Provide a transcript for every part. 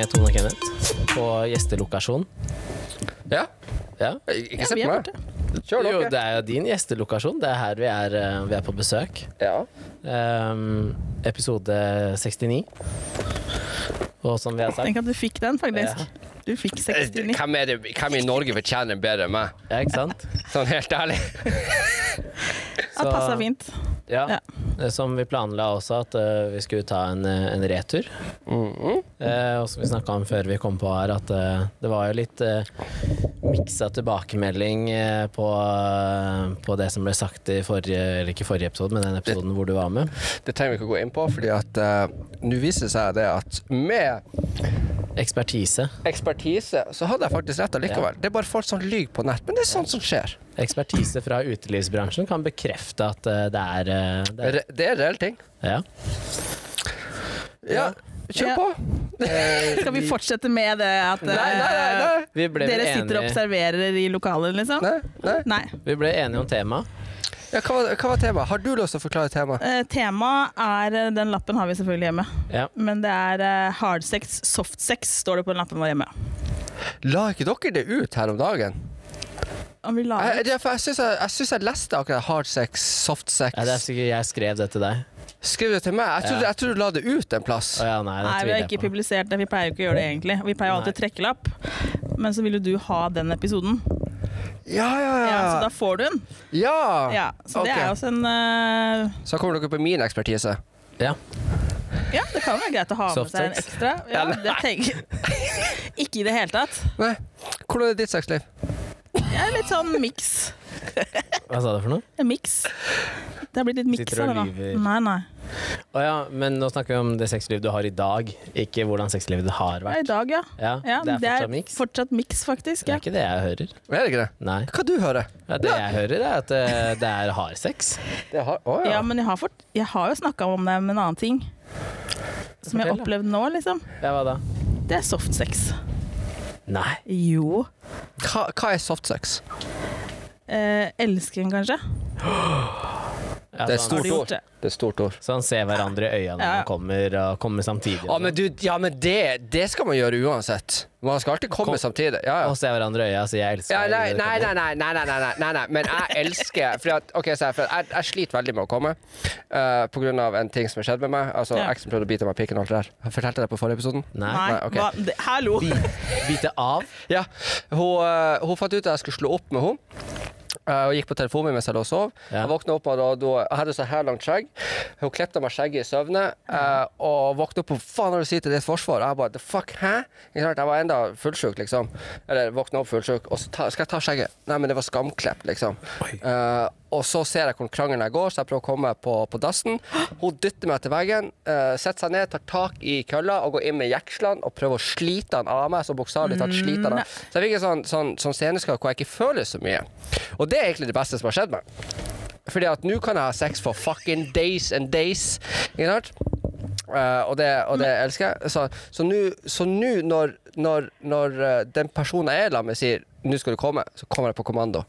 Med Tone og Kenneth på gjestelokasjon. Ja, Ja. ikke Ja, se på meg. Kjør dere. Jo, det er jo din gjestelokasjon. Det er her vi er, eh, vi er på besøk. Ja. Um, episode 69. Og som vi har sagt Tenk at du fikk den, faktisk. Ja. Du fikk Eh, 69. Hvem, er det, hvem i Norge fortjener bedre enn meg? Ja, ikke sant? Sånn helt ærlig. Så, det passa fint. Ja. Ja. Som vi planla også, at uh, vi skulle ta en, eh, en retur. Mm -hmm. uh, og som vi snakka om før vi kom på her, at uh, det var jo litt uh, miksa tilbakemelding på, på det som ble sagt i forrige, eller ikke forrige episode, men den episoden hvor du var med. Det trenger vi ikke å gå inn på, fordi at nå viser det seg det at med Ekspertise. ekspertise så hadde jeg faktisk rett allikevel. Det er bare folk som lyver på nett, men det er sånt som skjer. Ekspertise fra utelivsbransjen kan bekrefte at eh, det er, eh, det er Re- Det er reell ting. Ja. Ja, kjør Ja. på. Skal vi fortsette med det at Nei, nei, nei. eh, nei. Dere sitter og observerer i lokalet, liksom? nei, nei. Nei. vi ble enige om temaet. Ja, hva, var, hva var temaet? Har du lyst til å forklare temaet? Eh, Temaet er eh, Den lappen har vi selvfølgelig hjemme. Ja. Men det er eh, hard sex, soft sex, står det på den lappen vår hjemme. La ikke dere det ut her om dagen? Om lage Jeg, jeg syns jeg, jeg, synes jeg leste akkurat hard sex, soft sex. Ja, det er sikkert jeg skrev det til deg. Skriv det til meg. Jeg trodde, Ja. jeg trodde du la det ut en plass. Å ja, nei, det Nei, vi har tviler ikke jeg på. publisert det. Vi pleier jo ikke å gjøre det, egentlig. Vi pleier jo alltid å trekke lapp. Men så vil jo du ha den episoden, Ja, ja, ja, så da får du den. Ja! Ja, så det ok. er også en eh, Så kommer dere på min ekspertise. Ja. Ja, det kan være greit å ha med Soft seg en sex? ekstra. Ja, det tenker Ikke i det hele tatt. Nei. Hvordan er ditt sexliv? Jeg er litt sånn miks. Hva sa du for noe? En miks. Det har blitt litt miks av det nå. Nei, nei. Å ja, men nå snakker vi om det sexlivet du har i dag, ikke hvordan sexlivet det har vært. I dag, ja. Ja, ja det er fortsatt miks. fortsatt miks, faktisk. Det Ja. er ikke det jeg hører. Er det ikke det? Nei. Hva du hører Ja, det jeg hører, er at eh, det er hard sex. Det har, å, Ja, ja. men jeg har, fort, jeg har jo snakka om det med en annen ting. Som jeg har Fortell, da. opplevd nå, liksom. Ja, hva da? Det er soft sex. Nei. Jo. Hva, hva er soft sex? Eh, elsken, kanskje? Ja, Det er stort år. det? Det er stort år. Så han ser hverandre i øynene når han kommer, og kommer samtidig. Ja, men, du, ja, men det, det skal man gjøre uansett. Man skal alltid komme Kom- samtidig. Ja, ja. Og se hverandre i øya og si 'jeg elsker Ja, deg'. nei, nei, nei, nei, nei, nei, nei, nei, nei, men jeg elsker For, at, okay, så her, for jeg, jeg sliter veldig med å komme uh, på grunn av en ting som har skjedd med meg. Altså, Ja. Eksen prøvde å bite meg i pikken og alt det der. Jeg fortalte det på forrige episoden. Nei. Nei, Nei, hva, det, hallo! Bite av. Ja, hun, uh, hun fant ut at jeg skulle slå opp med henne. Eh, og gikk på telefonen min mens jeg lå og sov. Ja. Jeg våkna opp og da, jeg hadde så her langt skjegg. Hun klepte meg skjegget i søvne. Mm. og våkna opp og faen har du sagt til ditt forsvar? Jeg bare the fuck, hæ? Jeg var enda fullsjuk, liksom. Eller våkna opp fullsjuk. Og så ta, skal jeg ta skjegget. Nei, men det var skamklepp, liksom. Eh, og så ser jeg hvor krangelen går, så jeg prøver å komme meg på, på dassen. Hun dytter meg til veggen, uh, setter seg ned, tar tak i kølla og går inn med jekslene og prøver å slite han av meg. Så bokstavelig talt slite han av. Så jeg fikk en sånn, sånn, sånn sceneskade hvor jeg ikke føler så mye. Og det er egentlig det beste som har skjedd meg. Fordi at nå kan jeg ha sex for fucking days and days. Ikke sant? Uh, og, det, og det elsker jeg. Så så nå når, når, når eh, den personen jeg er sammen med, sier 'nå skal du komme', så kommer jeg på kommando.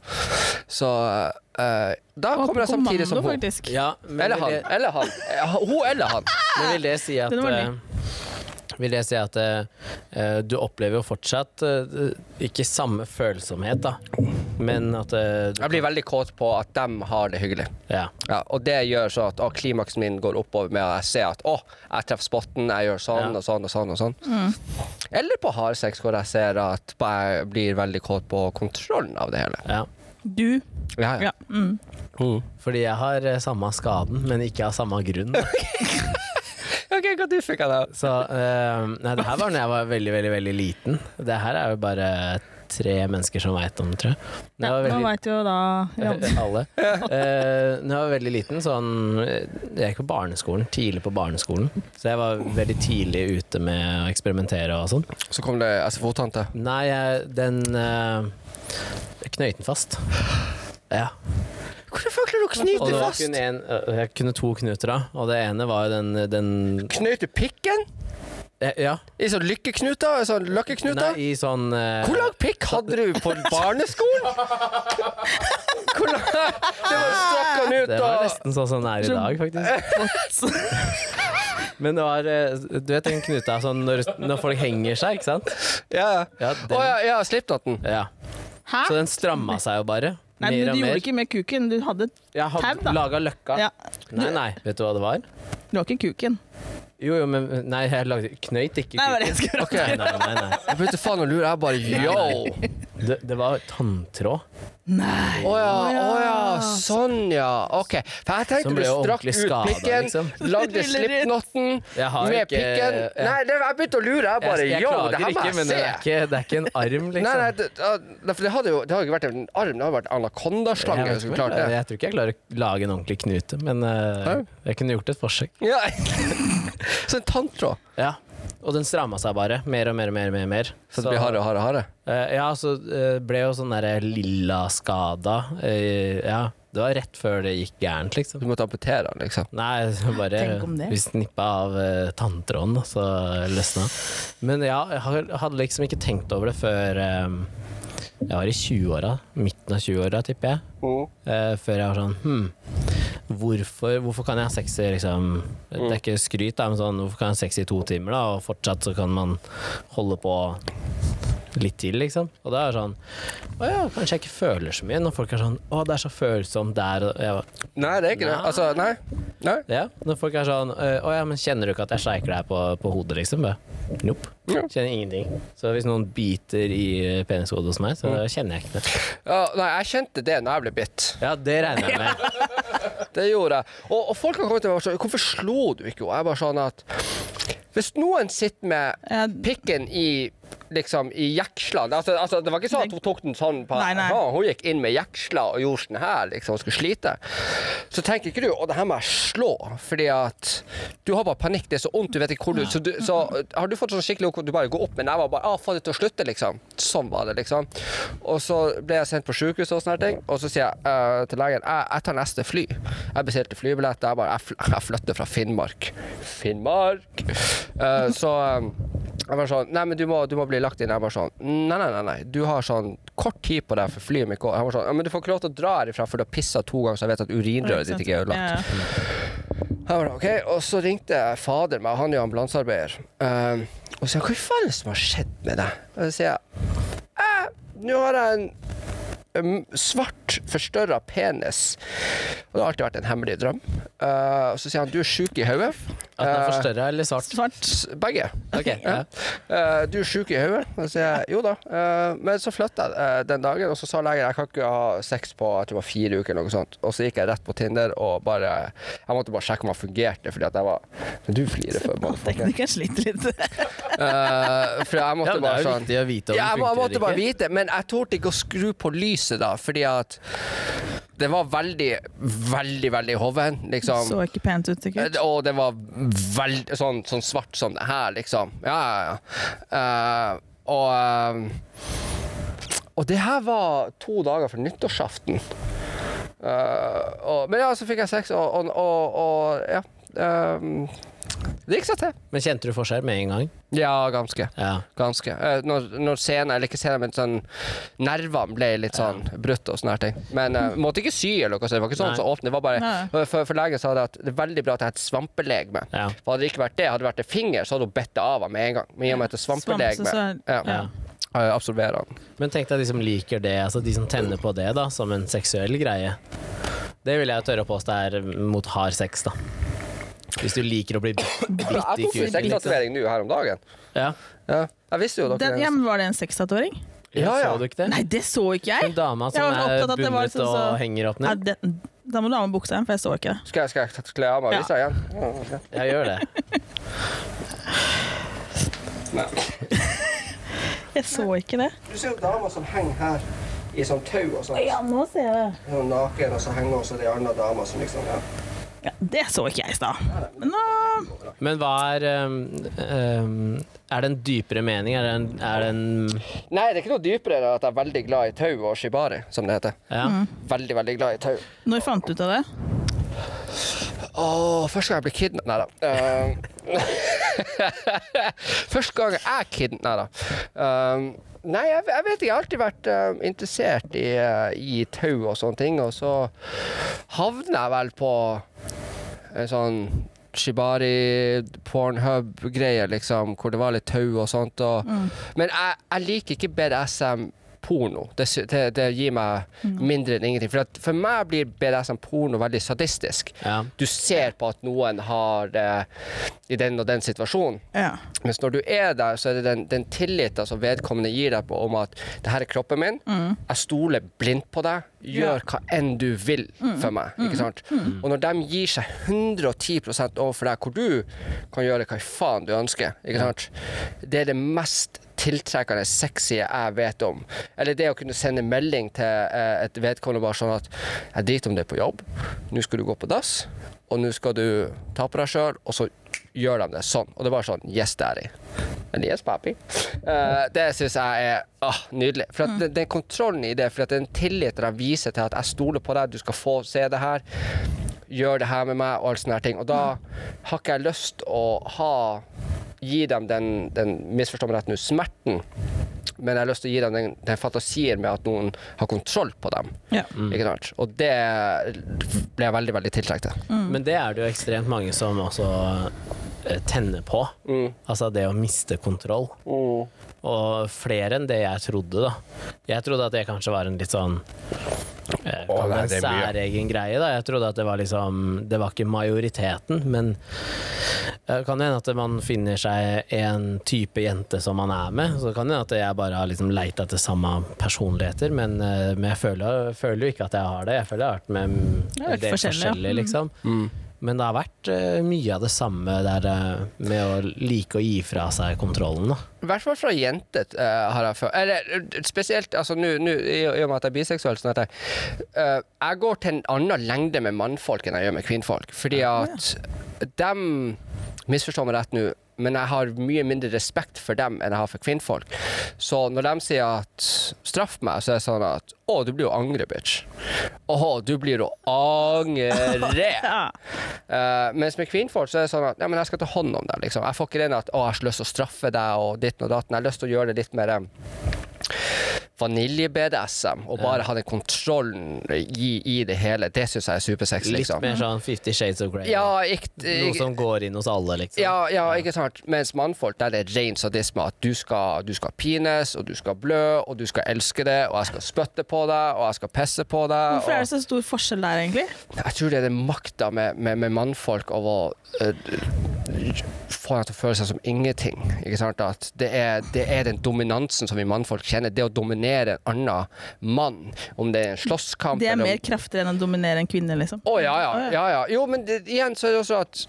Så uh, da Og kommer jeg samtidig som hun. Ja, Eller han. det, Eller han. Hun eller han. men vil det si at Vil jeg si at eh, eh, du opplever jo fortsatt eh, ikke samme følsomhet, da, men at eh, du Jeg blir veldig kåt på at de har det hyggelig. Ja. Ja, og det gjør så at å, klimaksen min går oppover med at jeg ser at å, jeg treffer spotten, jeg gjør sånn Ja. og sånn og sånn. og sånn. Eller på hardsex, hvor jeg ser at jeg blir veldig kåt på kontrollen av det hele. ja. Du. Ja, ja. Ja. Mm. Mm. Fordi jeg har eh, samme skaden, men ikke av samme grunn. OK, hva du fikk av det? Så eh, Nei, det her var da jeg var veldig, veldig, veldig liten. Det her er jo bare tre mennesker som veit om, tror jeg. Da jeg var nå veldig- veit jo da ja. Alle. Eh, når jeg var veldig liten, sånn Jeg gikk på barneskolen, tidlig på barneskolen. Så jeg var veldig tidlig ute med å eksperimentere og sånn. Så kom det SFO-tante. Nei, jeg, den uh, Jeg den fast. Ja. Hvordan faen klarer dere å Og knyte det var fast? kun en, øh, jeg kunne to knuter, da. Og det ene var den, den Knøt du pikken? eh, Ja. I sånn lykkeknuter? Sånn Nei, i sånn uh, Hvor lang pikk hadde du på barneskolen? Hvor lang Det var strakk han ut Det var nesten sånn som den er i dag, faktisk. Men det var eh, Du vet den knuta sånn når, når folk henger seg, ikke sant? Ja, ja. Ja, Å den, ja, ja slipknoten. ja. Hæ? Så den stramma seg jo bare. Nei, men mer du gjorde mer. ikke med kuken. Du hadde Jeg tau, hadde da. laga løkka. Ja. Nei, nei, vet du hva det var? Det var ikke kuken. Jo, jo, men Nei, jeg lagde knøyt ikke Nei, det var det jeg skulle Ok. Nei, nei, nei, nei. Jeg begynte faen å lure. Jeg bare yo! Det, det var tanntråd. Nei. Å oh ja. oh ja, sånn ja. OK. For jeg tenkte du strakk ut skadet, pikken, liksom. lagde Jeg har med ikke- pikken. ja. Nei, det, jeg begynte å lure. Jeg bare Jeg, jeg yo, det her må ikke, jeg men det er ikke, det er ikke en arm, liksom. Nei, nei, det, for det hadde jo det hadde ikke vært en arm, det hadde vært anakondaslange. jeg, klarte jeg, jeg tror ikke jeg klarer å lage en ordentlig knute, men uh, jeg kunne gjort et forsøk. Ja. Så en tanntråd. Ja. Og den stramma seg bare. Mer og mer og mer. mer, mer. Så det blir hardere og hardere. Harde. Uh, ja, så uh, ble jo sånn derre lilla skada. Uh, ja, det var rett før det gikk gærent, liksom. Du måtte amputere den, liksom. Nei, bare Tenk om det. Vi snippa av uh, tanntråden, og så løsna. Men ja, jeg hadde liksom ikke tenkt over det før um, jeg var i 20-åra. Midten av 20-åra, tipper jeg. Eh, før jeg var sånn Hm, hvorfor, hvorfor kan jeg ha sex i liksom Det er ikke skryt, da, men sånn Hvorfor kan jeg ha sex i to timer, da, og fortsatt så kan man holde på litt til, liksom? Og da er det sånn Å ja, kanskje jeg ikke føler så mye, når folk er sånn Å, det er så følsomt der, og jeg bare, Nei, det er ikke det. Altså, nei. nei. Ja, når folk er sånn «Øh, Å ja, men kjenner du ikke at jeg streiker deg på, på hodet, liksom? Nope. Ja. Kjenner ingenting. Så hvis noen biter i penishodet hos meg, så Mm. kjenner jeg ikke det. Ja, nei, jeg kjente det når jeg ble bitt. Ja, det regner jeg med. Det gjorde jeg. Og, og folk har kommet til meg og sagt Hvorfor slo du ikke henne? Jeg er bare sånn at Hvis noen sitter med pikken i liksom i jeksla. altså, altså, Det var ikke sånn at hun tok den sånn på Nei, nei. Hun gikk inn med jeksla og gjorde sånn her liksom, og skulle slite. Så tenker ikke du å, det her må jeg slå, fordi at du har bare panikk, det er så vondt, du vet ikke hvor du Så, du, så har du fått sånn skikkelig du bare går opp med neva og bare ah, få det til å slutte, liksom. Sånn var det, liksom. Og så ble jeg sendt på sykehus og sånne ting, og så sier jeg uh, til legen jeg, jeg tar neste fly. Jeg bestilte flybillett, jeg bare jeg, flytter fra Finnmark. Finnmark! Uh, så eh, jeg var sånn Nei, men du må, du må bli lagt inn. Jeg var sånn Nei, nei, nei. nei. Du har sånn kort tid på deg for flyet mitt går. Jeg var sånn Ja, men du får ikke lov til å dra herifra for du har pissa to ganger, så jeg vet at urinrøret ditt ikke er ødelagt. Ja, Jeg var da, ok, Og så ringte fader meg, han er jo ambulansearbeider, um, og sier hva i faen er det som har skjedd med deg? Og så sier jeg eh, nå har jeg en svart, forstørra penis. Og det har alltid vært en hemmelig drøm. Uh, og så sier han du er sjuk i hodet. At den er Eh, forstørra eller svart? Svart. begge. Okay, ja. uh, du er sjuk i hodet? Og så sier jeg jo da. Uh, men så flytta jeg eh, den dagen, og så sa legen jeg kan ikke ha sex på jeg tror det var fire uker. eller noe sånt. Og så gikk jeg rett på Tinder og bare Jeg måtte bare sjekke om han fungerte, fordi at jeg var Men du flirer for meg. Teknikeren sliter litt. Eh, for jeg måtte Ja, men det er jo sånn viktig å vite om ja, jeg, det må- jeg funker måtte bare eller ikke. vite, men jeg torde ikke å skru på lyset da, fordi at det var veldig, veldig, veldig hoven, liksom. Så ikke pent ut, sikkert. Eh, Og det var veldig sånn, sånn svart som det her, liksom. Ja, ja, ja. Uh, og uh, Og det her var to dager før nyttårsaften. Uh, og, men ja, så fikk jeg sex, og, og, og, ja. eh, det gikk seg til. Men kjente du forskjell med en gang? Ja, ganske. Ja. Ganske. Eh, når, når scenen, eller ikke scenen, men sånn Nervene ble litt sånn brutt og sånne ting. Men uh, måtte ikke sy eller noe, så det var ikke sånn som åpne. Det var bare Nei. For, for legen sa det at det er veldig bra at jeg har et svampelegeme. Ja. For hadde det ikke vært det, hadde det vært en finger, så hadde hun bitt det av henne med en gang. Men i og med at det er svampelegeme, Svampe, så- ja, Ja. absorberer den. Men tenk deg de som liker det, altså de som tenner på det da, som en seksuell greie. Det vil jeg tørre å påstå er mot hard sex, da. Hvis du liker å bli bitt Jeg i kuken. liksom. nå her om dagen. Ja. Ja. Jeg visste jo dere Den, ja, men var det en sekstatovering? Ja, ja. Så du ikke det? Nei, det så ikke Hun dama som var er bundet sånn og henger opp Ja, ned? det, da må du ha med buksa igjen, for jeg så ikke det. Skal jeg, skal jeg kle av meg Ja. deg igjen? Ja. Ja, gjør det. Jeg så ikke det. Du ser jo dama som henger her i sånn tau og sånn. Ja, nå ser jeg det. Hun er naken, og så henger også de andre dame som liksom ja. Ja, det så ikke jeg i stad. Men uh... Men hva er um, um, Er det en dypere mening? Er det en, er det en Nei, det er ikke noe dypere enn at jeg er veldig glad i tau og shibari, som det heter. Ja. Veldig, veldig glad i tau. Når fant du ut av det? Åh, første gang jeg ble kidnappet Nei da. Uh, første gang jeg kidnappet Nei da. Um, nei, jeg, jeg vet ikke. Jeg har alltid vært uh, interessert i, uh, i tau og sånne ting, og så havner jeg vel på en sånn Shibari-pornhub-greie, liksom, hvor det var litt tau og sånt. Og, Men jeg, jeg liker ikke BDSM-porno. Det, det, det gir meg mindre enn ingenting. For, at, for meg blir BDSM-porno veldig sadistisk. Ja. Du ser på at noen har det i den og den situasjonen. Ja. Mens når du er der, så er det den, den tilliten som vedkommende gir deg på om at det her er kroppen min, jeg stoler blindt på deg, gjør hva enn du vil for meg. Ikke sant? Og når de gir seg 110% overfor deg, hvor du kan gjøre hva faen du ønsker, ikke sant? det er det mest tiltrekkende sexy jeg vet om. Eller det å kunne sende melding til eh, et vedkommende bare sånn at jeg driter om det er på jobb, nå skal du gå på dass, og nå skal du ta på deg sjøl, og så gjør de det sånn. Og det er bare sånn Yes, daddy. Eller yes, papi. Uh, det syns jeg er ah, nydelig. For at den, den kontrollen i det, for at den tilliten de viser til at jeg stoler på deg, du skal få se det her, gjør det her med meg, og alle sånne her ting. Og da har ikke jeg lyst å ha Gi dem den, den misforstå meg rett nå, smerten. Men jeg har lyst til å gi dem den, den fantasien med at noen har kontroll på dem. Ja. Ikke sant? Og det ble jeg veldig, veldig tiltrukket til. Men det er det jo ekstremt mange som også eh, tenner på. Mm. Altså det å miste kontroll. Og flere enn det jeg trodde, da. Jeg trodde at det kanskje var en litt sånn eh, det nei, en er særegen greie, da. Jeg trodde at det var liksom Det var ikke majoriteten, men det kan hende at man finner seg en type jente som man er med. Så kan det hende at jeg bare har liksom leita etter samme personligheter, men, eh, men jeg føler, føler jo ikke at jeg har det. Jeg føler jeg har vært med Det er en del forskjellig, forskjellig, liksom. Mm. Men det har vært uh, mye av det samme der uh, med å like å gi fra seg kontrollen, da. I hvert fall fra jenter uh, har jeg følt Eller spesielt altså, nu, nu, i, i og med at jeg er biseksuell. Sånn at jeg, eh, jeg går til en annen lengde med mannfolk enn jeg gjør med kvinnfolk. Fordi at dem Misforstå meg rett nå, men jeg har mye mindre respekt for dem enn jeg har for kvinnfolk. Så når de sier at 'straff meg', så er det sånn at 'å, du blir jo angre, bitch'. 'Å, du blir å angre'. Ja. uh, mens med kvinnfolk så er det sånn at ja, men jeg skal ta hånd om deg. Liksom. Jeg får ikke den at å, jeg har så lyst til å straffe deg og ditten og datten. Jeg har lyst til å gjøre det litt mer vanilje-BDSM og bare ha den kontrollen i, i det hele. Det syns jeg er supersexy. Litt Liksom. mer sånn Fifty Shades of Grey. Ja, ikke, Noe som går inn hos alle, liksom. ja, ja, ikke sant. Mens mannfolk, der er det ren sadisme. At du skal, du skal pines, og du skal blø, og du skal elske det, og jeg skal spytte på deg, og jeg skal pisse på deg. Hvorfor er det så stor forskjell der, egentlig? Jeg tror det er den makta med, med, med mannfolk av å øh, få dem til å føle seg som ingenting. Ikke sant? At det er, det er den dominansen som vi mannfolk kjenner. Det å dominere en annen mann, om det er en slåsskamp Det er eller om- mer kraftigere enn å dominere en kvinne, liksom. Å ja, ja, ja, ja. Jo, men det, igjen så er det også at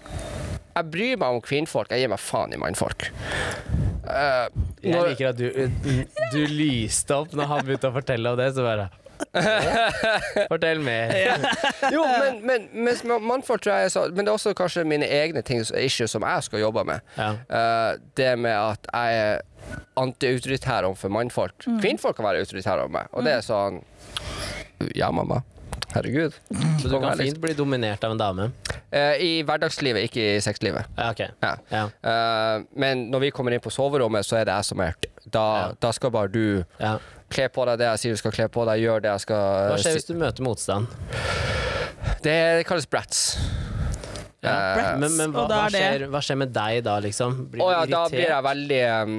jeg bryr meg om kvinnfolk. Jeg gir meg faen i mannfolk. Eh, Jeg liker at du, du lyste opp når han begynte å fortelle om det, så bare Fortell mer. Jo, men, men mens mannfolk tror jeg er så Men det er også kanskje mine egne ting, issues som jeg skal jobbe med. Ja. Eh, det med at jeg er antiautoritær overfor mannfolk. Kvinnfolk kan være autoritære over meg, og det er sånn Ja, mamma. Herregud. Så du kan fint bli dominert av en dame? Uh, I hverdagslivet, ikke i sexlivet. Ja, ok. Ja. Ja. Uh, men når vi kommer inn på soverommet, så er det jeg som er Da, Ja. da skal bare du Ja. Kle på deg det jeg sier du skal kle på deg, gjør det jeg skal Hva skjer hvis du møter motstand? Det kalles brats. Ja. brats. Men, men hva, hva, er skjer, hva skjer med deg da, liksom? Blir du oh, ja, da blir jeg veldig um,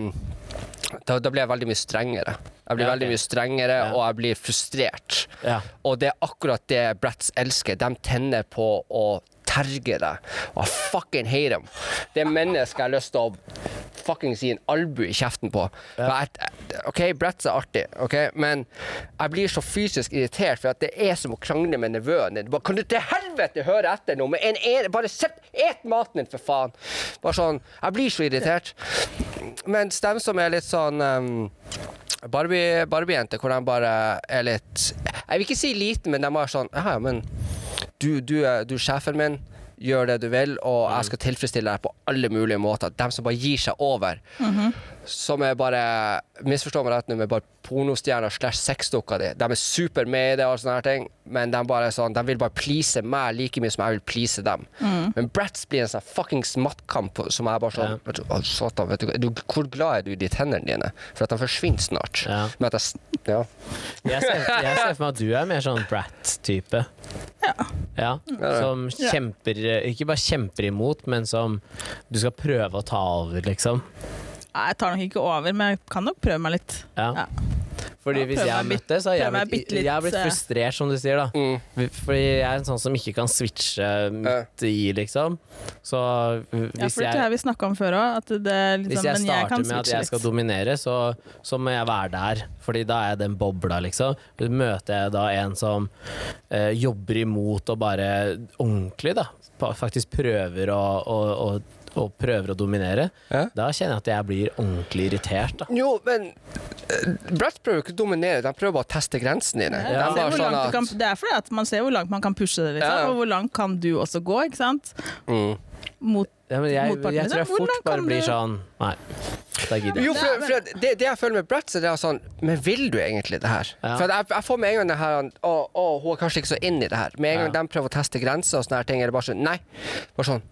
da, da blir jeg veldig mye strengere. Jeg blir Ja, okay. veldig mye strengere, Ja. og jeg blir frustrert. Ja. Og det er akkurat det Bratz elsker. De tenner på å terge deg. Og I fucking hate dem. Det mennesker jeg har lyst til å fucking si en albu i kjeften på. Ja. jeg- OK, Bratz er artig, ok? men jeg blir så fysisk irritert, for at det er som å krangle med nevøen din. Kan du til helvete høre etter nå? Med en, en, bare sett, et maten din, for faen! Bare sånn, Jeg blir så irritert. Mens dem som er litt sånn um, Barbie- Barbie-jenter, hvor de bare er litt Jeg vil ikke si liten, men de er sånn Ja, men du, du, er, du er sjefen min. Gjør det du vil, og jeg skal tilfredsstille deg på alle mulige måter. De som bare gir seg over. Som er bare Misforstå meg rett nå, med bare pornostjerner slash sexdukker di. De er super med i det, og sånne her ting men de, bare er sånn, de vil bare please meg like mye som jeg vil please dem. Men Bratz blir en sånn fuckings mattkamp som er bare sånn vet du, å, satan, vet du, du, Hvor glad er du i de tennene dine? For at de forsvinner snart. Ja. Men at jeg, ja. Jeg ser, jeg ser for meg at du er mer sånn brat-type. Ja, ja. som kjemper Ikke bare kjemper imot, men som du skal prøve å ta over, liksom. Jeg tar nok ikke over, men jeg kan nok prøve meg litt. Ja. Ja. Fordi Ja, hvis jeg har møtt det, så har jeg blitt, litt, jeg har blitt eh, frustrert, som du sier, da. Mm. Fordi jeg er en sånn som ikke kan switche midt i, liksom. Så Ja, for det er jeg vi snakka om før òg. Liksom, Hvis jeg starter jeg med at jeg skal litt. dominere, så, så må jeg være der. Fordi da er jeg den bobla, liksom. Møter jeg da en som eh, jobber imot og bare ordentlig, da, faktisk prøver å, å, å, å prøver å dominere, Ja. da kjenner jeg at jeg blir ordentlig irritert, da. Jo, men uh, Brett prøver ikke å dominere, de prøver bare å teste grensene dine. Ja, De bare sånn at kan, det er fordi at man ser hvor langt man kan pushe det, liksom, og hvor langt kan du også gå, ikke sant? mm. Mot Ja, men jeg, Motparten jeg tror jeg fort bare blir du- sånn Nei, da gidder jeg. ikke. det, det jeg føler med det er sånn Men vil du egentlig det her? Ja. For at jeg, jeg får med en gang det her Å, å, hun er kanskje ikke så inn i det her. Med en gang Ja. de prøver å teste grenser og sånne her ting, er det bare sånn Nei. Bare sånn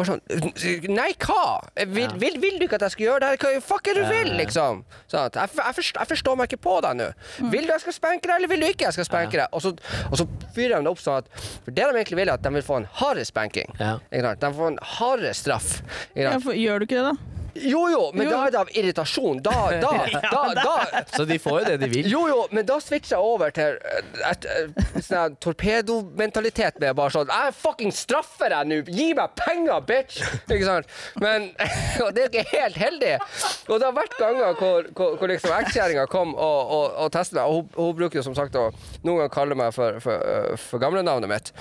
bare sånn Nei, hva? Vil, Ja. vil, vil du ikke at jeg skal gjøre det her? Hva fuck er det du Ja, vil, liksom? Sånn jeg, jeg, forstår, jeg forstår meg ikke på deg nå. Vil du jeg skal spenke deg, eller vil du ikke jeg skal spanke deg? Og så, og så fyrer de det opp sånn at For det de egentlig vil, er at de vil få en hardere spanking. De får en hardere straff. Ja, for, Gjør du ikke det, da? Jo, jo, men Jo. da er det av irritasjon. Da, da, da, da, Så de får jo det de vil. Jo, jo, men da switcher jeg over til et, et, et, sånn her torpedomentalitet med bare sånn Jeg fucking straffer deg nå! Gi meg penger, bitch! Ikke sant? Men Og det er ikke helt heldig. Og det har vært ganger hvor, hvor, hvor liksom ekskjerringa kom og, og, og testet meg, og hun, hun bruker jo som sagt å noen ganger kalle meg for, for, øh, for gamlenavnet mitt.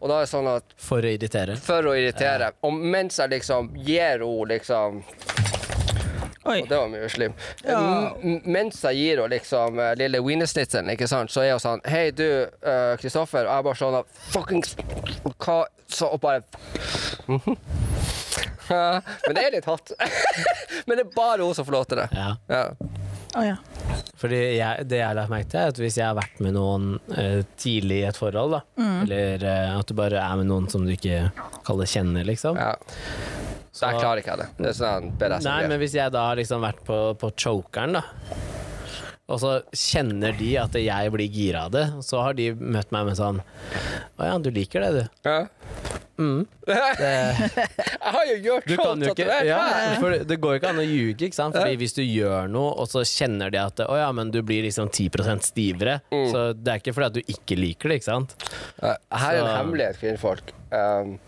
Og da er det sånn at For å irritere. For å irritere. Og mens jeg liksom gir henne liksom Oi. og det var mye slim. Ja. Mens jeg gir henne liksom eh, lille wienersnitsen, ikke sant, så er hun sånn Hei, du, Kristoffer. Kristoffer. og jeg bare sånn Fuckings Hva Så og bare Mhm. Men det er litt hot. Men det er bare hun som får lov til det. Ja. Ja. Å ja. Fordi jeg, det jeg har lagt merke til, er at hvis jeg har vært med noen uh, tidlig i et forhold, da, eller uh, at du bare er med noen som du ikke kaller kjenner, liksom ja. Så jeg klarer ikke det. Det er sånn BDSM. Nei, men hvis jeg da har liksom vært på, på chokeren, da, og så kjenner de at jeg blir gira av det, så har de møtt meg med sånn Å ja, du liker det, du. ja. Mm. Det, Jeg har jo gjort du jo ikke tatovert ja, for Det går jo ikke an å ljuge, ikke sant? Fordi hvis du gjør noe, og så kjenner de at Å ja, men du blir liksom 10% stivere. Mm. Så det er ikke fordi at du ikke liker det, ikke sant? Her er en Så- hemmelighet, kvinnfolk. Um,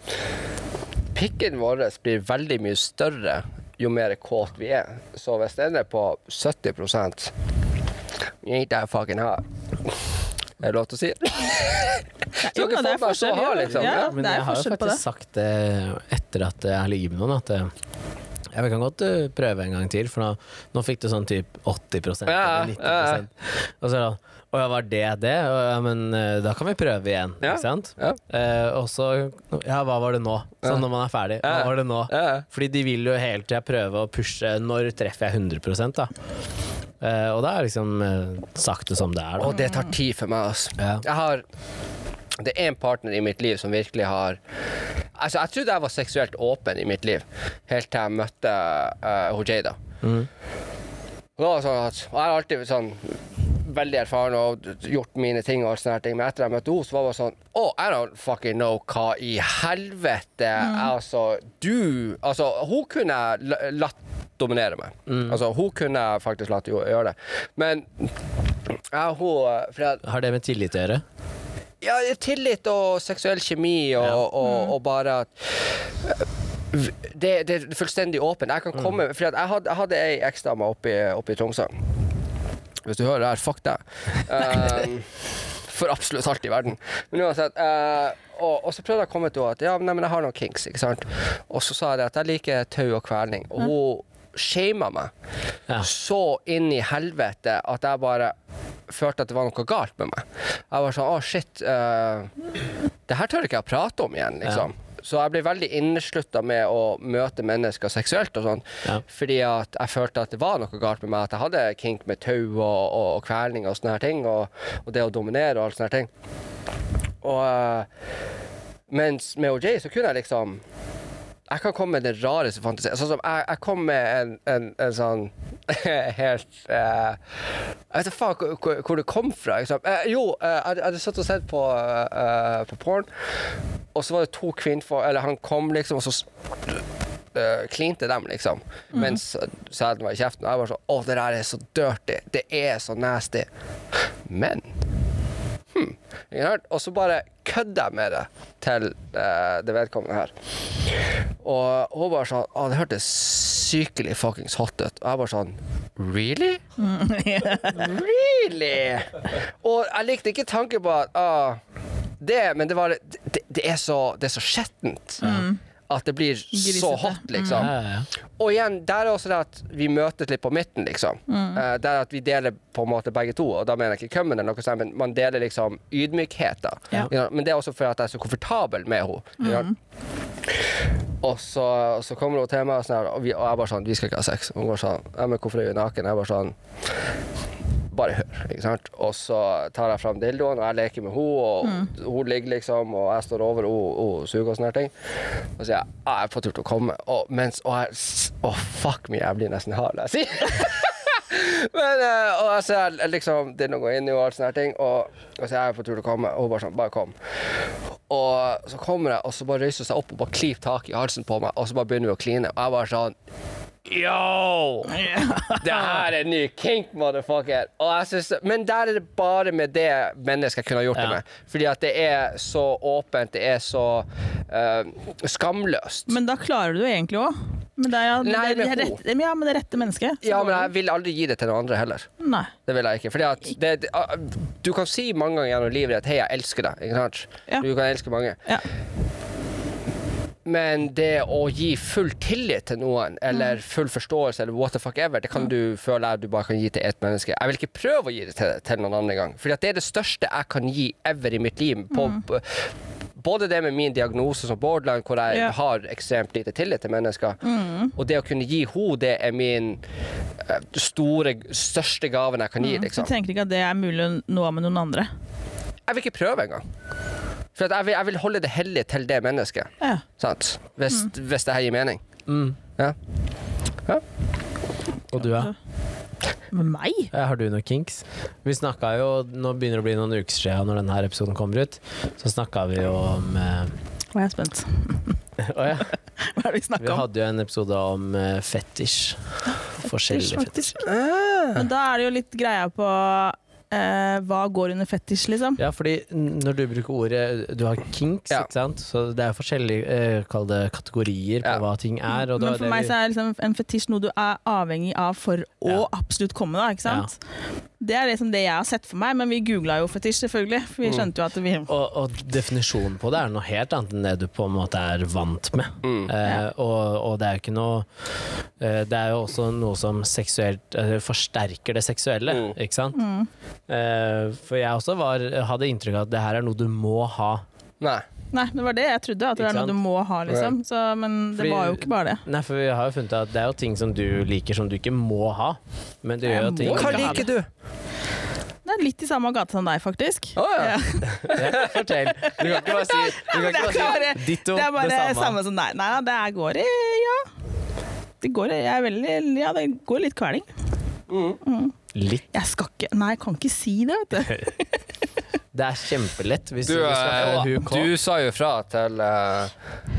pikken vår blir veldig mye større jo mer kåt vi er. Så hvis den er på 70 Ain't that fucking hot. Er det lov til å si? Så Jo, dere det er får bare så forskjell, ha, liksom. Ja. Ja. Men det er jeg har jo faktisk det. sagt det etter at jeg har ligget med noen, at jeg ja, vi kan godt eh, prøve en gang til, for nå, nå fikk du sånn typ 80 Ja, eller 90 ja, Og så er det sånn Å ja, var det det? Og, ja, men eh, da kan vi prøve igjen, Ja, ikke sant? ja. Eh, og så Ja, hva var det nå? Sånn når man er ferdig. Hva var det nå? Fordi de vil jo hele tida prøve å pushe Når treffer jeg 100 da? Eh, og da er liksom eh, sagt det som det er, da. Og det tar tid for meg, altså. Ja. Jeg har Det er en partner i mitt liv som virkelig har Altså, jeg trodde jeg var seksuelt åpen i mitt liv, helt til jeg møtte uh, hun Jada. Mm. Og sånn at og Jeg har alltid vært sånn veldig erfaren og gjort mine ting, og sånne ting, men etter jeg møtte henne, så var det sånn Oh, I don't fucking know hva i helvete Altså, du Altså, hun kunne latt dominere meg. Altså, hun kunne jeg faktisk latt jo- gjøre det. Men ja, hun For jeg, Har det med tillit å gjøre? ja, tillit og seksuell kjemi og, Ja. og, og bare at det, det er fullstendig åpent. Jeg kan komme For jeg hadde, jeg hadde ei eksdame oppe i, oppe i Tromsø. Hvis du hører det her, fuck deg. Um, for absolutt alt i verden. Men uansett. Uh, og, og så prøvde jeg å komme til henne at ja, nei, men jeg har noen kinks. ikke sant? Og så sa jeg at jeg liker tau og kvelning. Og hun shama meg Ja. så inn i helvete at jeg bare følte at det var noe galt med meg. Jeg var sånn Å, shit. Uh, det her tør ikke jeg prate om igjen, liksom. Så jeg ble veldig inneslutta med å møte mennesker seksuelt og sånn. Ja. Fordi at jeg følte at det var noe galt med meg. At jeg hadde kink med tau og, og, og kvelning og sånne her ting. Og, og det å dominere og alt sånne her ting. Og uh, mens med OJ så kunne jeg liksom jeg kan komme med den rareste fantasien. Sånn som jeg, jeg kom med en, en, en sånn helt uh, Jeg vet da faen hvor, hvor, det kom fra. Liksom. Eh, jo, uh, jeg hadde satt og sett på, på porn, og så var det to kvinnfolk Eller han kom, liksom, og så uh, klinte dem, liksom. Mens sæden var i kjeften. Og jeg var sånn Å, det der er så dirty. Det er så nasty. Men hm. Og så bare kødder jeg med det til eh, det vedkommende her. Og hun bare sånn Å, det hørtes sykelig fuckings hot ut. Og jeg bare sånn Really? really? Og jeg likte ikke tanken på at ah, det, men det var det, det er så Det er så skjettent. At det blir så Grisete. hot, liksom. Ja, ja, ja. Og igjen, der er også det at vi møtes litt på midten, liksom. Eh, der at vi deler på en måte begge to, og da mener jeg ikke kømmen, eller noe sånt, men man deler liksom ydmykheten. Ja. You know? Men det er også fordi at jeg er så komfortabel med henne. sant? Og så, så kommer hun til meg, og, sånn her, og, vi, og jeg bare sånn Vi skal ikke ha sex. Og hun går sånn Ja, men hvorfor er hun naken? Jeg bare sånn bare hør, ikke sant? Og så tar jeg fram dildoen, og jeg leker med henne, og hun ligger liksom, og jeg står over, og suger og sånne ting. Og så sier jeg, ah, jeg er på tur til å komme, og mens, og jeg, å fuck me, jeg blir nesten hard, når jeg sier. Men, eh, og jeg ser liksom, dildoen går inn i og alt sånne ting, og, og så er jeg på tur til å komme, og hun bare sånn, bare kom. Og så kommer jeg, og så bare reiser hun seg opp og bare klyper tak i halsen på meg, og så bare begynner vi å kline, og jeg bare sånn, Yo! Det her er ny kink, motherfucker. Synes, men der er det bare med det mennesket jeg kunne gjort det med. Fordi at det er så åpent, det er så uh, skamløst. Men da klarer du det egentlig òg. Men det er, ja, Nei, det, er- rett, ja, men det rette mennesket. ja, men jeg vil aldri gi det til noen andre heller. Nei. Det vil jeg ikke. Fordi at det, det, ah, du kan si mange ganger gjennom livet at 'hei, jeg elsker deg'. Ikke sant? Ja. Du kan elske mange. Ja. Men det å gi full tillit til noen, eller full forståelse, eller what the fuck ever, det kan du føle at du bare kan gi til ett menneske. Jeg vil ikke prøve å gi det til, til noen andre gang. for det er det største jeg kan gi ever i mitt liv. På, mm. både det med min diagnose som borderline, hvor jeg yeah. har ekstremt lite tillit til mennesker, og det å kunne gi henne, det er min eh, store, største gaven jeg kan gi, liksom. Du tenker ikke at det er mulig å nå med noen andre. Jeg vil ikke prøve engang. For at jeg, vil, jeg vil holde det hellig til det mennesket. Ja. Sant? Hvis, hvis det her gir mening. Mm. Ja. ja. Og du, da? Med meg? Ja, Har du noen kinks? Vi snakka jo, nå begynner det å bli noen uker siden når denne episoden kommer ut, så snakka vi jo om eh, Nå er jeg spent. oh, ja. Hva er det vi snakka om? Vi hadde jo en episode om eh, fetisj. Forskjellige fetisj. Men da er det jo litt greia på eh, hva går under fetisj, liksom. Ja, fordi når du bruker ordet Du har kinks, Ja. ikke sant? Så det er forskjellige eh, det kategorier på Ja. hva ting er. Og Men for det meg så er liksom en fetisj noe du er avhengig av for å absolutt komme, da. Ikke sant? Det er liksom det jeg har sett for meg, men vi googla jo fetisj, selvfølgelig. For vi Mm. skjønte jo at vi og, og definisjonen på det er noe helt annet enn det du på en måte er vant med. Mm. Eh, og, og det er jo ikke noe eh, Det er jo også noe som seksuelt eh, forsterker det seksuelle, Mm. ikke sant? Eh, for jeg også var, hadde inntrykk av at det her er noe du må ha. Nei. Nei, det var det jeg trodde, at det er noe du må ha, liksom. Så, men det Fordi- var jo ikke bare det. Nei, for vi har jo funnet at det er jo ting som du liker som du ikke må ha. Men du gjør jo ting Hva liker du? Det er litt i samme gate som deg, faktisk. Å, ja. Ja, fortell. Du kan ikke bare si, du kan ikke bare si ditto Det er bare det samme. samme. som deg. Nei, det går i Ja. Det går Jeg er veldig Ja, det går litt kveling. Litt. Jeg skal ikke Nei, jeg kan ikke si det, vet du. Det er kjempelett hvis Du, du, eh, huk du sa jo fra til eh,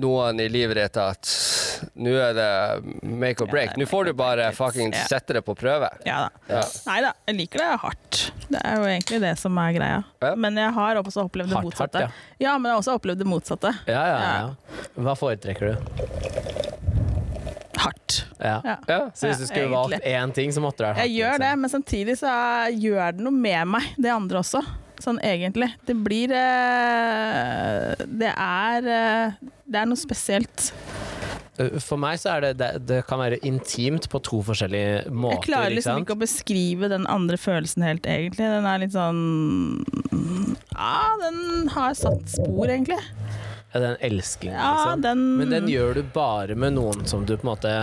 noen i livet ditt at nå er det make or break. Ja, Nå får du bare fucking ja. sette det på prøve. Ja da. Ja. Nei da, jeg liker det hardt. Det er jo egentlig det som er greia. Men jeg har også opplevd det motsatte. hardt, ja. men jeg har også opplevd det motsatte. Ja, ja, ja. Hva foretrekker du? Hardt. Ja. Ja. Ja. Så hvis du skulle valgt én ting, så måtte det hardt. Jeg gjør det, liksom. men samtidig så gjør det noe med meg, det andre også. Sånn egentlig. Det blir eh, Det er eh, Det er noe spesielt. For meg så er det, det Det kan være intimt på to forskjellige måter. Jeg klarer liksom ikke, ikke å beskrive den andre følelsen helt, egentlig. Den er litt sånn Ja, den har satt spor, egentlig. Ja, Den elskingen, Ja, liksom. den Men den gjør du bare med noen som du på en måte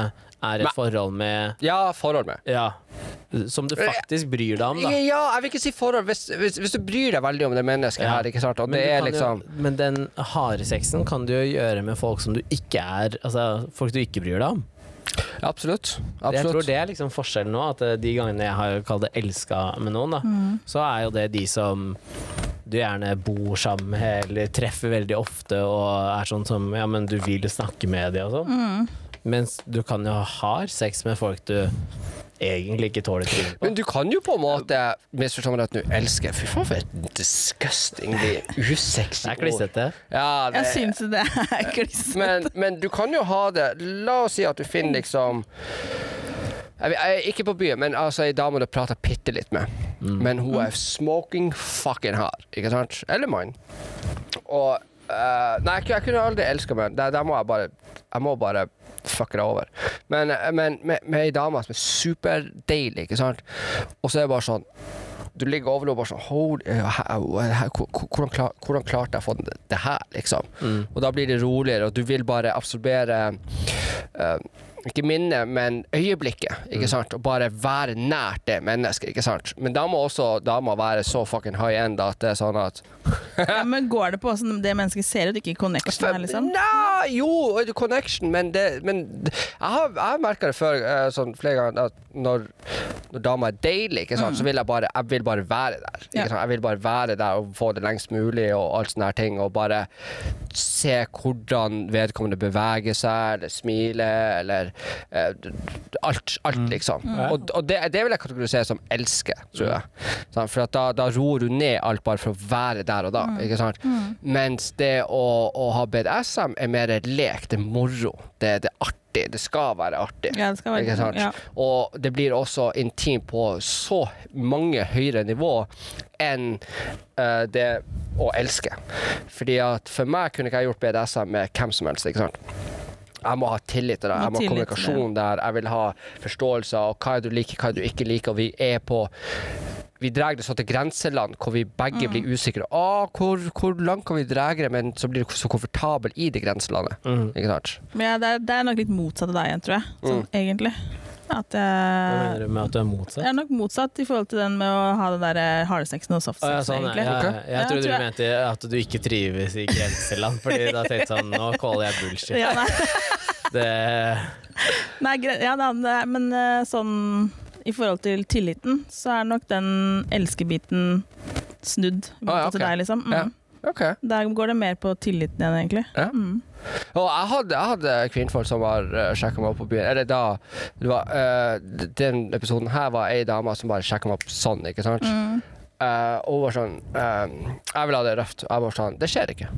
er et forhold med Ja, forhold med. Ja. Som du faktisk bryr deg om, da. Ja, jeg vil ikke si forhold. Hvis, hvis, hvis du bryr deg veldig om det mennesket Ja. her, ikke sant, og Men, det er liksom jo, men den harde sexen kan du jo gjøre med folk som du ikke er Altså folk du ikke bryr deg om. Absolutt. Jeg tror det er liksom forskjellen nå, at eh, de gangene jeg har kalt det elska med noen, da, så er jo det de som du gjerne bor sammen med eller treffer veldig ofte og er sånn som Ja, men du vil snakke med dem og sånn. Mens du kan jo ha sex med folk du egentlig ikke tåler trynet på. Men du kan jo på en måte misforstå meg rett nå, Elsker Fy faen, for et disgustingly usexy Det er klissete. Ja, det, Jeg syns det er klissete. men, men du kan jo ha det La oss si at du finner liksom jeg, jeg er ikke på byen, men altså ei dame du prater bitte litt med. Men hun er smoking fucking hard, ikke sant? Eller mann. Og uh, Nei, jeg, jeg kunne aldri elska meg. Der, der må jeg bare Jeg må bare fucke det over. Men, men med, med ei dame som er superdeilig, ikke sant, og så er det bare sånn du ligger over og bare sånn eh, Hvordan, klar, hvordan klarte jeg å få det, her, liksom? Og da blir det roligere, og du vil bare absorbere eh, ikke minnet, men øyeblikket, ikke sant? Og bare være nært det mennesket, ikke sant? Men da må også dama være så fucking high end at det er sånn at Ja, men går det på åssen det mennesket ser ut, ikke connection her, liksom? Nei, jo, connection, men det Men jeg har, jeg har merka det før eh, sånn flere ganger at når, når dama er deilig, ikke sant, så vil jeg bare Jeg vil bare være der. Ikke Mm. Ja. sant? Jeg vil bare være der og få det lengst mulig og alt sånne her ting, og bare se hvordan vedkommende beveger seg, eller smiler, eller alt, alt, Mm. liksom. Og, og det, det vil jeg kategorisere som elske, tror jeg. Sånn, for da, da roer du ned alt bare for å være der og da, Mm. ikke sant? Mens det å, å ha BDSM er mer lek, det er moro, det, det er artig, det skal være artig. Ja, det skal være Ikke sant? ja. Og det blir også intimt på så mange høyere nivå enn uh, det å elske. Fordi at for meg kunne ikke jeg gjort BDSM med hvem som helst. ikke sant? Jeg må ha tillit til deg, jeg må ha kommunikasjon der, jeg vil ha forståelse av hva du liker, hva du ikke liker, og vi er på vi drar det så til grenseland hvor vi begge Mm. blir usikre. Å, hvor, hvor langt kan vi dra det, men så blir du så komfortabel i det grenselandet. Mm. Ikke sant? Men ja, det, er, det er nok litt motsatt av deg igjen, tror jeg. Sånn, egentlig. At Hva mener du med at du er motsatt? jeg er nok motsatt i forhold til den med å ha den der eh, hardsexen og Å, ja, sånn, egentlig. ja, jeg Ja, trodde tror du jeg- mente at du ikke trives i grenseland, fordi da tenkte jeg sånn Nå caller jeg bullshit. Ja, nei. Det, Nei, gre- ja, da, det, men eh, sånn i forhold til tilliten, så er nok den elskebiten snudd Ah, ja, okay. til deg, liksom. Mm. Ja. Okay. Der går det mer på tilliten igjen, egentlig. Ja. Mm. Og jeg hadde, jeg hadde kvinnfolk som har uh, sjekka meg opp på byen. Eller da det var, uh, Den episoden her var ei dame som bare sjekka meg opp sånn, ikke sant? Mm. Uh, og hun var sånn uh, Jeg vil ha det røft. Og jeg var sånn Det skjer ikke.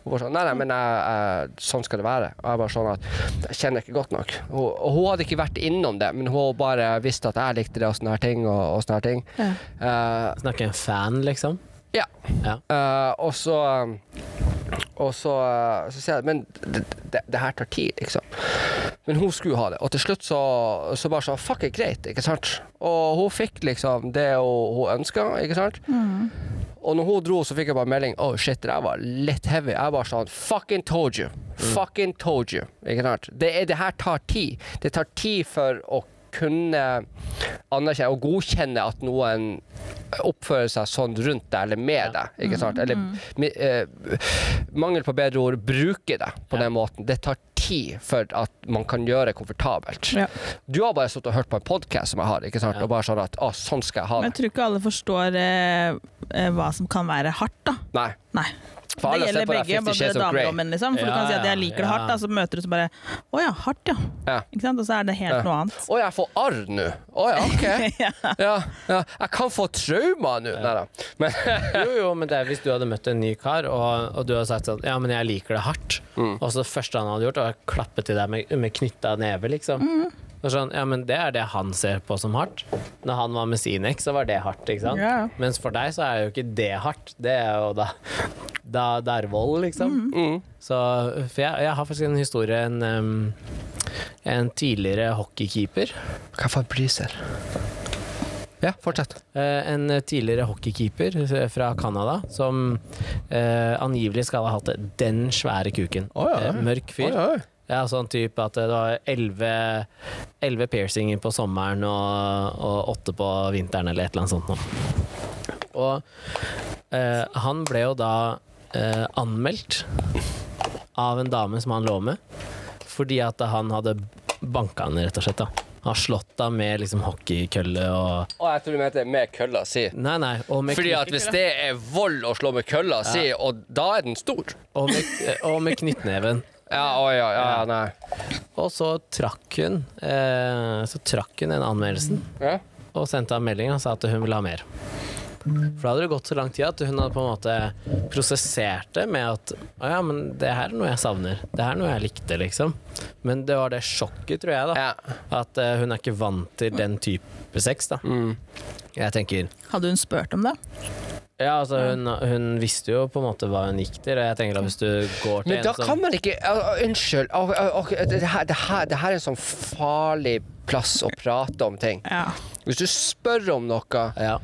Hun var sånn Nei, nei, men jeg, eh, sånn skal det være. Og jeg var sånn at Jeg kjenner ikke godt nok. Og, og hun hadde ikke vært innom det, men hun bare visste at jeg likte det og sånne her ting. Og, og sånne her ting. Ja. Eh, snakker en fan, liksom? Ja. Ja. Uh, og så Og så, eh, så sier jeg Men det, det, det her tar tid, liksom. Men hun skulle ha det. Og til slutt så, så bare sånn Fuck it, greit, ikke sant? Og hun fikk liksom det hun, hun ønska, ikke sant? Og når hun dro, så fikk jeg bare melding Oh shit, det der var litt heavy. Jeg bare sånn Fucking told you. Fucking told you. Ikke sant? Det, er, det her tar tid. Det tar tid for å kunne anerkjenne og godkjenne at noen oppfører seg sånn rundt deg eller med deg. Ikke sant? Eller eh, mangel på bedre ord, bruke det på den måten. Det tar tid for at man kan gjøre det komfortabelt. Ja. Du har bare sittet og hørt på en podkast som jeg har, ikke sant? Og bare sånn at å, sånn skal jeg ha det. Men jeg tror ikke alle forstår eh, eh, hva som kan være hardt, da. Nei. Nei. For det gjelder begge, både damer og menn, liksom. For du kan si at jeg liker det ja. hardt, da, så møter du så bare Å ja, hardt, ja. Ja. Ikke sant? Og så er det helt Ja. noe annet. Å, jeg får arr nå? Å ja, OK. ja. Ja, ja. Jeg kan få traumer nå. Nei da. Men Jo, jo, men det er hvis du hadde møtt en ny kar, og, og du hadde sagt sånn Ja, men jeg liker det hardt. Mm. Og så det første han hadde gjort, var å klappe til deg med, med knytta neve, liksom. Og sånn, ja, men det er det han ser på som hardt. Når han var med sin eks, så var det hardt, ikke sant? Yeah. Mens for deg så er jo ikke det hardt. Det er jo da Da det er vold, liksom. mm. Så For jeg, jeg har faktisk en historie En, um, en tidligere hockeykeeper Hva for priser? Ja, fortsett. Eh, en tidligere hockeykeeper fra Canada som uh, angivelig skal ha hatt den svære kuken. Oi, oi. Eh, mørk fyr. Oi, oi. Ja, sånn type at det var elleve piercinger på sommeren og, åtte på vinteren, eller et eller annet sånt noe. Og eh, han ble jo da eh, anmeldt av en dame som han lå med, fordi at han hadde banka henne, rett og slett. da. Har slått henne med liksom hockeykølle og Å, jeg tror du mente med kølla si. Nei, nei. Og med, Fordi at hvis det er vold å slå med kølla si, og da er den stor og med, og med knyttneven. Ja, oi, ja, ja, nei. Og så trakk hun eh, Så trakk hun den anmeldelsen Ja. og sendte en melding og sa at hun ville ha mer. For da hadde det gått så lang tid at hun hadde på en måte prosessert det med at å ja, men det her er noe jeg savner. Det her er noe jeg likte, liksom. Men det var det sjokket, tror jeg, da. Ja. At uh, hun er ikke vant til den type sex, da. Mm. Jeg tenker Hadde hun spurt om det? Ja, altså hun, hun visste jo på en måte hva hun gikk til, og jeg tenker at hvis du går til Men da en som kan man ikke uh, uh, Unnskyld. Uh, uh, det, her, det, her, det her er en sånn farlig plass å prate om ting. Ja. Hvis du spør om noe, Ja.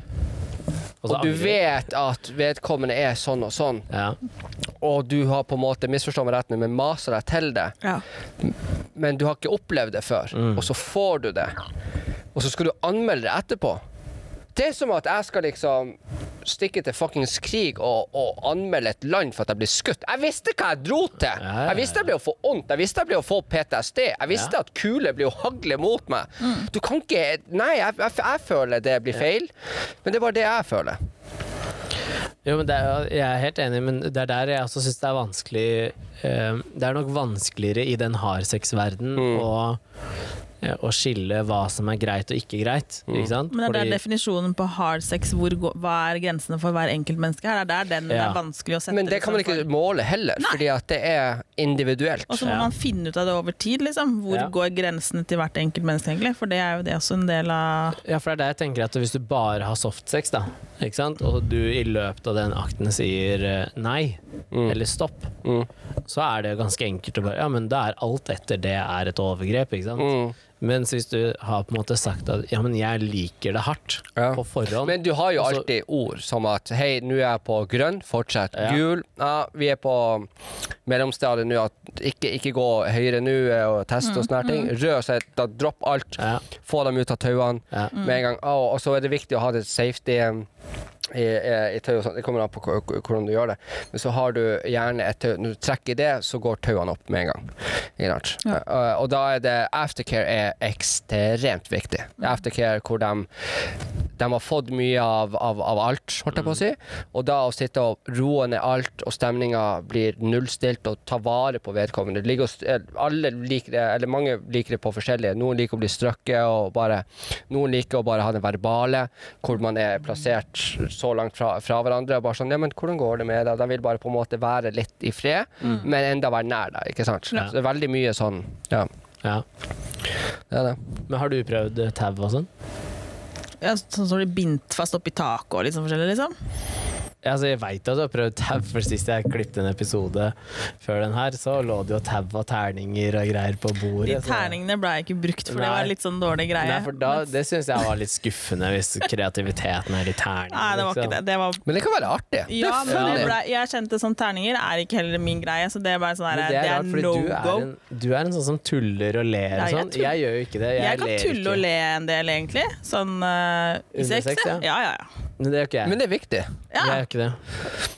Og og du vet at vedkommende er sånn og sånn, Ja. og du har på en måte misforstått meg rett nå, men maser deg til det, ja. men du har ikke opplevd det før, og så får du det, og så skal du anmelde det etterpå. Det er som at jeg skal liksom stikke til fuckings krig og, og anmelde et land for at jeg blir skutt. Jeg visste hva jeg dro til! Jeg visste jeg ble å få vondt, jeg visste jeg ble å få PTSD. Jeg visste Ja. at kuler blir å hagle mot meg. Du kan ikke Nei, jeg, jeg, jeg føler det blir feil, men det er bare det jeg føler. Jo, men det er, jeg er helt enig, men det er der jeg også syns det er vanskelig eh, Det er nok vanskeligere i den hardsexverden Mm. å, å skille hva som er greit og ikke greit. Mm. Ikke sant? Men det er der Fordi- definisjonen på hard sex, hvor, hva er grensene for hver enkelt menneske her? Det er der den det Ja. er vanskelig å sette. Men det kan man liksom, ikke for- måle heller, fordi at det er individuelt. Og så må Ja. man finne ut av det over tid, liksom. Hvor Ja. går grensene til hvert enkelt menneske, egentlig? For det er jo det også en del av Ja, for det er det jeg tenker at hvis du bare har softsex, da, ikke sant? og du i løpet av den akten sier nei, nei, eller stopp, Mm. så er det ganske enkelt å bare Ja, men da er alt etter det er et overgrep, ikke sant? Mm. Mens hvis du har på en måte sagt at ja, men jeg liker det hardt Ja. på forhånd Men du har jo og så- alltid ord som at hei, nå er jeg på grønn, fortsett. Ja. Gul, ja, vi er på mellomstadiet nå, at ikke, ikke gå høyre nå eh, og teste og sånne ting. Rød, så da dropp alt. Ja. Få dem ut av tauene Ja. med en gang. Å, og så er det viktig å ha det safety um, i, i, i tau og sånt. Det kommer an på hvor- hvor- hvordan du gjør det. Men så har du gjerne et tau Når du trekker i det, så går tauene opp med en gang. Ja. Uh, og da er det Aftercare er ekstremt viktig. Aftercare hvor de de har fått mye av, av, av alt, holdt jeg på å si. Og da å sitte og roe ned alt, og stemninga blir nullstilt, og ta vare på vedkommende. Eh, alle liker det, eller mange liker det på forskjellige. Noen liker å bli strøkket, og bare Noen liker å bare ha det verbale, hvor man er plassert så langt fra, fra hverandre. Og bare sånn Ja, men hvordan går det med deg? De vil bare på en måte være litt i fred, men enda være nær deg, ikke sant? Ja. Så det er veldig mye sånn Ja, Ja. det er det. Men har du prøvd tau og sånn? Ja, Sånn som blir bindt fast oppi taket og litt sånn forskjellig, liksom? Ja, altså, jeg veit at du har prøvd tau, for sist jeg klippet en episode før den her, så lå det jo tau og terninger og greier på bordet. De terningene ble ikke brukt, for det Nei. var litt sånn dårlig greie. Nei, for da, Det syns jeg var litt skuffende, hvis kreativiteten er i terninger. Nei, det var ikke liksom. det. det var Men det kan være artig. ja, det men det ble, jeg kjente sånn terninger er ikke heller min greie, så det er bare sånn her, det er det er rart, fordi no du er, go. en, du er en sånn som tuller og ler og sånn. Jeg gjør jo ikke det. Jeg, Jeg kan ler tulle ikke. og le en del, egentlig. Sånn uh, i sex. ja. Ja, ja, ja. Men det gjør ikke jeg. Men det er viktig. ja. Jeg gjør ikke det.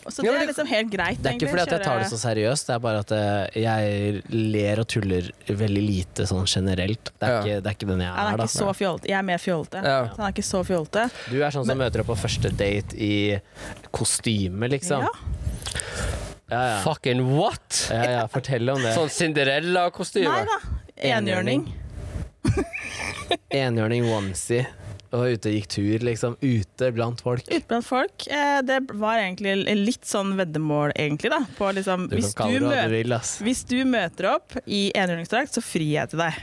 Så Ja, det men er det- liksom helt greit, Det er ikke fordi at jeg tar det så seriøst, det er bare at eh, jeg ler og tuller veldig lite sånn generelt. Det er, Ja. ikke, det er ikke den jeg Han er, er da. ikke så fjolte. Jeg er mer fjolte. Ja. Så han er ikke så fjolte. Du er sånn som møter opp på første date i kostyme, liksom. Ja. Ja, ja. Fucking what?! ja, ja fortell om det. Sånn Cinderella-kostyme. Nei da. Enhjørning. Enhjørning onesie. Og ute gikk tur, liksom. Ute blant folk. Ute blant folk. Eh, det var egentlig litt sånn veddemål, egentlig, da. På liksom Du hvis du, hva du vil, ass. hvis du møter opp i enhjørningsdrakt, så frir jeg til deg.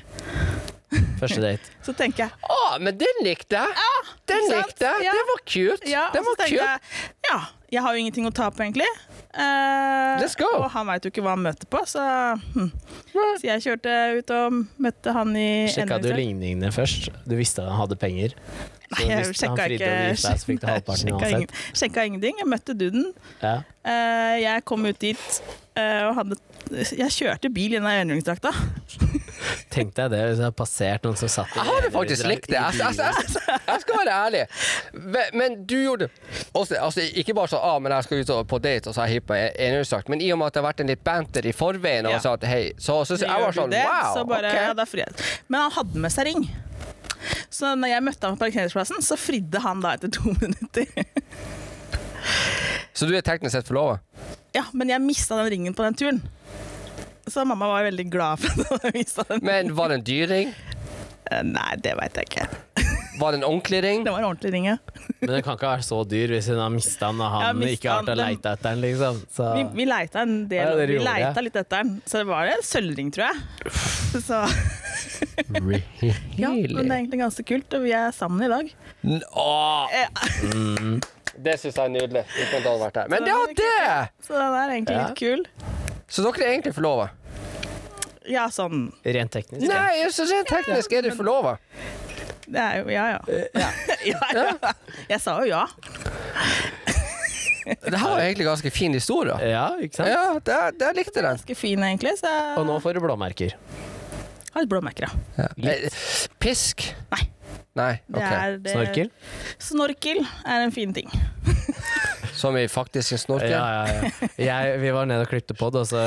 Første date. Så tenker jeg Å, men den likte jeg! den ikke sant? likte jeg! Ja. Det var kult! Ja, den var tenker jeg ja, jeg har jo ingenting å tape, egentlig. Eh, Let's go. Og han veit jo ikke hva han møter på, så hm. Så jeg kjørte ut og møtte han i Sjekka du ligningene først? Du visste han hadde penger? Så Nei, jeg sjekka ikke. sjekka ingenting. Jeg møtte duden. Ja. Eh, jeg kom ut dit eh, og hadde Jeg kjørte bil i den enhjørningsdrakta. Tenk deg det hvis det hadde passert noen som satt i Jeg hadde faktisk likt det. Jeg, jeg, jeg, jeg skal være ærlig. Men- du gjorde også, altså, Ikke bare sånn ah, men jeg skal ut på date, og så har jeg hippa enhjørningsjakt. Men i og med at det har vært en litt banter i forveien, og Ja. sa at hei, så, syns jeg var sånn det, wow. så bare, ok. ja, det er jeg. Men han hadde med seg ring. Så når jeg møtte ham på parkeringsplassen, så fridde han da etter to minutter. Så du er teknisk sett forlova? Ja, men jeg mista den ringen på den turen. Så mamma var veldig glad for at jeg mista den. Men var det en dyr ring? Eh, Nei, det veit jeg ikke. Var det en ordentlig ring? Det var en ordentlig ring, ja. Men den kan ikke være så dyr hvis hun har mista den og han mistet ikke har vært og leita etter den, liksom. Så Vi, vi leita en del, Ja, vi gjorde leita det. litt etter den. Så det var en sølvring, tror jeg. Så ja, men det er egentlig ganske kult, og vi er sammen i dag. N- Åh, Ja, det syns jeg er nydelig. Uten at det hadde vært her. Men det var det! så den er egentlig Ja. litt kul. Så dere er egentlig forlova? Ja, sånn rent teknisk. ja. Nei, så rent teknisk er dere forlova. Det er jo Ja, ja. Ja. ja, ja. Jeg sa jo ja. Det her var egentlig ganske fin historie. Ja, ikke sant? Ja, det, det jeg likte den. Ganske fin, egentlig. Så Og nå får du blåmerker. har litt blåmerker, ja. Litt. Pisk? Nei. Nei, Det er det. Snorkel? Snorkel er en fin ting. Som i faktisk en snorkel? Ja, ja, ja. Jeg, vi var nede og klippte pod, og så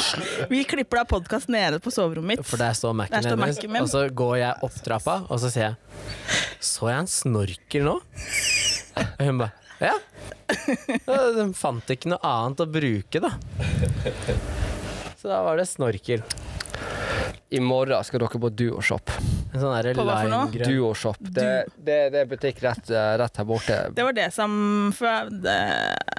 Vi klipper da podkast nede på soverommet mitt. For der står Mac-en hennes, og så går jeg opp trappa, og så sier jeg Så jeg en snorkel nå? Og hun bare Ja. De fant ikke noe annet å bruke, da. Så da var det snorkel. I morgen skal dere på Duoshop. En sånn derre På hva for noe? limegrønn Duoshop. Det, det, det er butikk rett, eh, rett her borte. Det var det som for det,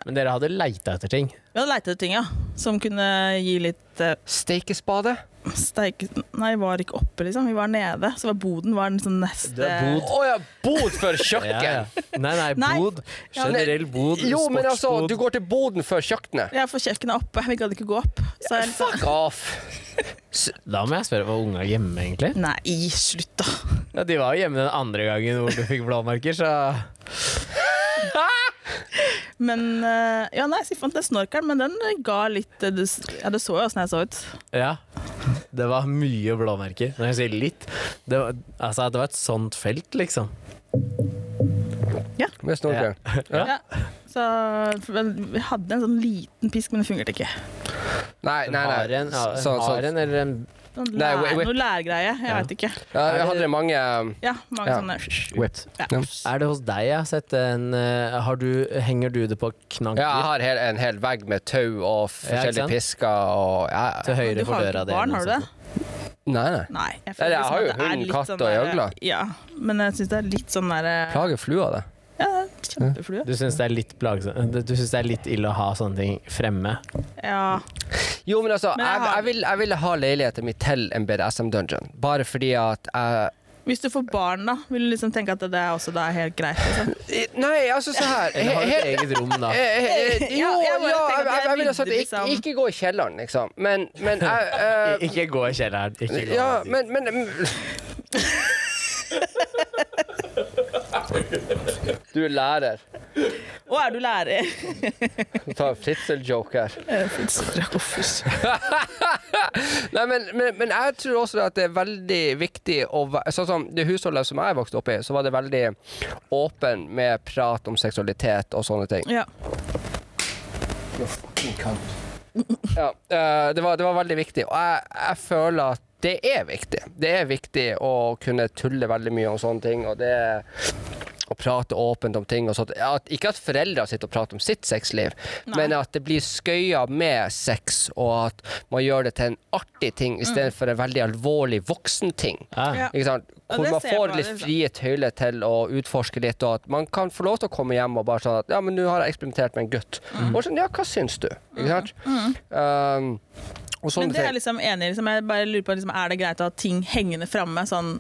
Men dere hadde leita etter ting. Vi hadde leita etter ting, ja. Som kunne gi litt uh, Steikespade? steik... Nei, vi var ikke oppe, liksom. Vi var nede. Så var boden var den sånn neste Det er bod. Å ja, bod for kjøkken! Ja, ja. Nei, nei, Nei. bod. Ja, Generell bod. Jo, men altså, sportsbod. du går til boden før kjøkkenet. Ja, for kjøkkenet er oppe. Vi gadd ikke gå opp. Så jeg liksom Fuck off! Da må jeg spørre, var unga hjemme, egentlig? Nei, slutt, da. Ja, De var jo hjemme den andre gangen hvor du fikk blåmerker, så Men eh, Ja, nei, så fant den snorkelen, men den ga litt eh, du, Ja, du så jo åssen jeg så ut. Ja. Det var mye blåmerker. Når jeg sier litt Det var, altså, det var et sånt felt, liksom. Ja. Med snorkel. Ja. Ja. Så vi hadde en sånn liten pisk, men det fungerte ikke. Nei, nei, nei. Har en, ja, en Så- så- har en eller en Sånn Nei, lær, whip. noe lærgreie. Jeg Ja. vet ikke. Ja, jeg hadde mange Ja, mange Ja. sånne whip. Er det hos deg jeg har sett en eh, har du, Henger du det på knagger Ja, jeg har hel, en hel vegg med tau og forskjellige pisker og ja, til høyre Du for har døra di? barn, har du det? Nei, nei. Nei. Jeg, Eller, jeg liksom har jo hund, katt sånn og gjøgler. Ja, men jeg syns det er litt sånn derre Plager flua det? Ja, kjempeflue. Du syns det er litt plagsomt Du syns det er litt ille å ha sånne ting fremme? Ja. Jo, men altså, Men jeg jeg, har- jeg, vil, jeg ville ha leiligheten min til en BDSM-dungeon. Bare fordi at jeg Hvis du får barn, da, vil du liksom tenke at det er også da helt greit? Liksom. Nei, altså så her Eller har du et eget rom, da? Jo, Ja, jeg vil jeg, jeg, jeg jeg sagt ikke, liksom. ikke gå i kjelleren, liksom. Men, men jeg eh, Ikke gå i kjelleren. Ikke gå Ja, men, men Du er lærer. Å, er du lærer? Ta en fritzel-joke her. Nei, men, men, men jeg tror også at det er veldig viktig å være Sånn som det husholdet som jeg vokste opp i, så var det veldig åpen med prat om seksualitet og sånne ting. Ja. Ja, eh, det, var, det var veldig viktig, og jeg, jeg føler at det er viktig. Det er viktig å kunne tulle veldig mye om sånne ting, og det å prate åpent om ting og sånt. At, ikke at foreldre sitter og prater om sitt sexliv, Nei. men at det blir skøya med sex, og at man gjør det til en artig ting istedenfor en veldig alvorlig voksenting. Ja. Hvor man får litt frie tøyler til å utforske litt, og at man kan få lov til å komme hjem og bare sånn at Ja, men nå har jeg eksperimentert med en gutt. Mm. Og sånn, ja, hva syns du? Ikke sant? Um, Men det er jeg liksom enig i. Liksom, jeg bare lurer på liksom, Er det greit å ha ting hengende framme? Sånn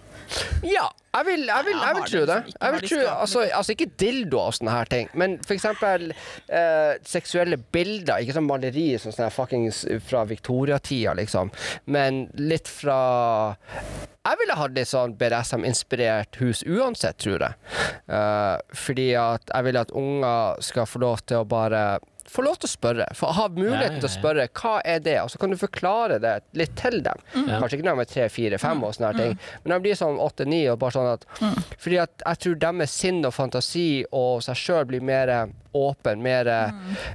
Ja, jeg vil, jeg vil, jeg vil tro det. liksom Jeg vil tro, altså, altså ikke dildo og sånne her ting, men for eksempel eh, seksuelle bilder. Ikke sånn maleri sånn sånn fuckings fra Victoria-tida, liksom, men litt fra jeg ville hatt litt sånn BDSM-inspirert hus uansett, tror jeg. Eh, fordi at jeg vil at unger skal få lov til å bare få lov til å spørre. Få ha muligheten til å spørre hva er det, og så kan du forklare det litt til dem. Ja. Kanskje ikke når de er tre, fire, fem og sånne ting, men når de blir sånn åtte, ni og bare sånn at Fordi at jeg tror deres sinn og fantasi og seg sjøl blir mer åpen, mer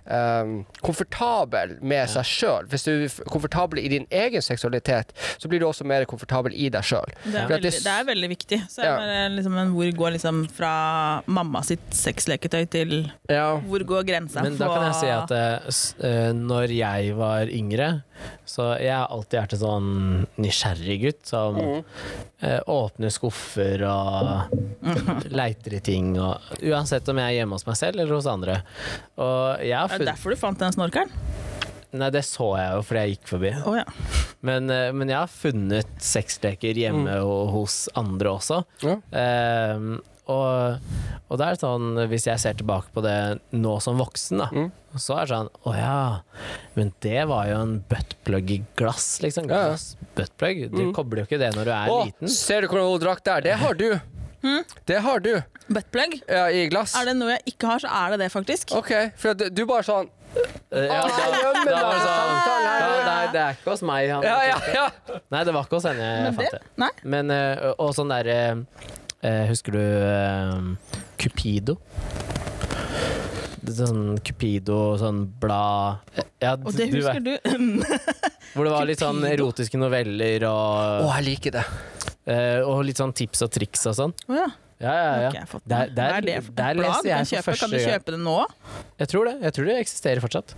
um, komfortabel med seg sjøl. Hvis du er komfortabel i din egen seksualitet, så blir du også mer komfortabel i deg sjøl. Det det- det er veldig viktig. Så er Ja. det bare liksom, men hvor går liksom fra mamma sitt sexleketøy til Ja. Hvor går grensa? Men da kan jeg si at uh, når jeg var yngre, så jeg har alltid vært en sånn nysgjerrig gutt som Mm. eh, åpner skuffer og leiter i ting. Og, uansett om jeg er hjemme hos meg selv eller hos andre. Og jeg har Det er derfor du fant den snorkeren? Nei, det så jeg jo fordi jeg gikk forbi. Oh, ja. Men, eh, men jeg har funnet sexleker hjemme og hos andre også. Ja. Ehm, og, og det er sånn, hvis jeg ser tilbake på det nå som voksen, da, Mm. så er det sånn Å ja, men det var jo en buttplug i glass, liksom. Ja, ja. Glass buttplug. Du Mm. kobler jo ikke det når du er Å, liten. ser du hvordan hun drakk der? Det har du. Det har du Buttplug? ja, i glass. Er det noe jeg ikke har, så er det det, faktisk. OK, for du, du bare sånn Eh, ja, da, da var det sånn ja, Nei, det er ikke hos meg. Han, Ja, ja, ja. Nei, det var ikke hos henne jeg fant det det. Men, eh, og sånn derre eh, Husker du eh, Cupido? Sånn Cupido, sånn blad ja, Og det du husker du. Hvor det var litt sånn erotiske noveller Å, og, jeg liker det. eh, og litt sånn tips og triks og sånn. Oh, ja. Ja, ja, ja. ikke Der, der, Hva er det for der kan jeg for kjøpe? Kan du kjøpe det nå? Jeg tror det. Jeg tror det eksisterer fortsatt.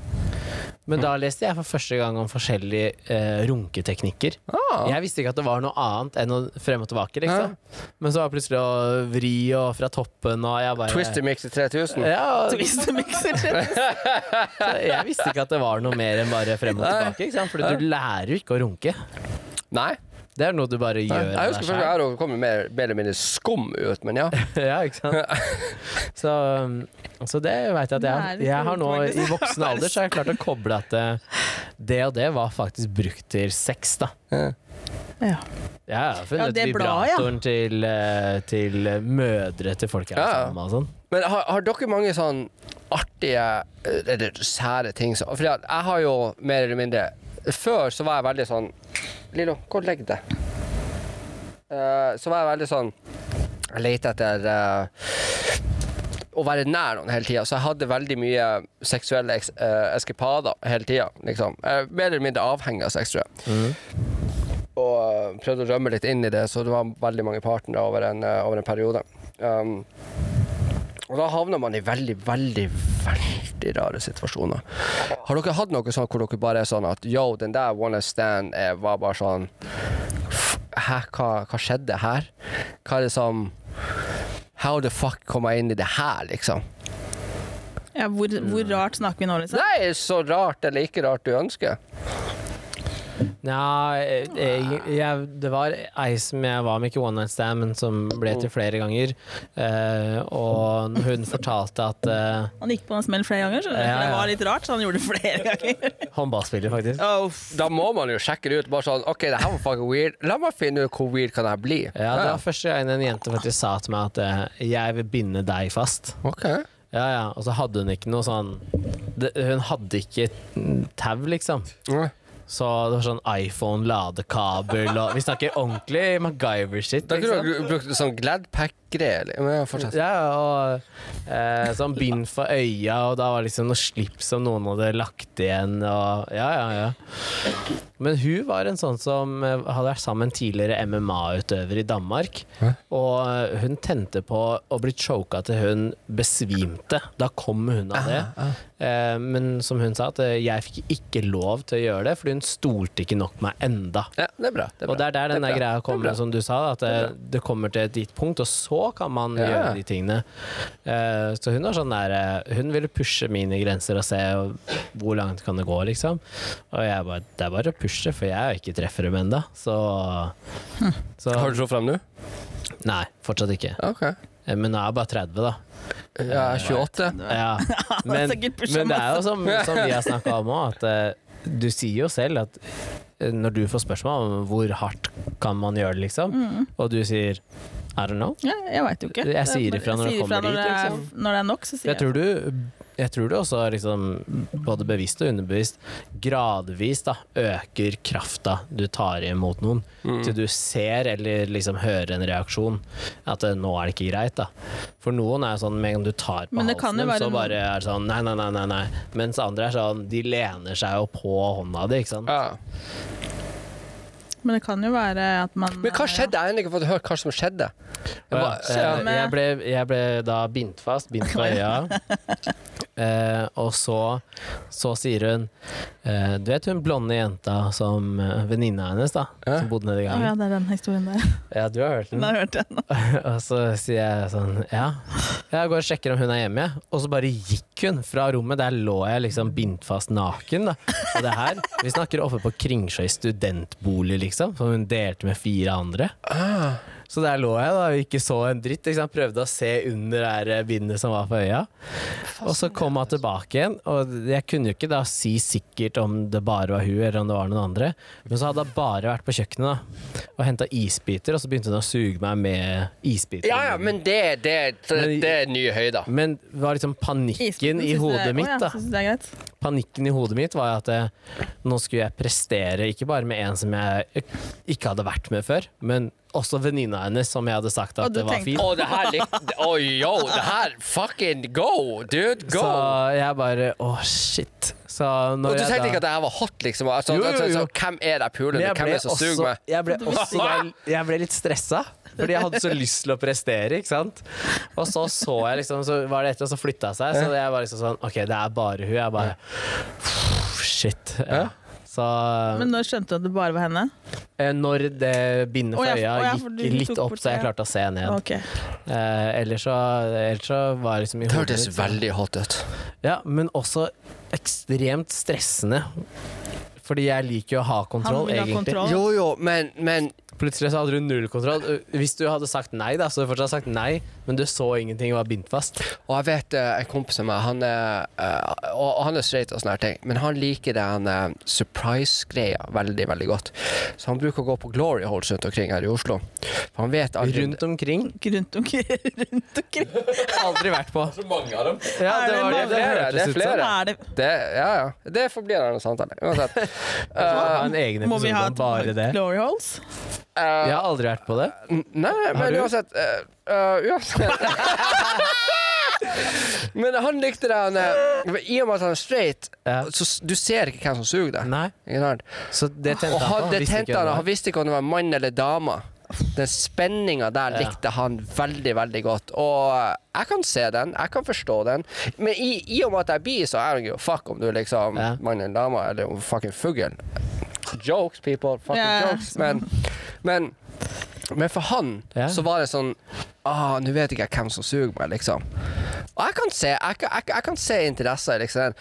Men da leste jeg for første gang om forskjellige eh, runketeknikker. Ah. Jeg visste ikke at det var noe annet enn å frem og tilbake, liksom. Men så var det plutselig å vri og fra toppen og jeg bare Twister Mix i 3000. Ja, Twister-mikser. så jeg visste ikke at det var noe mer enn bare frem og tilbake. Ikke sant? Fordi du lærer jo ikke å runke. Nei. Det er noe du bare gjør. gjør Jeg husker først jeg har kommet mer, eller mindre skum ut, men ja. ja, ikke sant? Så, um, så det vet jeg at jeg, jeg har nå i voksen alder så har jeg klart å koble at det, det og det var faktisk brukt til sex, da. Ja. Ja, jeg har funnet Ja, ja. vibratoren til, eh, til mødre til folk jeg er Ja, ja. sammen med og sånn. Men har, har dere mange sånn artige eh, eller sære ting? som for jeg har jo mer eller mindre Før så var jeg veldig sånn Lillo, gå og legg deg. Uh, så var jeg veldig sånn Jeg leter etter uh, å være nær noen hele tida, så jeg hadde veldig mye seksuelle eks, uh, eskipader hele tida. Liksom. Jeg er mer eller mindre avhengig av sex, tror jeg. Og eh, prøvde å rømme litt inn i det, så det var veldig mange partnere over en, eh, over en periode. Um, og da havner man i veldig, veldig, veldig rare situasjoner. Har dere hatt noe sånn hvor dere bare er sånn at yo, den der one stand eh, var bare sånn Hæ, hva, hva skjedde her? Hva er det som How the fuck kom jeg inn i det her, liksom? Ja, hvor, hvor rart snakker vi nå, liksom? Nei, så rart eller ikke rart du ønsker. Nja, jeg, jeg, det var ei som jeg var med, ikke one night stand, men som ble til flere ganger. Uh, og hun fortalte at uh, Han gikk på en smell flere ganger, så ja, Ja, Det var litt rart, så han gjorde det flere ganger. Håndballspiller, faktisk. Oh, Da må man jo sjekke det ut. Bare sånn OK, det her var fucking weird. La meg finne ut hvor weird kan jeg bli. Ja, det var første gang en jente faktisk sa til meg at uh, 'jeg vil binde deg fast'. OK. Ja, ja, Og så hadde hun ikke noe sånn det, Hun hadde ikke mm, tau, liksom. Ja. Så det var sånn iPhone-ladekabel og Vi snakker ordentlig MacGyver-shit. Da kunne du brukt sånn Gladpack-greier. Eller- Men fortsett. Ja, og eh, sånn bind for øya, og da var det liksom noe slips som noen hadde lagt igjen, og ja, ja, ja. Men hun var en sånn som eh, hadde vært sammen tidligere MMA-utøver i Danmark. Hæ? Og eh, hun tente på å bli choka til hun besvimte. Da kom hun av det. Eh, men som hun sa, at eh, jeg fikk ikke lov til å gjøre det, fordi hun stolte ikke nok på meg enda. Ja, det er bra. Det er bra. Og det er der den Det er der greia er kommer, som du sa, at det, det kommer til et ditt punkt, og så kan man Ja. gjøre de tingene. Uh, så hun var sånn der eh, Hun ville pushe mine grenser og se hvor langt kan det gå, liksom. Og jeg bare Det er bare å pushe, for jeg er jo ikke treffer dem ennå. Så, så Har du så frem nå? Nei, fortsatt ikke. OK. Eh, Men nå er jeg bare 30, da. Ja, 28. Ja. Men, men det er jo som, som vi har snakka om òg, at du sier jo selv at når du får spørsmål om hvor hardt kan man gjøre det, liksom, og du sier I don't know. ja, jeg veit jo ikke. Jeg sier Det er- ifra når jeg når er- liksom. Når det er nok, så sier jeg tror du jeg tror du også liksom, både bevisst og underbevisst gradvis da, øker krafta du tar imot noen, Mm. til du ser eller liksom hører en reaksjon. At eh, nå er det ikke greit. da. For noen er sånn med en gang du tar på Men det kan halsen dem, så bare er det sånn nei, nei, nei, nei, nei. Mens andre er sånn, de lener seg jo på hånda di, ikke sant. Ja. Men det kan jo være at man Men hva skjedde? Jeg har ennå ikke fått høre hva som skjedde. Jeg bare- eh, jeg, ble, jeg ble da bindt fast, bindt fra øya. Eh, og så, så sier hun eh, Du vet hun blonde jenta som uh, venninna hennes, da? Som bodde nede i Oh, ja, det er den historien der. Ja, du har hørt den? Den har hørt den. og så sier jeg sånn Ja, jeg går og sjekker om hun er hjemme. Og så bare gikk hun fra rommet. Der lå jeg liksom bindt fast naken, da. Og det her Vi snakker oppe på Kringsjøy studentbolig, liksom, som hun delte med fire andre. Ah. Så der lå jeg da og ikke så en dritt. Prøvde å se under det her bindet som var på øya. Og så kom hun tilbake igjen, og jeg kunne jo ikke da si sikkert om det bare var hun eller om det var noen andre. Men så hadde hun bare vært på kjøkkenet da og henta isbiter, og så begynte hun å suge meg med isbiter. Ja ja, men det, det, det, det er nye høyder. Men det var liksom panikken i hodet mitt, da. Panikken i hodet mitt var at eh, nå skulle jeg prestere, ikke bare med en som jeg ikke hadde vært med før, men også venninna hennes, som jeg hadde sagt at det var fint. Å, det her likte Oi, yo, det her Fucking go, dude! Go! Så jeg bare Å, shit. Så når og du tenkte da- ikke at det her var hot, liksom? Altså, Jo, jo, jo. så, hvem er det jeg Hvem er det som suger meg? jeg ble, også jeg ble litt stressa, fordi jeg hadde så lyst til å prestere, ikke sant. Og så så jeg liksom, så var det etter, og så flytta seg, så jeg var liksom sånn OK, det er bare hun. Jeg bare Shit. Ja. Så Men når skjønte du at det bare var henne? Eh, når det bindet for øya ja, gikk litt opp, så jeg klarte å se ned. Okay. Eh, ellers, så, ellers så var jeg liksom i Det hørtes veldig hot ut. Ja, men også ekstremt stressende. Fordi jeg liker jo å ha kontroll, vil ha egentlig. kontroll. Jo, jo, men, men Plutselig så hadde du null kontroll. Hvis du hadde sagt nei, da, så hadde du fortsatt sagt nei, men du så ingenting og var bindt fast. Og jeg vet eh, en kompis av meg, han er, eh, og, han er straight og sånne her ting, men han liker den uh, surprise-greia veldig, veldig godt. Så han bruker å gå på glory holes rundt omkring her i Oslo. For han vet aldri Rundt omkring. Rundt omkring. Rundt omkring. Aldri vært på. Så mange av dem. Ja, det var det det, det Det er flere. Er det, det, Ja, ja. Det forblir en samtale. Uansett. Ha en egen må vi episode ha bare det. glory holes? Uh, Jeg har aldri vært på det. N- Nei, men uansett uh, eh, Uansett Men han likte det han eh, I og med at han er straight, Ja. så s- du ser ikke hvem som suger deg. Nei, Ikke sant? så det Og tente han, han på. det visste tente ikke han, han det visste ikke om det var mann eller dame. Den spenninga der Ja. likte han veldig, veldig godt. Og eh, jeg kan se den, jeg kan forstå den. Men i, i og med at jeg er bi, så er det jo fuck om du er liksom Ja. mann eller dame, eller om fucking fugl. Jokes, people. Fucking Ja. jokes. Men, men, men for han Ja. så var det sånn Ah, nå vet ikke jeg hvem som suger meg, liksom. Og jeg kan se, jeg, jeg, jeg kan se interesser, liksom.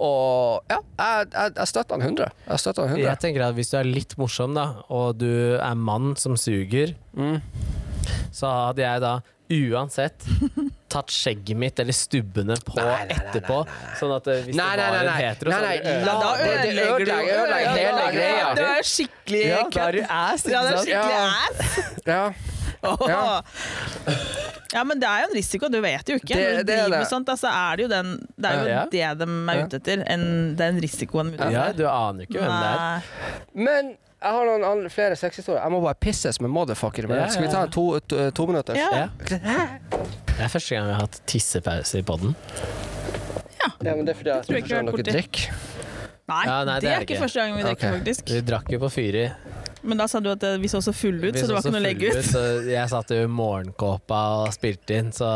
Og ja, jeg, jeg støtter han 100. Jeg støtter han 100. Jeg tenker at Hvis du er litt morsom, da, og du er mann som suger, Mm. så hadde jeg da uansett tatt skjegget mitt eller stubbene på Nei, nei, nei, etterpå. Sånn at eh, hvis Nei, det nei, var nei, en nei. hetero, Nei, nei, la- ødelegger du- hele greia. Det er skikkelig Ja, da er du ass, Ja, det er skikkelig Ja. ass. Ja. Ja. Ja, men det er jo en risiko, du vet jo ikke. Det- Når du det er driver med det. sånt, altså, er det jo, den, det, er jo Ja. det de er ute etter. En, den risikoen Ja, du aner ikke hvem det er. Men jeg har noen andre, flere sexhistorier. Jeg må bare pisses med motherfucker. Men Ja, skal vi ta ja. en to, to, to minutter? Ja. Ja. Det er første gang vi har hatt tissepause i poden. Ja, men det er fordi jeg tror ikke dere drikk. drikker. Nei, Ja, nei, det, det er er ikke første gang vi drikker, okay. faktisk. Vi drakk jo på Fyri. Men da sa du at eh, vi så så fulle ut, Vi så det var ikke noe å legge ut. ut. jeg satt jo i morgenkåpa og spilte inn, så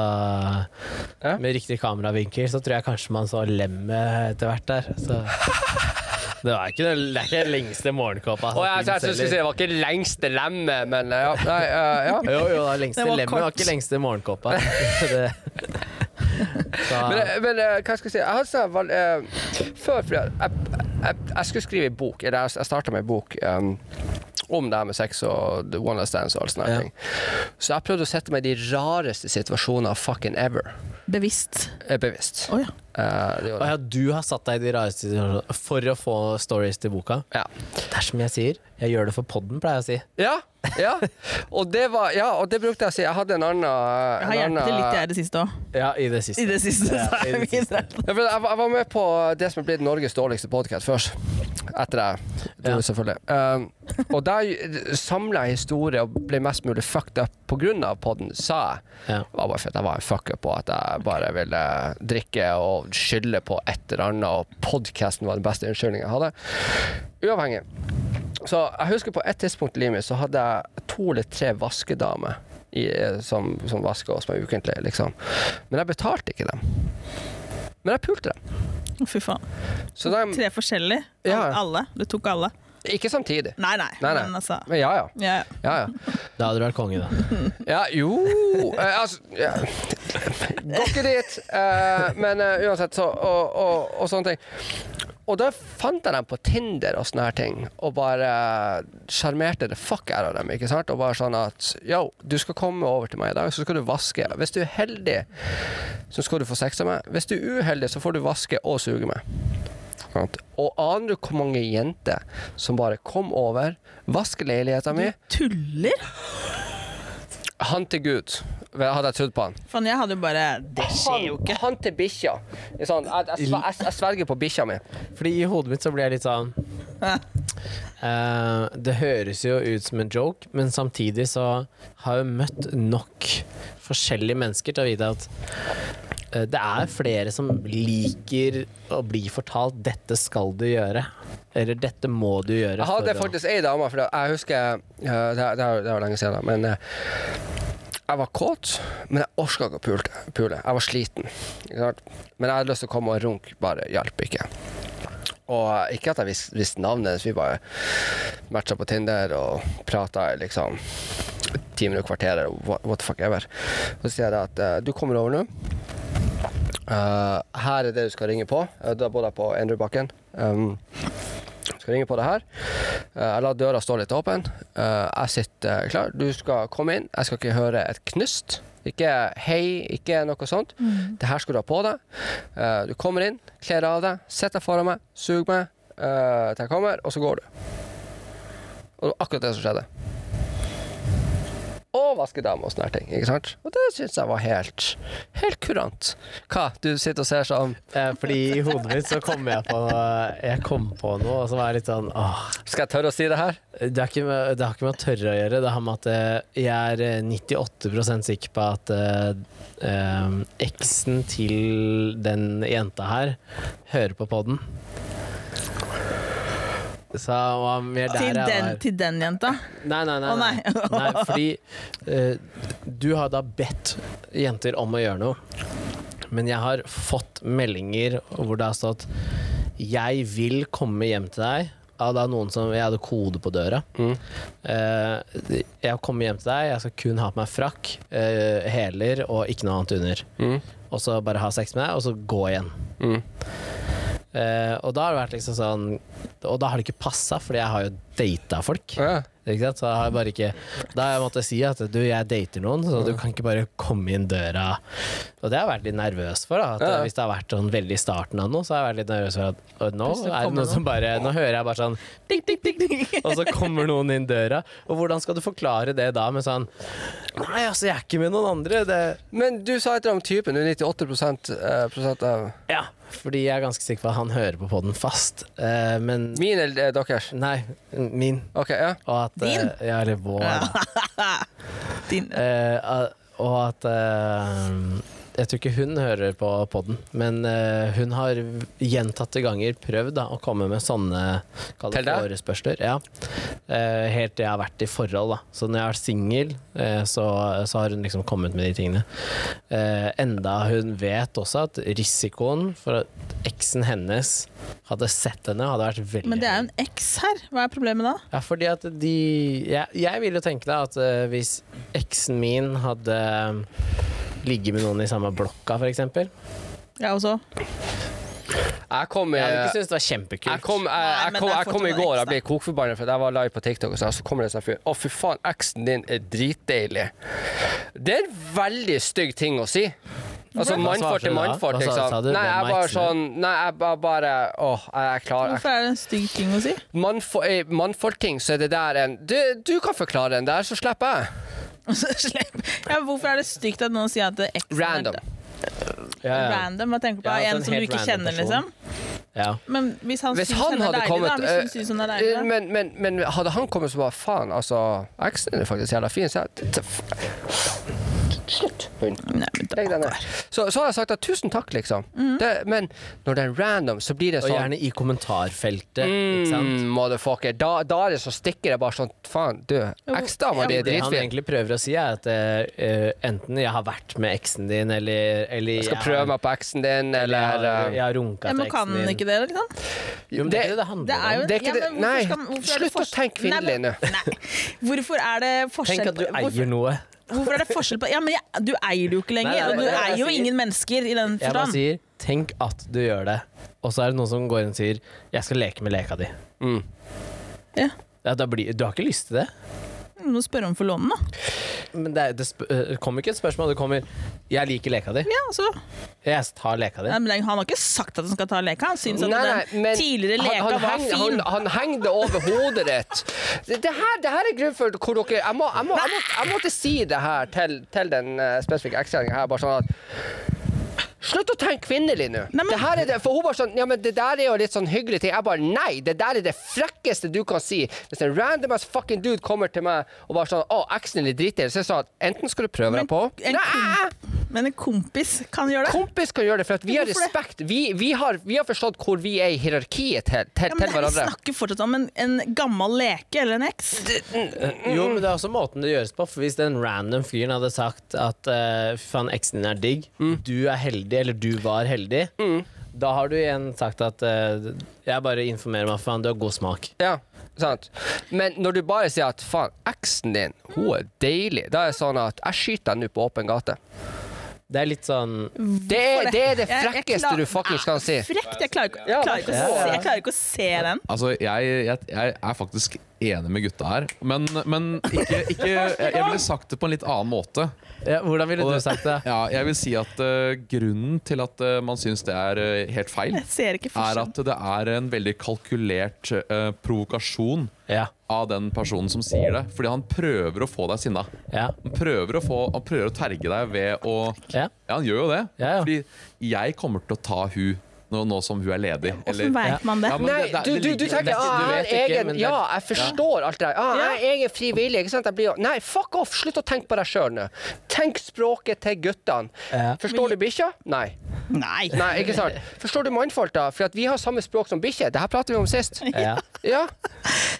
Med riktig kameravinkel så tror jeg kanskje man så lemmet etter hvert der. Så det var ikke er den lengste morgenkåpa. Oh, jeg, jeg, skulle si det var ikke lengste lemmet, men eh, ja. Nei, uh, ja. Jo, jo, det lengste Det var lemmet var ikke lengste morgenkåpa. det, så, Men, men uh, hva skal jeg si? Jeg har sagt, val- eh, Før fordi jeg, jeg, jeg, jeg skulle skrive en bok, eller jeg, jeg starta med en bok, um, om det her med sex og the one night stands og alt sånne Ja. ting. Så jeg prøvde å sette meg i de rareste situasjoner fucking ever. Bevisst. Eh, Bevisst. Oh, ja. Eh, det Og ja, du har satt deg i de rareste situasjonene for å få stories til boka. Ja. Det er som jeg sier, jeg gjør det for podden, pleier jeg å si. Ja, ja. Og det var Ja, og det brukte jeg å si. Jeg hadde en annen Jeg har hjulpet til litt jeg i det siste òg. Ja, i det siste. I det siste. Ja, i det siste. jeg, var- jeg var med på det som er blitt Norges dårligste podkast først. Etter det, det Ja. selvfølgelig. Um, og der samla jeg historier og ble mest mulig fucked up av podden, sa jeg. Ja. Det var bare fordi jeg var en fucker på at jeg bare ville drikke og skylde på et eller annet, og podkasten var den beste unnskyldningen jeg hadde. Uavhengig. Så jeg husker på et tidspunkt i livet mitt så hadde jeg to eller tre vaskedamer i, som, som vaska hos meg ukentlig, liksom. Men jeg betalte ikke dem. Men jeg pulte dem. Fy faen. Så de, Tre forskjellige? Ja. Alle? Du tok alle? Ikke samtidig. Nei, nei. Nei, nei. Men altså Men ja, ja. ja, ja. Ja, ja. Da hadde du vært konge, da. Ja, jo eh, Altså ja. Går ikke dit. eh, men eh, uansett, så og, og, og sånne ting. Og da fant jeg dem på Tinder og sånne her ting, og bare sjarmerte det fuck out av dem. ikke sant? Og bare sånn at yo, du skal komme over til meg i dag, så skal du vaske. Hvis du er heldig, så skal du få sex av meg. Hvis du er uheldig, så får du vaske og suge meg. Sant? Og aner du hvor mange jenter som bare kom over, vasker leiligheta mi, Du Tuller? han til Gud, hadde jeg trodd på han. Fan, jeg hadde jo bare Det skjer jo ikke. Han til bikkja. Sånn, jeg, jeg, jeg, jeg sverger på bikkja mi. Fordi i hodet mitt så blir jeg litt sånn uh, Det høres jo ut som en joke, men samtidig så har jeg møtt nok forskjellige mennesker til å vite at det er flere som liker å bli fortalt 'dette skal du gjøre', eller 'dette må du gjøre'. Jeg hadde faktisk ei dame, for jeg husker ja, det, det, det var lenge siden, da, men eh, jeg var kåt, men jeg orka ikke å pule. Jeg var sliten. Men jeg hadde lyst til å komme og runke, bare hjalp ikke. Og eh, ikke at jeg visste visst navnet hennes, vi bare matcha på Tinder og prata i liksom ti minutter, kvarter, what, what the fuck ever. Så sier jeg at eh, du kommer over nå. Eh, her er det du skal ringe på. Uh, da bor jeg på Endrudbakken. Um, skal ringe på det her. Eh, jeg lar døra stå litt åpen. Eh, jeg sitter klar. Du skal komme inn. Jeg skal ikke høre et knust. Ikke hei, ikke noe sånt. Det her skal du ha på deg. Eh, du kommer inn, kler av deg, setter deg foran meg, suger meg eh, til jeg kommer, og så går du. Og det var akkurat det som skjedde. Og vaskedame og sånne ting. Ikke sant? Og det syns jeg var helt helt kurant. Hva? Du sitter og ser sånn Eh, fordi i hodet mitt så kom jeg på Jeg kom på noe, og så var jeg litt sånn åh, Skal jeg tørre å si det her? Det, er ikke med, det har ikke med å tørre å gjøre. Det har med at eh, jeg er eh, 98 sikker på at eh, eh, eksen til den jenta her hører på poden. Så han var mer der Til jeg den, var. til den jenta? Nei, nei, nei. Nei. nei. nei fordi uh, du har da bedt jenter om å gjøre noe. Men jeg har fått meldinger hvor det har stått 'Jeg vil komme hjem til deg'. Av da noen som Jeg hadde kode på døra. Mm. Uh, jeg kommer hjem til deg, jeg skal kun ha på meg frakk, eh, hæler og ikke noe annet under. Mm. Og så bare ha sex med deg, og så gå igjen. Mm. Eh, og da har det vært liksom sånn Og da har det ikke passa, fordi jeg har jo data folk. Ja. Ikke sant? Så jeg bare ikke Da har jeg måttet si at du, jeg dater noen, så du kan ikke bare komme inn døra. Og det har jeg vært litt nervøs for. da At. Hvis det har vært sånn veldig i starten av noe, så har jeg vært litt nervøs for at og nå er det noen noe som bare Nå hører jeg bare sånn ding, ding, ding, og så kommer noen inn døra. Og hvordan skal du forklare det da med sånn Nei, altså, jeg er ikke med noen andre. Det Men du sa et eller annet om typen. Du er 98 prosent, eh, prosent av Ja, fordi jeg er ganske sikker på at han hører på poden fast. Eh, men Min eller eh, deres? Nei, min. OK, ja. Og at Din? eh, Ja, eller vår. Din. Eh, og at eh, Jeg tror ikke hun hører på podden, men uh, hun har gjentatte ganger prøvd da, å komme med sånne forespørsler. Ja. Uh, helt til jeg har vært i forhold. Da. Så når jeg har vært singel, uh, så, så har hun liksom kommet med de tingene. Eh, enda hun vet også at risikoen for at eksen hennes hadde sett henne, hadde vært veldig Men det er jo en eks her. Hva er problemet da? Ja, fordi at de Jeg, jeg vil jo tenke da at eh, hvis eksen min hadde eh, ligget med noen i samme blokka, for eksempel Jeg også. Jeg kom, Jeg hadde eh, ikke syntes det var kjempekult. jeg kom, jeg, Nei, jeg men kom, jeg kom i går, og ble kokforbanna for at jeg var live på TikTok, og så, så kommer det en sånn fyr Å, fy faen, eksen din er dritdeilig. Det er en veldig stygg ting å si. Altså mannfolk til mannfolk, liksom. Nei, jeg bare sånn Nei, jeg bare, bare Åh, jeg er klar. Hvorfor er det en stygg ting å si? mannfo- i mannfolkting, så er det der en Du, du kan forklare den der, så slipper jeg. Ja, hvorfor er det stygt at noen sier at det er eksen Random. Ja, ja. Random? Hva tenker du på? Ja, en en som du ikke kjenner, person. liksom? Ja. Men hvis han Hvis syns han hun er hadde deilig, kommet da? Hvis hun eh, syns er deilig, da? men, men, men hadde han kommet så bare Faen, altså Eksen din er faktisk jævla fin. Så jeg, Slutt, hund. Men Legg deg ned. Så, så har jeg sagt at tusen takk, liksom. Det, men når det er random, så blir det sånn Og gjerne i kommentarfeltet, ikke sant? Mm, motherfucker. Da, da er det så stikker det bare sånn Faen, du, eksdama di er Det han egentlig prøver å si, er at uh, enten jeg har vært med eksen din, eller, eller Jeg skal jeg prøve har- meg på eksen din, eller eller jeg har, eh, jeg har runka til eksen kan eksen han din. ikke det, liksom? Jo, men det er Det- ikke det det handler Det er jo om. Det er ikke ja, det- nei, skal- er slutt å tenke kvinnelig nå. Hvorfor er det forskjell Tenk at du eier noe. Hvorfor er det forskjell på Ja, men jeg, du eier det jo ikke lenger, Nei, nei, og du eier jo ingen mennesker i den Jeg bare forstand. sier 'tenk at du gjør det', og så er det noen som går inn og sier 'jeg skal leke med leka di'. mm. Ja. Ja, da blir, du har ikke lyst til det? Du må spørre om forlånen, da. Men det, er- det sp øh, kommer ikke et spørsmål, det kommer 'jeg liker leka di'. Ja, altså. Jeg tar leka di. Nei, men han har ikke sagt at han skal ta leka. Han syns at den tidligere leka han var heng- fin. Han, han henger det over hodet ditt. Det, det, her, det her er grunnen for hvor dere Jeg, må, jeg, må, jeg, må, jeg måtte si det her til, til den uh, spesifikke ekskjæringa her, bare sånn at Slutt å tenke kvinnelig nå. Det her er det, for hun bare sånn Ja, men det der er jo litt sånn hyggelig ting. Jeg bare Nei, det der er det frekkeste du kan si. Hvis en random ass fucking dude kommer til meg og bare sånn Å, eksen din er dritdeilig, så jeg sånn at enten skal du prøve deg på en Nei! Men en kompis kan gjøre det. Kompis kan gjøre det, for at vi har respekt. Vi, vi, har, vi har forstått hvor vi er i hierarkiet til, til, Ja, men til det, vi snakker fortsatt om en, en gammel leke eller en eks. Jo, men det er også måten det gjøres på. For Hvis den random fyren hadde sagt at uh, faen, eksen din er digg, Mm. du er heldig, eller du var heldig, da har du igjen sagt at uh, jeg bare informerer meg, faen, du har god smak. Ja, sant. Men når du bare sier at faen, eksen din, hun er deilig, da er det sånn at jeg skyter deg nå på åpen gate. Det er litt sånn Det er det, er det Jeg- jeg frekkeste klar- du fuckings kan si. Frekt? Jeg klarer ikke, klarer ikke, å, se, jeg klarer ikke å se den. Altså, jeg, jeg, jeg er faktisk enig med gutta her, men, men ikke, ikke jeg, jeg ville sagt det på en litt annen måte. ja, Hvordan ville du sagt det? Ja, jeg vil si at uh, grunnen til at uh, man syns det er uh, helt feil, er at det er en veldig kalkulert provokasjon Ja. Av den personen som sier det. Fordi han prøver å få deg sinna. Ja. Han prøver å, få, han prøver å terge deg ved å Ja. Ja, han gjør jo det. Ja. Fordi jeg kommer til å ta hun nå, nå som hun er ledig. Hvordan vet man det? Ja, Nei, det- det- du, det du, du tenker ah, du jeg er egen Ja, jeg forstår alt det der. Ah, jeg er egen frivillig. Ikke sant? Jeg blir, nei, fuck off! Slutt å tenke på deg sjøl nå. Tenk språket til guttene. Ja. Forstår du bikkja? Nei. Nei. Nei, ikke sant. Forstår du mannfolk, da? For at vi har samme språk som bikkjer. Det her prater vi om sist. Ja. Ja,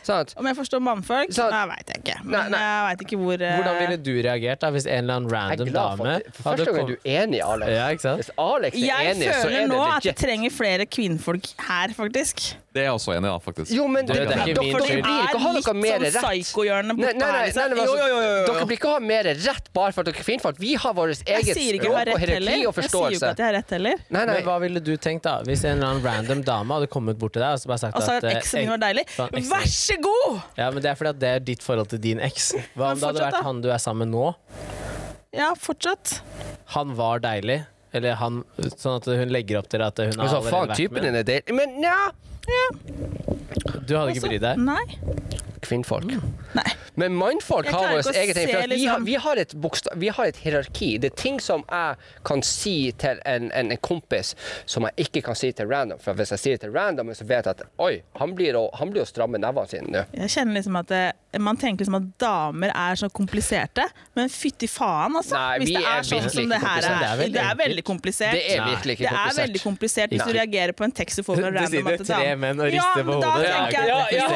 sant. Om jeg forstår mannfolk? Så- Nei, veit jeg ikke. Men nei. jeg veit ikke hvor uh... Hvordan ville du reagert da hvis en eller annen er random for dame for første gang er du enig, Alex. Ja, ikke sant? Hvis Alex er Jeg enig, så føler er det nå at vi legit. Trenger flere kvinnfolk her, faktisk. Det er jeg også enig i, faktisk. Jo, men Du, det er ikke dere, dere blir ikke å ha noe mer sånn rett. psykohjørne Nei, nei, nei, nei, nei, altså, jo, jo, jo, jo. Dere blir ikke ha mer rett bare for at dere er kvinnfolk. Vi har vårt eget språk og hierarki og forståelse. Jeg sier jo ikke at jeg har rett heller. Nei, nei. Men hva ville du tenkt da hvis en eller annen random dame hadde kommet bort til deg og så bare sagt Altså at at eh, eksen min var deilig. Vær så god! Ja, men det er fordi at det er ditt forhold til din eks. Hva om det hadde vært han du er sammen med nå? Ja, fortsatt. Han var deilig. Eller han, sånn at hun legger opp til at hun har Men så allerede vært typen med. er. Men nja, Du hadde ikke Altså, brydd deg? Nei. Kvinnfolk. nei. Men mannfolk har vårt eget se vi, har, liksom- vi, har et bokstav, vi har et hierarki. Det er ting som jeg kan si til en, en, en kompis som jeg ikke kan si til random. For hvis jeg sier det til random, så vet jeg at oi, han blir å, han blir å stramme nevene sine nå. Jeg kjenner liksom at det, Man tenker liksom at damer er så kompliserte, men fytti faen, altså. Nei, Hvis det er er sånn som det her er. Det er veldig Det er veldig komplisert. Det er virkelig ikke komplisert. Det er veldig komplisert hvis du reagerer på en tekst du får fra Du random. sitter det er tre menn og ja, rister på men da hodet. tenker jeg, Ja, ja,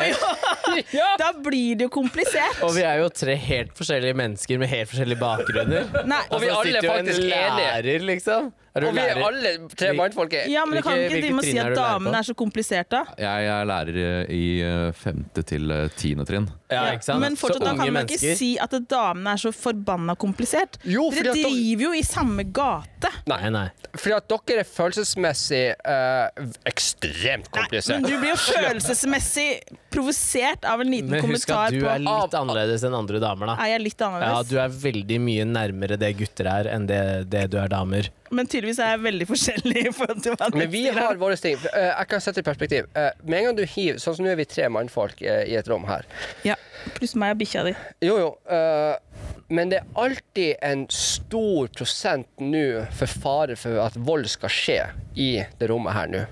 jo, Da blir det jo komplisert. Og vi er jo tre helt forskjellige mennesker med helt forskjellige bakgrunner. Nei. Og vi alle er faktisk en enige. liksom. Er du Og vi er alle tre mannfolk. er- Ja, men du kan ikke drive med å si er at damene er så kompliserte. da. Jeg er lærer i eh, femte til eh, tiende trinn. Ja, ikke sant? Men fortsatt, Så da unge kan man ikke mennesker. si at damene er så forbanna komplisert. Jo, fordi Dere driver jo i samme gate. Nei, nei. Fordi at dere er følelsesmessig eh, ekstremt Men du blir jo følelsesmessig provosert av en liten Men husk at du på er litt annerledes enn andre damer, da. Er jeg litt Ja, annerledes? du er veldig mye nærmere det gutter er, enn det, det du er damer. Men tydeligvis er jeg veldig forskjellig i forhold til hva Men vi har våre ting. Eh, jeg kan sette det i perspektiv. Eh, med en gang du hiver Sånn som nå er vi tre mannfolk eh, i et rom her. Ja, pluss meg og bikkja di. Jo, jo. eh, men det er alltid en stor prosent nå for fare for at vold skal skje i det rommet her nå.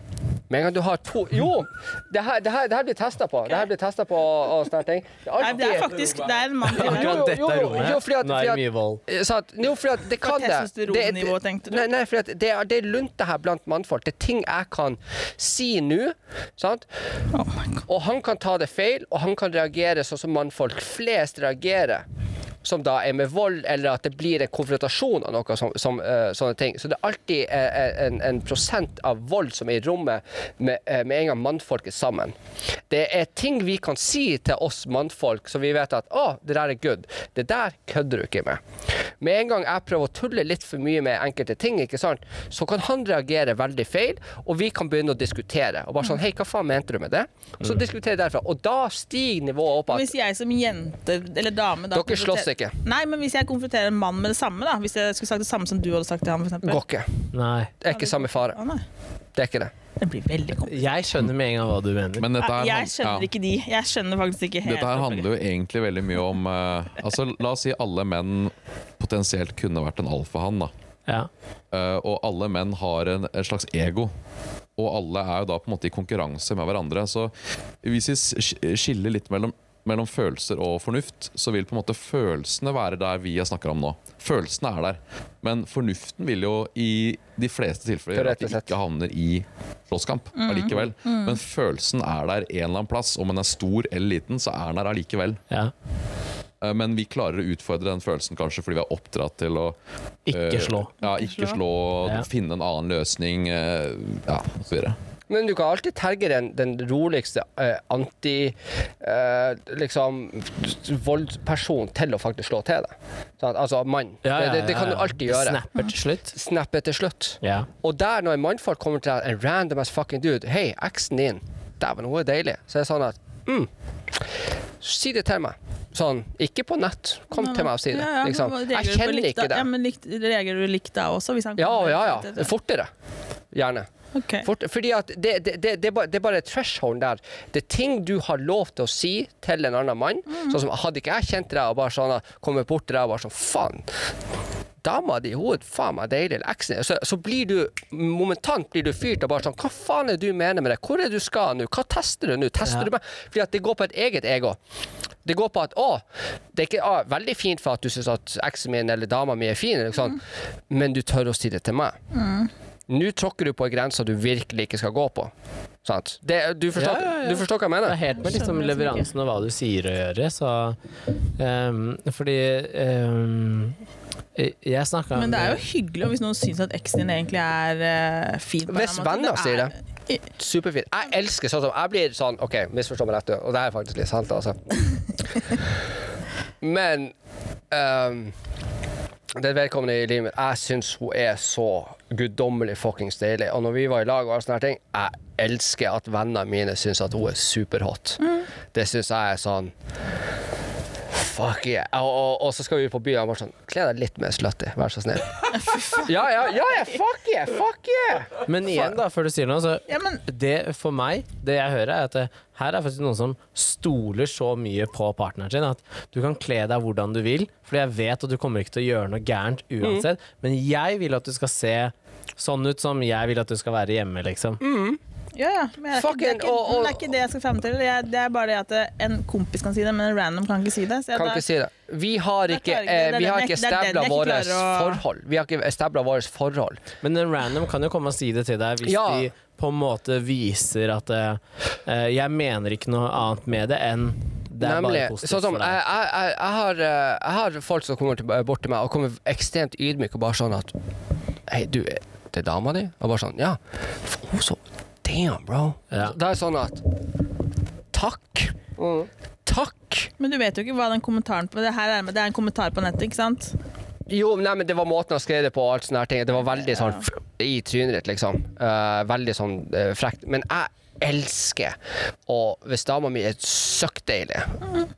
Med en gang du har to Jo! Det her, det her, det her blir testa på. Det her blir testet på og, sånne ting. Det er Nei, det er faktisk Det er en mann til Jo, her. jo, jo, fordi at- fordi at-. Eh, Så at, jo, fordi at det kan det. det, Det-? Nei, nei fordi at det, er, det er lunte her blant mannfolk. Det er ting jeg kan si nå, sant? Oh my God. Og han kan ta det feil, og han kan reagere sånn som mannfolk flest reagerer. Som da er med vold, eller at det blir en konfrontasjon av noe som, som uh, sånne ting. Så det er alltid uh, en, en prosent av vold som er i rommet med, uh, med en gang mannfolk er sammen. Det er ting vi kan si til oss mannfolk som vi vet at å, det der er good. Det der kødder du ikke med. Med en gang jeg prøver å tulle litt for mye med enkelte ting, ikke sant, så kan han reagere veldig feil, og vi kan begynne å diskutere. Og bare sånn Hei, hva faen mente du med det? Og så jeg derfra. Og da stiger nivået opp at Hvis jeg som jente eller dame da Dere slåss ikke. Nei, men hvis jeg konfronterer en mann med det samme, da Hvis jeg skulle sagt det samme som du hadde sagt til ham, for går ikke. Nei. Det er ikke samme fare. Å, nei. Det er ikke det. Det blir veldig komplisert. Jeg skjønner med en gang hva du mener. Men dette her, Jeg han- skjønner ja. ikke de. Jeg skjønner faktisk ikke helt. Dette her handler jo egentlig veldig mye om eh, Altså, La oss si alle menn potensielt kunne vært en alfahann. da Ja. Eh, og alle menn har en, et slags ego. Og alle er jo da på en måte i konkurranse med hverandre. Så hvis vi sk- skiller litt mellom, mellom følelser og fornuft, så vil på en måte følelsene være der vi snakker om nå. Følelsene er der. Men fornuften vil jo i de fleste tilfeller gjøre at vi ikke havner i slåsskamp allikevel. Men følelsen er der en eller annen plass. Om den er stor eller liten, så er den der allikevel. ja. Eh, Men vi klarer å utfordre den følelsen kanskje fordi vi er oppdratt til å Ikke slå. slå. Ja, ikke slå, Ja. finne en annen løsning, uh, ja, videre. Men du kan alltid terge den, den roligste eh, anti eh, liksom voldsperson til å faktisk slå til deg. Sånn, Altså mann. Ja, ja, det, det, det kan du alltid gjøre. Snapper til slutt. Snapper til slutt. Ja. Og der, når en mannfolk kommer til deg, en random ass fucking dude Hei, eksen din, dæven, hun er deilig. Så er det sånn at mm, Si det til meg. Sånn, ikke på nett. Kom til meg og si det. Ja, ja, Liksom. Jeg kjenner ikke det. Ja, men likt, reagerer du likt da også? Hvis han Ja, ja, ja. Fortere. Gjerne. Ok. Fort, fordi at det, det, det, det, er bare, threshold der. Det er ting du har lov til å si til en annen mann. Mm. Sånn som Hadde ikke jeg kjent deg og bare sånn, kommet bort til deg og bare sånn Faen, dama di hun er faen meg deilig. Eller eksen. Så, så blir du momentant blir du fyrt og bare sånn Hva faen er det du mener med det? Hvor er det du skal nå? Hva tester du nå? Tester Ja. du meg? Fordi at det går på et eget ego. Det går på at å, det er ikke å, veldig fint for at du syns at eksen min eller dama mi er fin, eller sånn, men du tør å si det til meg. Nå tråkker du på en grense du virkelig ikke skal gå på. Sant? Det, du, forstår, Ja, ja, ja. du forstår hva jeg mener? Det er helt med liksom leveransen og hva du sier å gjøre, så um, Fordi um, jeg snakka Men det er jo hyggelig hvis noen syns at eksen din egentlig er uh, fin. Hvis venner sier det. Superfint. Jeg elsker sånn som Jeg blir sånn OK, misforstå meg rett, og det er faktisk litt sant, altså. Men um, den vedkommende i livet mitt Jeg syns hun er så guddommelig fuckings deilig. Og når vi var i lag og alle sånne ting Jeg elsker at vennene mine syns at hun er superhot. Det syns jeg er sånn Fuck yeah. Og, og, og så skal vi på byen og bare sånn Kle deg litt mer slutty, vær så snill. ja, ja, ja, ja, fuck yeah, fuck yeah! Men igjen, da, før du sier noe, så Ja, men det for meg, det jeg hører, er at det, her er faktisk noen som stoler så mye på partneren sin at du kan kle deg hvordan du vil, fordi jeg vet at du kommer ikke til å gjøre noe gærent uansett, men jeg vil at du skal se sånn ut som jeg vil at du skal være hjemme, liksom. Ja, ja. Men det er, ikke, det, er ikke, det er ikke det jeg skal frem til. Det er bare det at en kompis kan si det, men en random kan ikke si det. Så jeg, Kan da, ikke si det. Vi har ikke, eh, vi har ikke stabla å- forhold. Vi har ikke stabla vårt forhold. Men en random kan jo komme og si det til deg hvis Ja. de på en måte viser at eh, eh, Jeg mener ikke noe annet med det enn det er Nemlig. bare positivt Sånn som for jeg, deg. jeg, jeg, jeg, har, eh, jeg har folk som kommer til, bort til meg og kommer ekstremt ydmyke og bare sånn at Hei, du, det er dama di? Og bare sånn Ja. Hun så Damn, bro. Ja. Da er det sånn at Takk. Takk. Men du vet jo ikke hva den kommentaren på det her er, det er en kommentar på nettet, ikke sant? Jo, nei, men det var måten han skrev det på. og alt sånne her ting. Det var veldig sånn i trynet ditt, liksom. Uh, veldig sånn uh, frekt. Men jeg elsker Og hvis dama mi er søkkdeilig,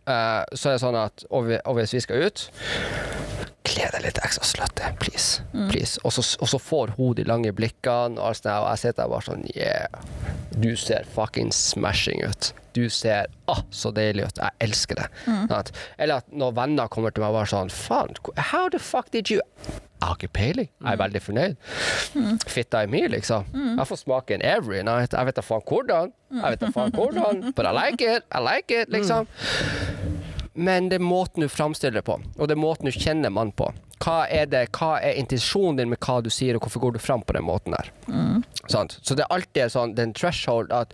uh, så er det sånn at og hvis vi skal ut Kle deg litt ekstra sløtte, please. please. Og, så, og så får hun de lange blikkene, og, sånt, og jeg sitter der bare sånn Yeah. Du ser fucking smashing ut. Du ser ah, så deilig ut. Jeg elsker det. Sant? Eller at når venner kommer til meg og bare sånn Faen, how the fuck did you Jeg har ikke peiling. Jeg er veldig fornøyd. Fitta i mi, liksom. Jeg får smake en every night. Jeg vet da faen hvordan. Jeg vet da faen hvordan. But I like it. I like it, liksom. Men det er måten du framstiller det på, og det er måten du kjenner mann på. Hva er, det, hva er intensjonen din med hva du sier, og hvorfor går du fram på den måten der? Sant? Så det er alltid sånn, den threshold at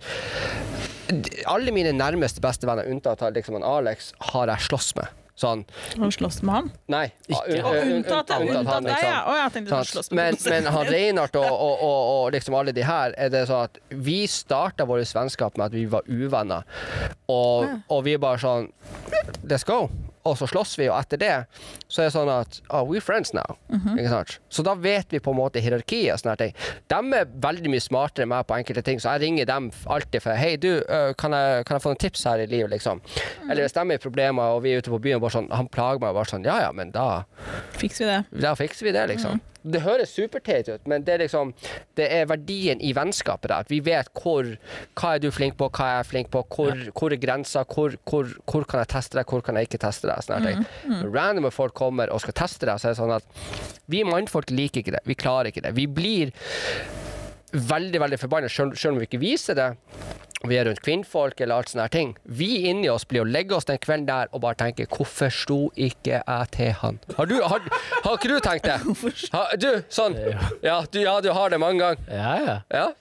alle mine nærmeste bestevenner, unntatt liksom Alex, har jeg slåss med. Sånn Har du slåss med han? Nei. Ikke. un- unntatt, unntatt unntatt han, deg, liksom. ja. Å, jeg tenkte Sant? slåss med Men, men han Reinhardt og, og, og, og liksom alle de her, er det sånn at vi starta vårt vennskap med at vi var uvenner. Og, og vi er bare sånn Let's go. Og så slåss vi, og etter det så er det sånn at oh, we're friends now. Ikke sant? Så da vet vi på en måte hierarkiet og sånne ting. De er veldig mye smartere enn meg på enkelte ting, så jeg ringer dem alltid for Hei, du, kan jeg, kan jeg få noen tips her i livet, liksom? Eller hvis de er i problemer, og vi er ute på byen, og bare sånn, han plager meg, og bare sånn Ja ja, men da Fikser vi det? da fikser vi det, liksom. Det høres superteit ut, men det er liksom Det er verdien i vennskapet der. Vi vet hvor Hva er du flink på, hva er jeg flink på, hvor, hvor er grensa, hvor, hvor, hvor kan jeg teste deg, hvor kan jeg ikke teste deg. Sånn ting. Når randome folk kommer og skal teste deg, så er det sånn at vi mannfolk liker ikke det. Vi klarer ikke det. Vi blir veldig, veldig forbanna, sjøl om vi ikke viser det. Vi er rundt kvinnfolk eller alt sånne ting. Vi inni oss blir å legge oss den kvelden der og bare tenke 'Hvorfor sto ikke jeg til han?' Har du Har, har ikke du tenkt det? Ha, du, sånn. Ja du, ja, du har det mange ganger. Ja, ja. Ja?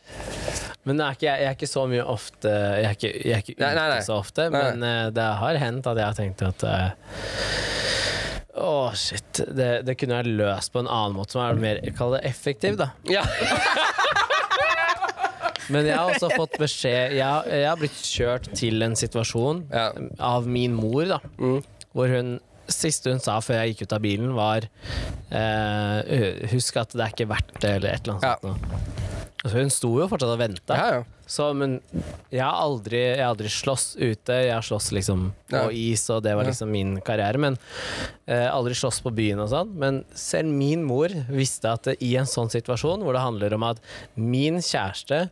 Men jeg er, ikke, jeg er ikke så mye ofte Jeg er ikke, jeg er ikke ute Nei, nei, nei. så ofte, men eh, det har hendt at jeg har tenkt at uh, Å, shit. Det, det kunne jeg løst på en annen måte som er mer Kall det effektiv, da. ja. Men jeg har også fått beskjed Jeg, har- jeg har blitt kjørt til en situasjon Ja. av min mor, da. Mm. Hvor hun Siste hun sa før jeg gikk ut av bilen, var eh, Husk at det er ikke verdt det, eller et eller annet Ja. sånt. noe. Altså, hun sto jo fortsatt og venta. ja, ja. Så, men jeg har aldri, jeg har aldri slåss ute. Jeg har slåss liksom på Ja. is, og det var liksom min karriere. Men eh, aldri slåss på byen og sånn. Men selv min mor visste at i en sånn situasjon, hvor det handler om at min kjæreste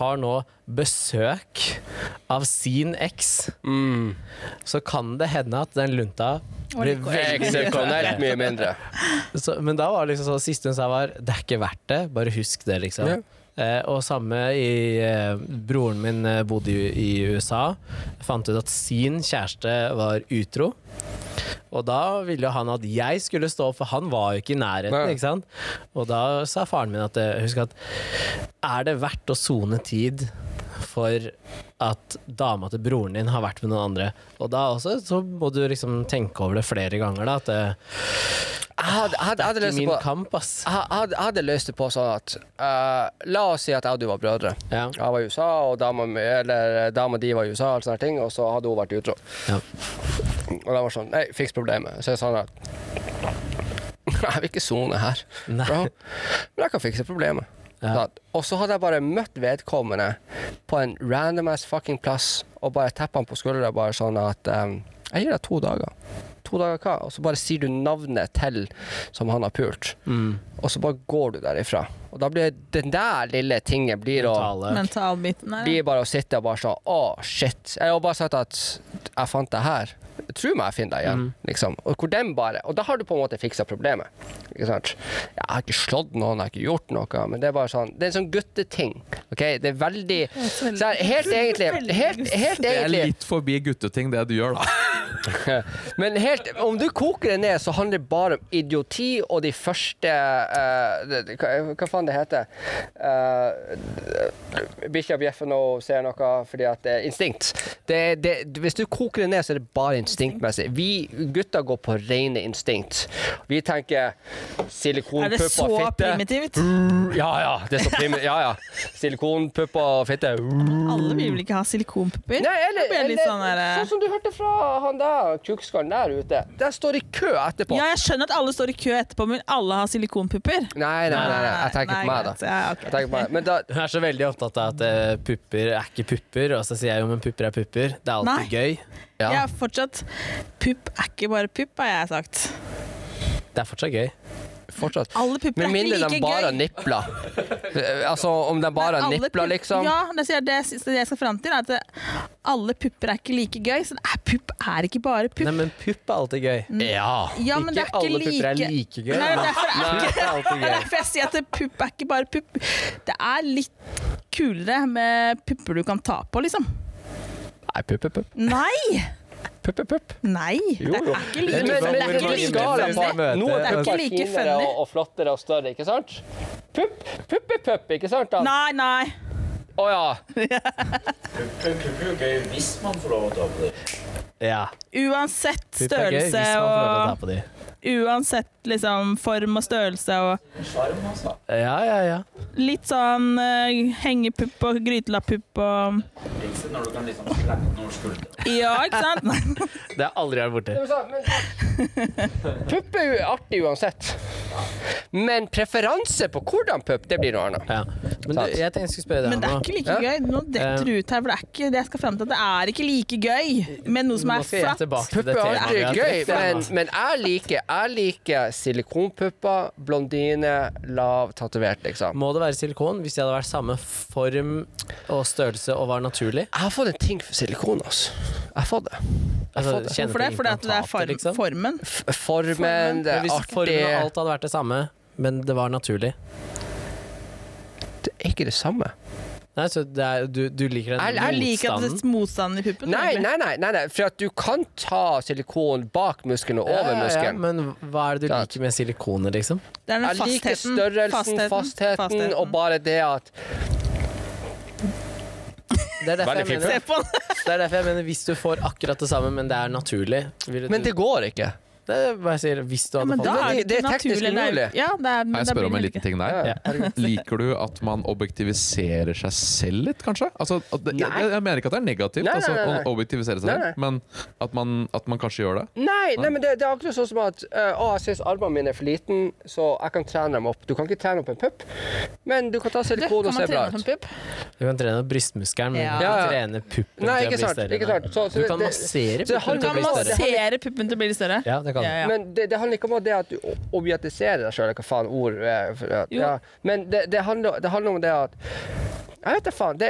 har nå besøk av sin eks, Mm. så kan det hende at den lunta blir veldig mye mindre. så, men da var det liksom sånn Siste hun sa var Det er ikke verdt det, bare husk det, liksom. Ja. Eh, og samme i eh, Broren min eh, bodde i, USA. Fant ut at sin kjæreste var utro. Og da ville jo han at jeg skulle stå opp, for han var jo ikke i nærheten. Nei. ikke sant? Og da sa faren min at eh, husk at er det verdt å sone tid for at dama til broren din har vært med noen andre? Og da også så må du liksom tenke over det flere ganger, da. At det, Jeg hadde, hadde, hadde ikke min på kamp, ass. jeg hadde, hadde løst det på sånn at uh, La oss si at jeg og du var brødre. Ja. Jeg var i USA, og dama, eller, dama di var i USA, og sånne ting, og så hadde hun vært utro. Ja. Og var sånn Nei, fiks problemet. Så jeg sa at Jeg vil ikke sone her, Bra. Men jeg kan fikse problemet. Ja. Og så hadde jeg bare møtt vedkommende på en random ass fucking plass og bare tappa han på skuldra bare sånn at um, Jeg gir deg to dager. To dager hva? Og så bare sier du navnet til som han har pult. Mm. Og så bare går du derifra. Og da blir den der lille tingen blir å Mentalbiten blir bare å sitte og bare sånn Å, shit. Jeg har bare sagt at jeg fant det her. Tro meg, jeg finner deg igjen. Liksom. Og hvor den bare Og da har du på en måte fiksa problemet. Ikke sant? Jeg har ikke slått noen, jeg har ikke gjort noe, men det er bare sånn Det er en sånn gutteting. Ok? Det er veldig så her, Helt egentlig Helt, helt Det er litt forbi gutteting, det du gjør, da. Men helt, om du koker det ned, så handler det bare om idioti og de første uh, det- hva, hva faen det heter? Uh, Bikkja bjeffer nå og ser noe fordi at det er instinkt. Det, det, hvis du koker det ned, så er det bare instinktmessig. Vi gutter går på rene instinkt. Vi tenker Er silikonpupp det så og fitte. primitivt? Ja ja, det er så primi ja, ja. Silikonpupper og fitte. Alle vil vel ikke ha silikonpupper? Nei, eller, eller sånn der, eh, sånn som du hørte fra han der tjukkskallen der ute. Der står i kø etterpå. Ja, jeg skjønner at alle står i kø etterpå, men alle har silikonpupper. Nei, nei, nei, nei, jeg tenker på meg, da. Ja, okay. Jeg på meg. Men da Hun er så veldig opptatt av at eh, pupper er ikke pupper, og så sier jeg jo men pupper er pupper. Det er alltid Nei. gøy. Ja. Ja, fortsatt. Pupp er ikke bare pupp, har jeg sagt. Det er fortsatt gøy. fortsatt Alle pupper Med er mindre ikke de like bare har gøy. nipler. altså om de bare har Alle nipler, pupp- liksom. Ja, det, er det, det jeg skal fram til, er at det- alle pupper er ikke like gøy. Så det er, pupp er ikke bare pupp. Nei, men pupp er alltid gøy. Ja. ja, men det er ikke alle pupper er like gøy. Nei, men derfor er pupp ikke er alltid Det er gøy. derfor jeg sier at det- pupp er ikke bare pupp. Det er litt kulere med pupper du kan ta på, liksom. Nei, pupp, pupp, pupp. Nei! pupp, pupp, pupp. Nei! Jo, Det er jo. ikke like, det er ikke like funny. Det er ikke er like finere funny. og, og flottere og større, ikke sant? Pupp, puppepupp, ikke sant? da? Nei, nei. Å ja. Pupp er jo gøy hvis man får lov å ta på dem. Ja. Uansett Pupp størrelse og. Uansett liksom form og størrelse og. Ja, ja, ja. litt sånn uh, hengepupp og grytelappupp og når du kan liksom slippe noen skuldre. Ja, ikke sant? Det har jeg aldri vært borti. Pupp er jo artig uansett. Men preferanse på hvordan pupp, det blir noe annet. Ja. Men du, Sant. jeg tenkte jeg skulle spørre deg Men det er ikke like Ja. gøy. Nå detter du ut her, for det er ikke det jeg skal frem til. At det er ikke like gøy med noe som Nå er skal jeg flatt. tilbake til Pupp er temaet vi alltid gøy, trukket men, men jeg liker, jeg liker silikonpupper, blondine, lav, tatovert, liksom. Må det være silikon hvis de hadde vært samme form og størrelse og var naturlig? Jeg har fått en ting for silikon, altså. Jeg har fått det. Altså, får det. Hvorfor det? Fordi at det er form, liksom? formen. F formen, det er hvis artig. formen og alt hadde vært det samme, men det var naturlig Det er ikke det samme. Nei, så det er, du, du liker den Jeg- Jeg liker at det motstanden? er motstand i puppen. Nei, nei, nei, nei, nei, for at du kan ta silikon bak muskelen og over over ja, ja, men hva er det du liker med silikonet, liksom? Det er den Jeg liker fastheten. størrelsen, fastheten, og bare det at Det er det er derfor jeg mener hvis du får akkurat det samme, men det er naturlig Men det går ikke. Det er bare jeg sier, hvis du hadde ja, fått er det- det, er teknisk umulig. Ja, Kan jeg spør spørre om en liten ting der? Ja. Liker du at man objektiviserer seg selv litt, kanskje? Altså, at det, jeg, jeg mener ikke at det er negativt Nei, nei, altså, nei, nei. å objektivisere seg selv, nei. men at man, at man kanskje gjør det. Nei, nei men det, det er akkurat sånn som at uh, Å, jeg syns armene mine er for liten, så jeg kan trene dem opp. Du kan ikke trene opp en pupp, men du kan ta silikon og se bra ut. Du kan trene opp brystmuskelen, men Ja. du kan trene puppen Nei, til å bli større. ikke sant. Så- så du kan massere puppen til å bli større. Massere puppen til å bli større? Ja, det kan. Ja, ja. Men det, det handler ikke om det at du objektiserer deg sjøl, hva faen ord er. for at- Ja. Men det, det, handler, det handler om det at jeg vet da faen. Det,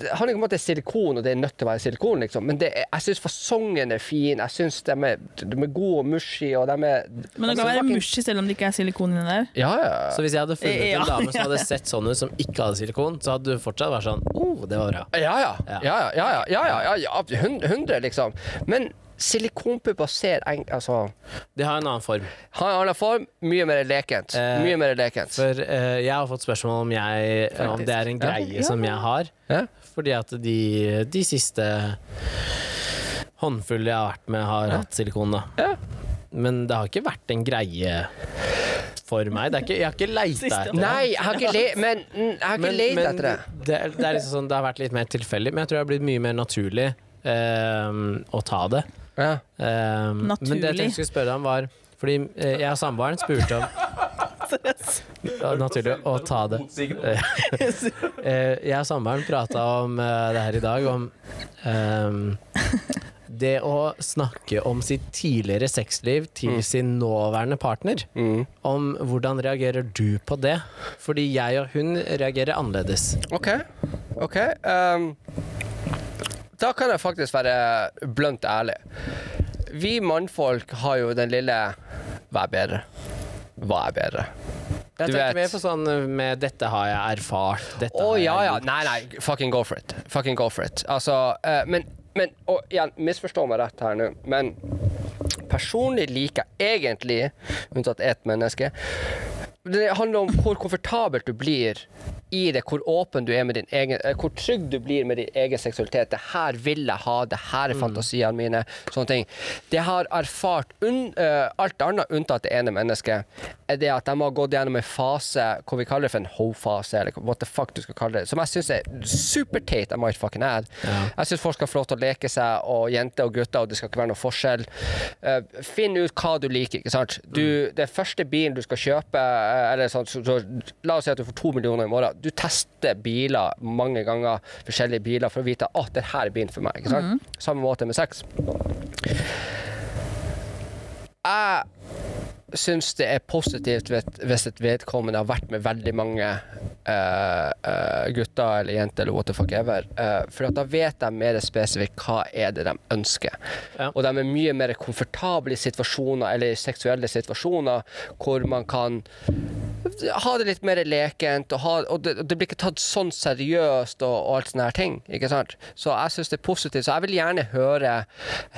det handler ikke om at det er silikon, og det er nødt til å være silikon, liksom. Men det er, jeg syns fasongen er fin. Jeg syns de, er- de er gode og mushy, og de er Men det kan altså, være fucking- mushy selv om det ikke er silikon inni der. Ja, ja. Så hvis jeg hadde funnet Ja. en dame som hadde sett sånn ut, som ikke hadde silikon, så hadde du fortsatt vært sånn oh, det var bra. Ja, ja. Ja. Ja, ja, ja, ja, ja, ja, ja. Hun- 100, liksom. Men silikonpupper ser eng... Altså De har en annen form. Har en annen form, mye mer lekent. Eh, Mye mer lekent. For eh, jeg har fått spørsmål om, jeg, om det er en Ja. greie som jeg har. Ja. Fordi at de, de siste håndfulle jeg har vært med, har hatt silikon, da. Ja. Men det har ikke vært en greie for meg. Det er ikke, jeg har ikke leita etter det. Nei, jeg har ikke, le men, mm, jeg har ikke Men- men etter det. Det, er- det er liksom sånn, det har vært litt mer tilfeldig, men jeg tror det har blitt mye mer naturlig eh, å ta det. Ja. Eh, Men det jeg tenkte jeg skulle spørre deg om, var Fordi eh, jeg og samboeren spurte om ja, Naturlig å ta det. Eh, jeg og samboeren prata om uh, det her i dag, om um, det å snakke om sitt tidligere sexliv til sin nåværende partner. Mm. Om hvordan reagerer du på det? Fordi jeg og hun reagerer annerledes. OK. ok ehm, Da kan jeg faktisk være blunt ærlig. Vi mannfolk har jo den lille Hva er bedre? Hva er bedre? Jeg tenker mer på sånn med 'dette har jeg erfart'. Dette oh, har jeg ja, ja. gjort. Nei, nei. Fucking go for it. Fucking go for it. Altså, uh, men, men og igjen, misforstå meg rett her nå, men personlig liker jeg egentlig, unntatt ett menneske Det handler om hvor komfortabelt du blir i det, hvor åpen du er med din egen eh, Hvor trygg du blir med din egen seksualitet. Det her vil jeg ha, det her er fantasiene mine. Sånne ting. Det har erfart un, uh, alt annet unntatt det ene mennesket, er det at de har gått gjennom en fase hva vi kaller det for en ho-fase, eller what the fuck du skal kalle det, som jeg syns er superteit. I might fucking add. Jeg syns folk skal få lov til å leke seg, og jenter og gutter, og det skal ikke være noe forskjell. Uh, finn ut hva du liker, ikke sant. Du, den første bilen du skal kjøpe, eh, eller sånn, så, så, la oss si at du får to millioner i morgen. Du tester biler mange ganger, forskjellige biler, for å vite at det her er bilen for meg. Ikke sant? Samme måte med sex. Jeg syns det er positivt hvis et vedkommende har vært med veldig mange uh, uh, gutter eller jenter eller what the fuck ever. uh, for da vet de mer spesifikt hva er det de ønsker. Ja. Og de er mye mer komfortable i situasjoner eller i seksuelle situasjoner hvor man kan ha det litt mer lekent, og, ha, og, det, det blir ikke tatt sånn seriøst og, og alt sånne her ting. Ikke sant? Så jeg syns det er positivt. Så jeg vil gjerne høre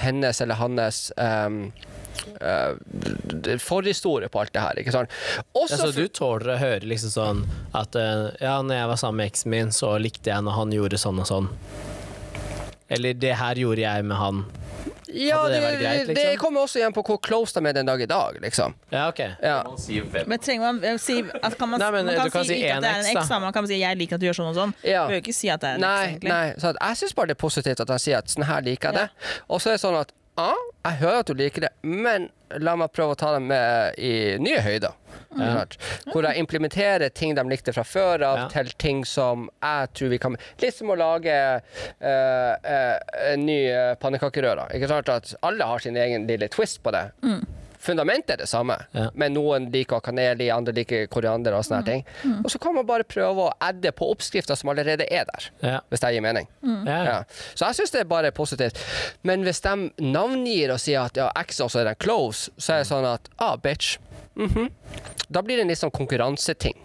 hennes eller hans um, uh, forhistorie på alt det her. Ikke sant? Også Ja, så du tåler å høre liksom sånn at uh, Ja, når jeg var sammen med eksen min, så likte jeg når han gjorde sånn og sånn. Eller det her gjorde jeg med han. ja, det det, greit, det liksom? kommer også igjen på hvor close de er den dag i dag, liksom. Ja, ok. Ja. Men trenger man eh, si altså, kan man, Nei, men man kan, kan si, si en det eks, da. Man kan si 'jeg liker at du gjør sånn og sånn'. Ja. Du bør jo ikke si at det er en Nei, eks, egentlig. nei. Så at jeg syns bare det er positivt at han sier at sånn her liker jeg det. Og så er det sånn at ja, jeg hører at du liker det, men la meg prøve å ta dem med i nye høyder. Mm. Hvor jeg implementerer ting de likte fra før av, Ja. til ting som jeg tror vi kan Litt som å lage uh, uh, en ny pannekakerøre. Ikke sant? At alle har sin egen lille twist på det. Fundamentet er det samme, Ja. men noen liker kanel i, andre liker koriander og sånne mm. ting. Og så kan man bare prøve å adde på oppskrifter som allerede er der, Ja. hvis det gir mening. Ja. Ja. Så jeg syns det er bare positivt. Men hvis de navngir og sier at ja, X også er den close, så er det sånn at ah, bitch. -hmm. Da blir det en litt sånn konkurranseting.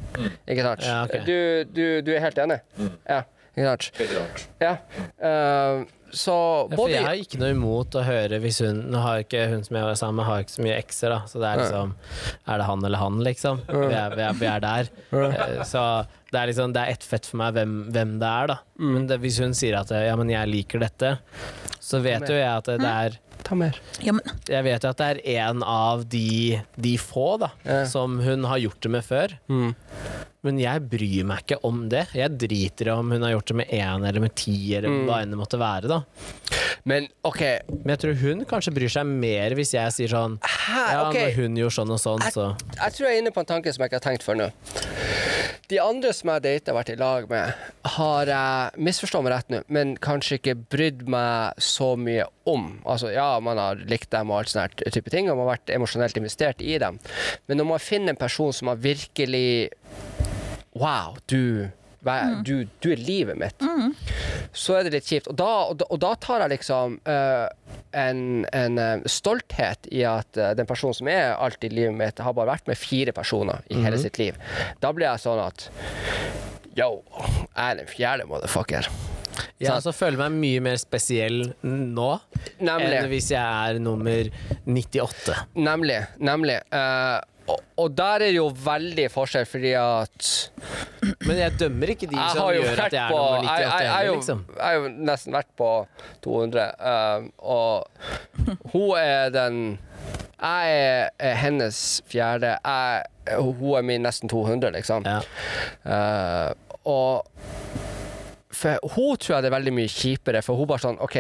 Ikke sant? Ja, ok. du, du, du er helt enig? Ja. Ikke sant? Veldig rart. Ja. Eh, så Ja, for både jeg har ikke noe imot å høre hvis hun Nå har ikke hun som jeg var sammen med, har ikke så mye ekser, da. Så det er liksom Er det han eller han, liksom? Vi er, vi er, vi er der. Eh, Så det er liksom Det er ett fett for meg hvem, hvem det er, da. Mm. Men det, hvis hun sier at ja, men jeg liker dette, så vet jo jeg at det, det er Ta mer. Ja, men, Jeg vet jo at det er en av de, de få da Ja. som hun har gjort det med før. Mm. Men jeg bryr meg ikke om det. Jeg driter i om hun har gjort det med én eller med ti, eller Mm. hva enn det måtte være. da Men OK, Men jeg tror hun kanskje bryr seg mer hvis jeg sier sånn Hæ, Ja, når hun gjorde sånn og sånn, så jeg tror jeg er inne på en tanke som jeg ikke har tenkt før nå. De andre som jeg har data vært i lag med, har jeg misforstått meg rett nå, men kanskje ikke brydd meg så mye om. Altså, ja, man har likt dem og alt sånne type ting, og man har vært emosjonelt investert i dem. Men når man finner en person som har virkelig Wow, du Du, du er livet mitt. Så er det litt kjipt. Og da, og da, og da tar jeg liksom uh, en, en uh, stolthet i at uh, den personen som er alltid livet mitt, har bare vært med fire personer i hele sitt liv. Da blir jeg sånn at Yo, jeg er den fjerde motherfucker. Ja, så også føler meg mye mer spesiell nå Nemlig. enn hvis jeg er nummer 98. Nemlig. Nemlig. Uh, og, og der er det jo veldig forskjell, fordi at Men jeg dømmer ikke de som gjør at jeg er på nummer 98 jeg, jeg, jeg, jo, liksom. jeg har jo nesten vært på 200, uh, og hun er den Jeg er, er hennes fjerde. Jeg, hun er min nesten 200, liksom. Ja. Eh, og for hun tror jeg det er veldig mye kjipere, for hun bare sånn OK,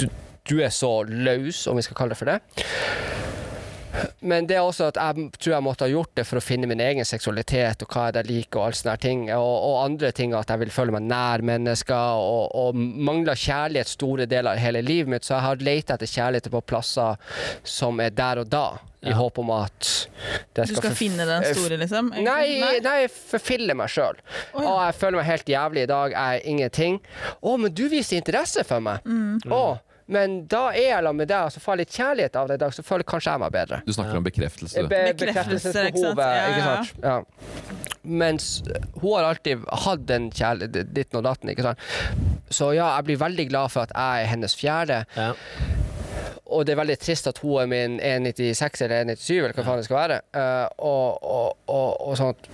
du, du er så løs, om vi skal kalle det for det. Men det er også at jeg tror jeg måtte ha gjort det for å finne min egen seksualitet og hva jeg liker og alle sånne ting. Og, og andre ting at jeg vil føle meg nær mennesker og, og mangler kjærlighet store deler av hele livet mitt. Så jeg har leita etter kjærlighet på plasser som er der og da, i håp om at det du skal finne den store, liksom? Nei, nei, jeg forfiller meg sjøl. Å, ja. jeg føler meg helt jævlig i dag. Jeg er ingenting. Å, men du viser interesse for meg. Mm. Å, men da er jeg sammen med deg, og så får jeg litt kjærlighet av deg i dag, så føler kanskje jeg meg bedre. Du snakker om bekreftelse. Be Bekreftelse, ikke sant? bekreftelsesbehovet, Ja, ikke ja. sant. Ja. Mens hun har alltid hatt den kjærligheten, ditten og datten, ikke sant. Så ja, jeg blir veldig glad for at jeg er hennes fjerde. Ja. Og det er veldig trist at hun er min 1,96 eller 1,97, eller hva faen det skal være. Uh, og, og, og, og sånt.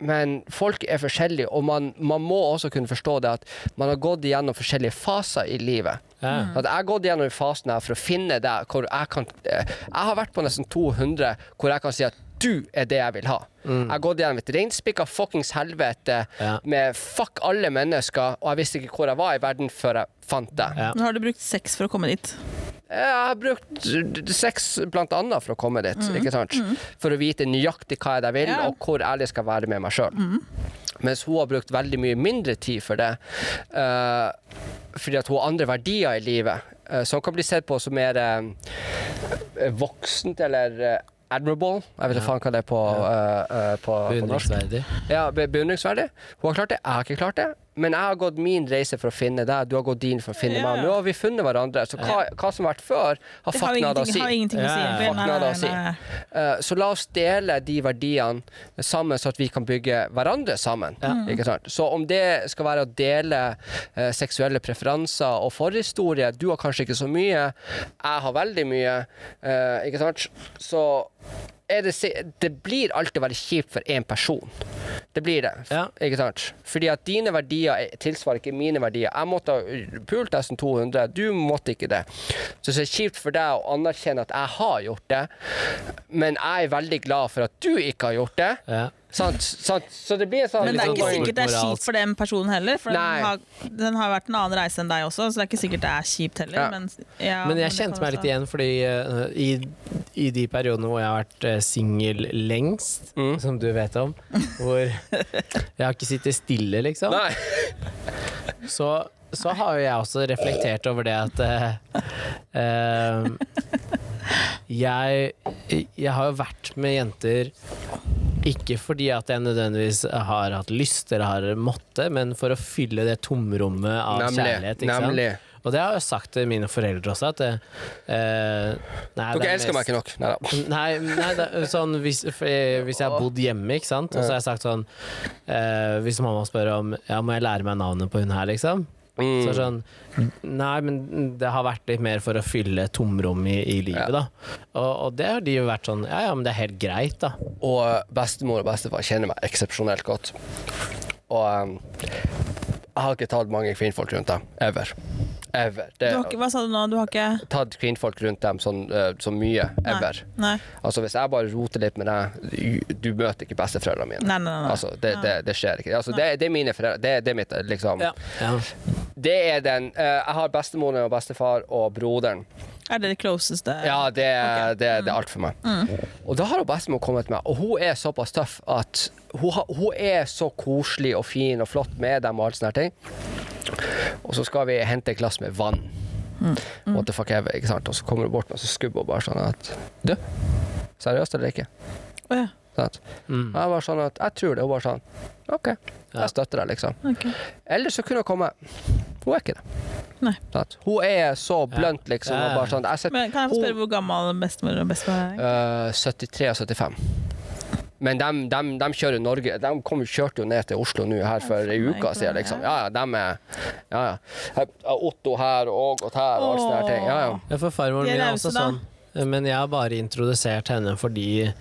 men folk er forskjellige, og man, man må også kunne forstå det at man har gått igjennom forskjellige faser i livet. Ja. At jeg har gått gjennom fasen her for å finne det hvor jeg kan eh, Jeg har vært på nesten 200 hvor jeg kan si at du er det jeg vil ha. Jeg har gått gjennom et reinspikka fuckings helvete Ja. med fuck alle mennesker, og jeg visste ikke hvor jeg var i verden før jeg fant det. Ja. Nå har du brukt sex for å komme dit. Jeg har brukt sex blant annet for å komme dit, ikke sant? For å vite nøyaktig hva jeg vil, Ja. og hvor ærlig jeg skal være med meg sjøl. Mens hun har brukt veldig mye mindre tid for det, uh, fordi at hun har andre verdier i livet, uh, som kan bli sett på som mer uh, voksent eller uh, admirable. Jeg vet ikke faen hva det er på, ja. uh, uh, på, på norsk. Beundringsverdig. Ja, be- beundringsverdig. Hun har klart det, jeg har ikke klart det. Men jeg har gått min reise for å finne deg, du har gått din for å finne Ja, meg. Nå har vi funnet hverandre. Så hva, hva som har vært før, har fuck nada å si. har å si. Ja, ja. å si. Eh, Så la oss dele de verdiene sammen, så at vi kan bygge hverandre sammen. Ikke sant? Så om det skal være å dele uh, seksuelle preferanser og forhistorie Du har kanskje ikke så mye, jeg har veldig mye. uh, ikke sant? Så er det, det blir alltid veldig kjipt for én person. Det blir det. Ja. Ikke sant? Fordi at dine verdier er- tilsvarer ikke mine verdier. Jeg måtte ha pult nesten 200, du måtte ikke det. Så det er kjipt for deg å anerkjenne at jeg har gjort det, men jeg er veldig glad for at du ikke har gjort det. Ja. Sant? Sant? Så det blir sånn Men det er sånn ikke sikkert det er kjipt for den personen heller. For den har, den har vært en annen reise enn deg også, så det er ikke sikkert det er kjipt heller. Ja. Men, ja, Men jeg men kjente meg litt også- igjen, fordi uh, i, i de periodene hvor jeg har vært uh, singel lengst, Mm. som du vet om, hvor jeg har ikke sittet stille, liksom, så, så har jo jeg også reflektert over det at uh, jeg, jeg har jo vært med jenter ikke fordi at jeg nødvendigvis har hatt lyst eller har måtte, men for å fylle det tomrommet av Nemlig. kjærlighet. Nemlig. Og det har jeg sagt til mine foreldre også, at det, eh, nei, Dere er elsker meg ikke nok. Nei da. Nei, nei det, er sånn, hvis, for, jeg- hvis jeg har bodd hjemme, ikke sant? og så har jeg sagt sånn eh, Hvis mamma spør om Ja, må jeg lære meg navnet på hun her, liksom? Så er det Mm. sånn Nei, men det har vært litt mer for å fylle tomrom i, i livet, da. Og, og det har de jo vært sånn Ja ja, men det er helt greit, da. Og bestemor og bestefar kjenner meg eksepsjonelt godt. Og um, jeg har ikke tatt mange kvinnfolk rundt dem. Ever. Ever. Det, Du har ikke, hva sa du nå? Du har ikke tatt kvinnfolk rundt dem sånn, eh, så mye. Ever. Nei. Altså Hvis jeg bare roter litt med deg Du, møter ikke besteforeldrene mine. Nei, nei, nei. Altså, det, det, det skjer ikke. Altså, det, det er mine foreldre. Det, det er mitt, liksom. Ja. Det er den eh, Jeg har bestemoren og bestefar og broderen. Er det det closeste? Ja, det, okay. det, det er alt for meg. Og da har hun bestemor kommet med, og hun er såpass tøff at hun, har, hun er så koselig og fin og flott med dem og alt sånne ting. Og så skal vi hente et glass med vann. What the fuck ever, ikke sant? Og så kommer hun bort og så skubber hun bare sånn at Du, seriøst eller ikke? Oh, ja. Sant? Mm. Jeg var sånn at jeg tror det. Hun var sånn OK, Ja. jeg støtter deg, liksom. Okay. Eller så kunne hun komme Hun er ikke det. Nei. Hun er så blunt, liksom. Ja. Og bare sånn, jeg sett Men kan jeg få hun- spørre hvor gammel bestemor og bestefar er? Uh, 73 og 75. Men de, de, de kjører Norge De kom, kjørte jo ned til Oslo nå her for ei uke siden, liksom. ja. Ja, ja, de er Ja, ja. Otto her og Ågot her og alt sånne her ting. Ja, ja. Ja, for farmoren min er også da. sånn. Men jeg har bare introdusert henne fordi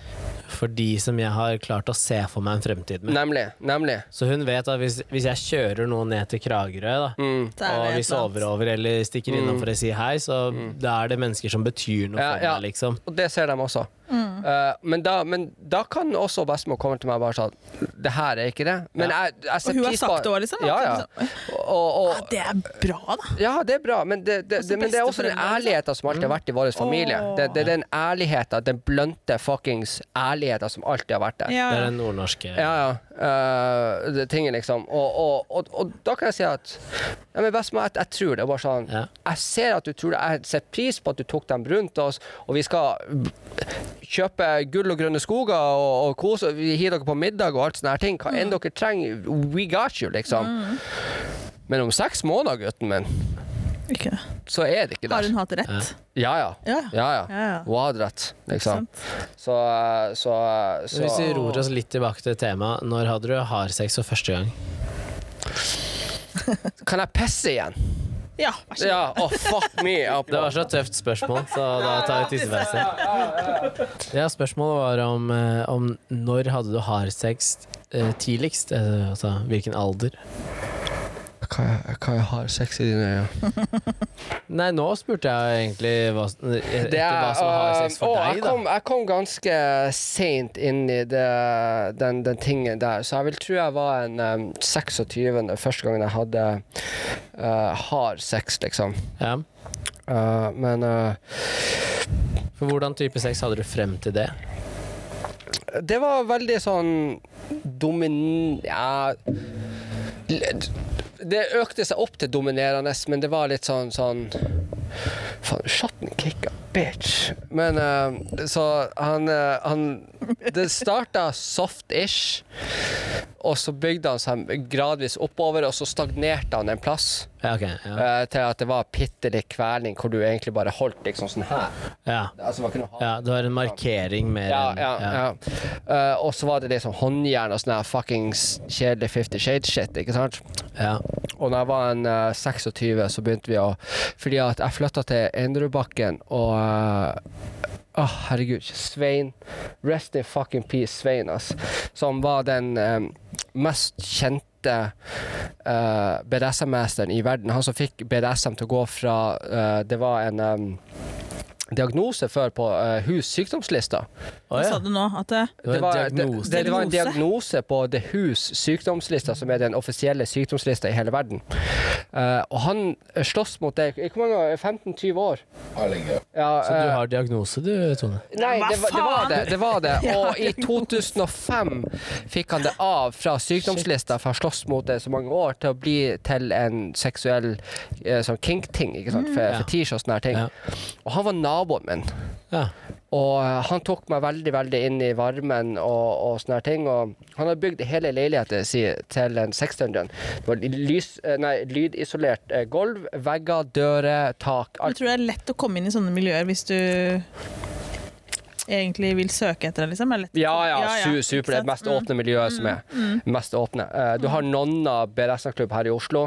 for de som jeg har klart å se for meg en fremtid med. Nemlig. Nemlig. Så hun vet at hvis, hvis jeg kjører noen ned til Kragerø, da, Mm. Og vi sover over eller stikker innom for å si hei, så da er det mennesker som betyr noe Ja, for meg, liksom. Og det ser de også. Mm. Eh, men, da, men da kan også bestemor komme til meg og bare sånn Det her er ikke det. Men jeg, jeg Og hun har sagt det òg, liksom? Ja, ja. Det- Og, og, ah, det er bra, da. Ja, det er bra, men det, det, det, men det er også den liksom. ærligheten som alltid har vært i vår familie. Oh. Det, det er den ærligheten, den blønte fuckings ærligheten som alltid har vært der. Ja. Det er den nordnorske Ja, ja. Uh, det tingen, liksom. Og, og, og, og da kan jeg si at ja, men bestemor, jeg, jeg tror det. Bare sånn Ja. Jeg ser at du tror det. Jeg setter pris på at du tok dem rundt oss, og vi skal kjøpe gull og grønne skoger og, og kose Vi gir dere på middag og alt sånne her ting. Hva enn dere trenger, we got you, liksom. Men om seks måneder, gutten min, Ikke så er det ikke der. Har hun hatt rett? Ja, ja. Ja. Ja, ja. Ja, ja. Hun hadde rett, liksom. Så, så, så Hvis vi ror oss litt tilbake til temaet, når hadde du hardsex for første gang? Kan jeg pisse igjen? Ja, vær så god. Ja, oh, fuck me. up. Det var så tøft spørsmål, så da tar vi tissepause. Ja, spørsmålet var om, eh, om når hadde du hardsex eh, tidligst? Eh, altså hvilken alder? Hva jeg, hva jeg har sex i dine øyne? Nei, nå spurte jeg egentlig hva, etter Det hva som har uh, for å, deg, jeg, da. kom, jeg kom ganske seint inn i det, den, den tingen der, så jeg vil tro jeg var en um, 26. første gangen jeg hadde uh, hard sex, liksom. Ja. Uh, men uh, For hvordan type sex hadde du frem til det? det var veldig sånn domin... Ja Det økte seg opp til dominerende, men det var litt sånn sånn Faen, shot kicka. Bitch. Men uh, så han, uh, han Det starta soft-ish, og så bygde han seg gradvis oppover, og så stagnerte han en plass. Ja, okay, Ja. Uh, til at det var bitte litt kveling, hvor du egentlig bare holdt liksom sånn her. ja. Altså, man kunne ha ja det var en markering mer ja, enn ja, ja. Og så var det liksom håndjern og sånn her fuckings kjedelig Fifty Shades-shit, ikke sant? ja. Og da jeg var en eh, 26, så begynte vi å Fordi at jeg flytta til Enderudbakken, og eh, Åh, herregud. Svein. Rest in fucking peace, Svein, ass. Som var den um, mest kjente uh, BDSM-mesteren i verden. Han som fikk BDSM til å gå fra uh, Det var en em, diagnose før på uh, HUs sykdomslista. Hva sa du nå? At det, Det var en diagnose. Det, det var en Diagnose? på The HUS sykdomslista, som er den offisielle sykdomslista i hele verden. Uh, og han slåss mot det i hvor mange år? 15-20 år. Ja, Så du eh, har diagnose du, Tone? Nei, det var, det var det. det, var det. Og i 2005 fikk han det av fra sykdomslista for å ha slåss mot det så mange år, til å bli til en seksuell uh, sånn kink-ting. ikke sant? For, Ja. fetisj og sånne her ting. Ja. Og han var naboen min. Ja. Og eh, han tok meg veldig veldig inn i varmen og, og sånne her ting. Og han har bygd hele leiligheten sin til en 600. Det var lys, eh, nei, lydisolert eh, gulv, vegger, dører, tak. jeg Alt. tror det er lett å komme inn i sånne miljøer hvis du egentlig vil søke etter det, liksom. Eller? Ja, ja, su super. Det er det mest? Mm. åpne miljøet som er. Mest åpne. Eh, Du har Nonna BDSM-klubb her i Oslo.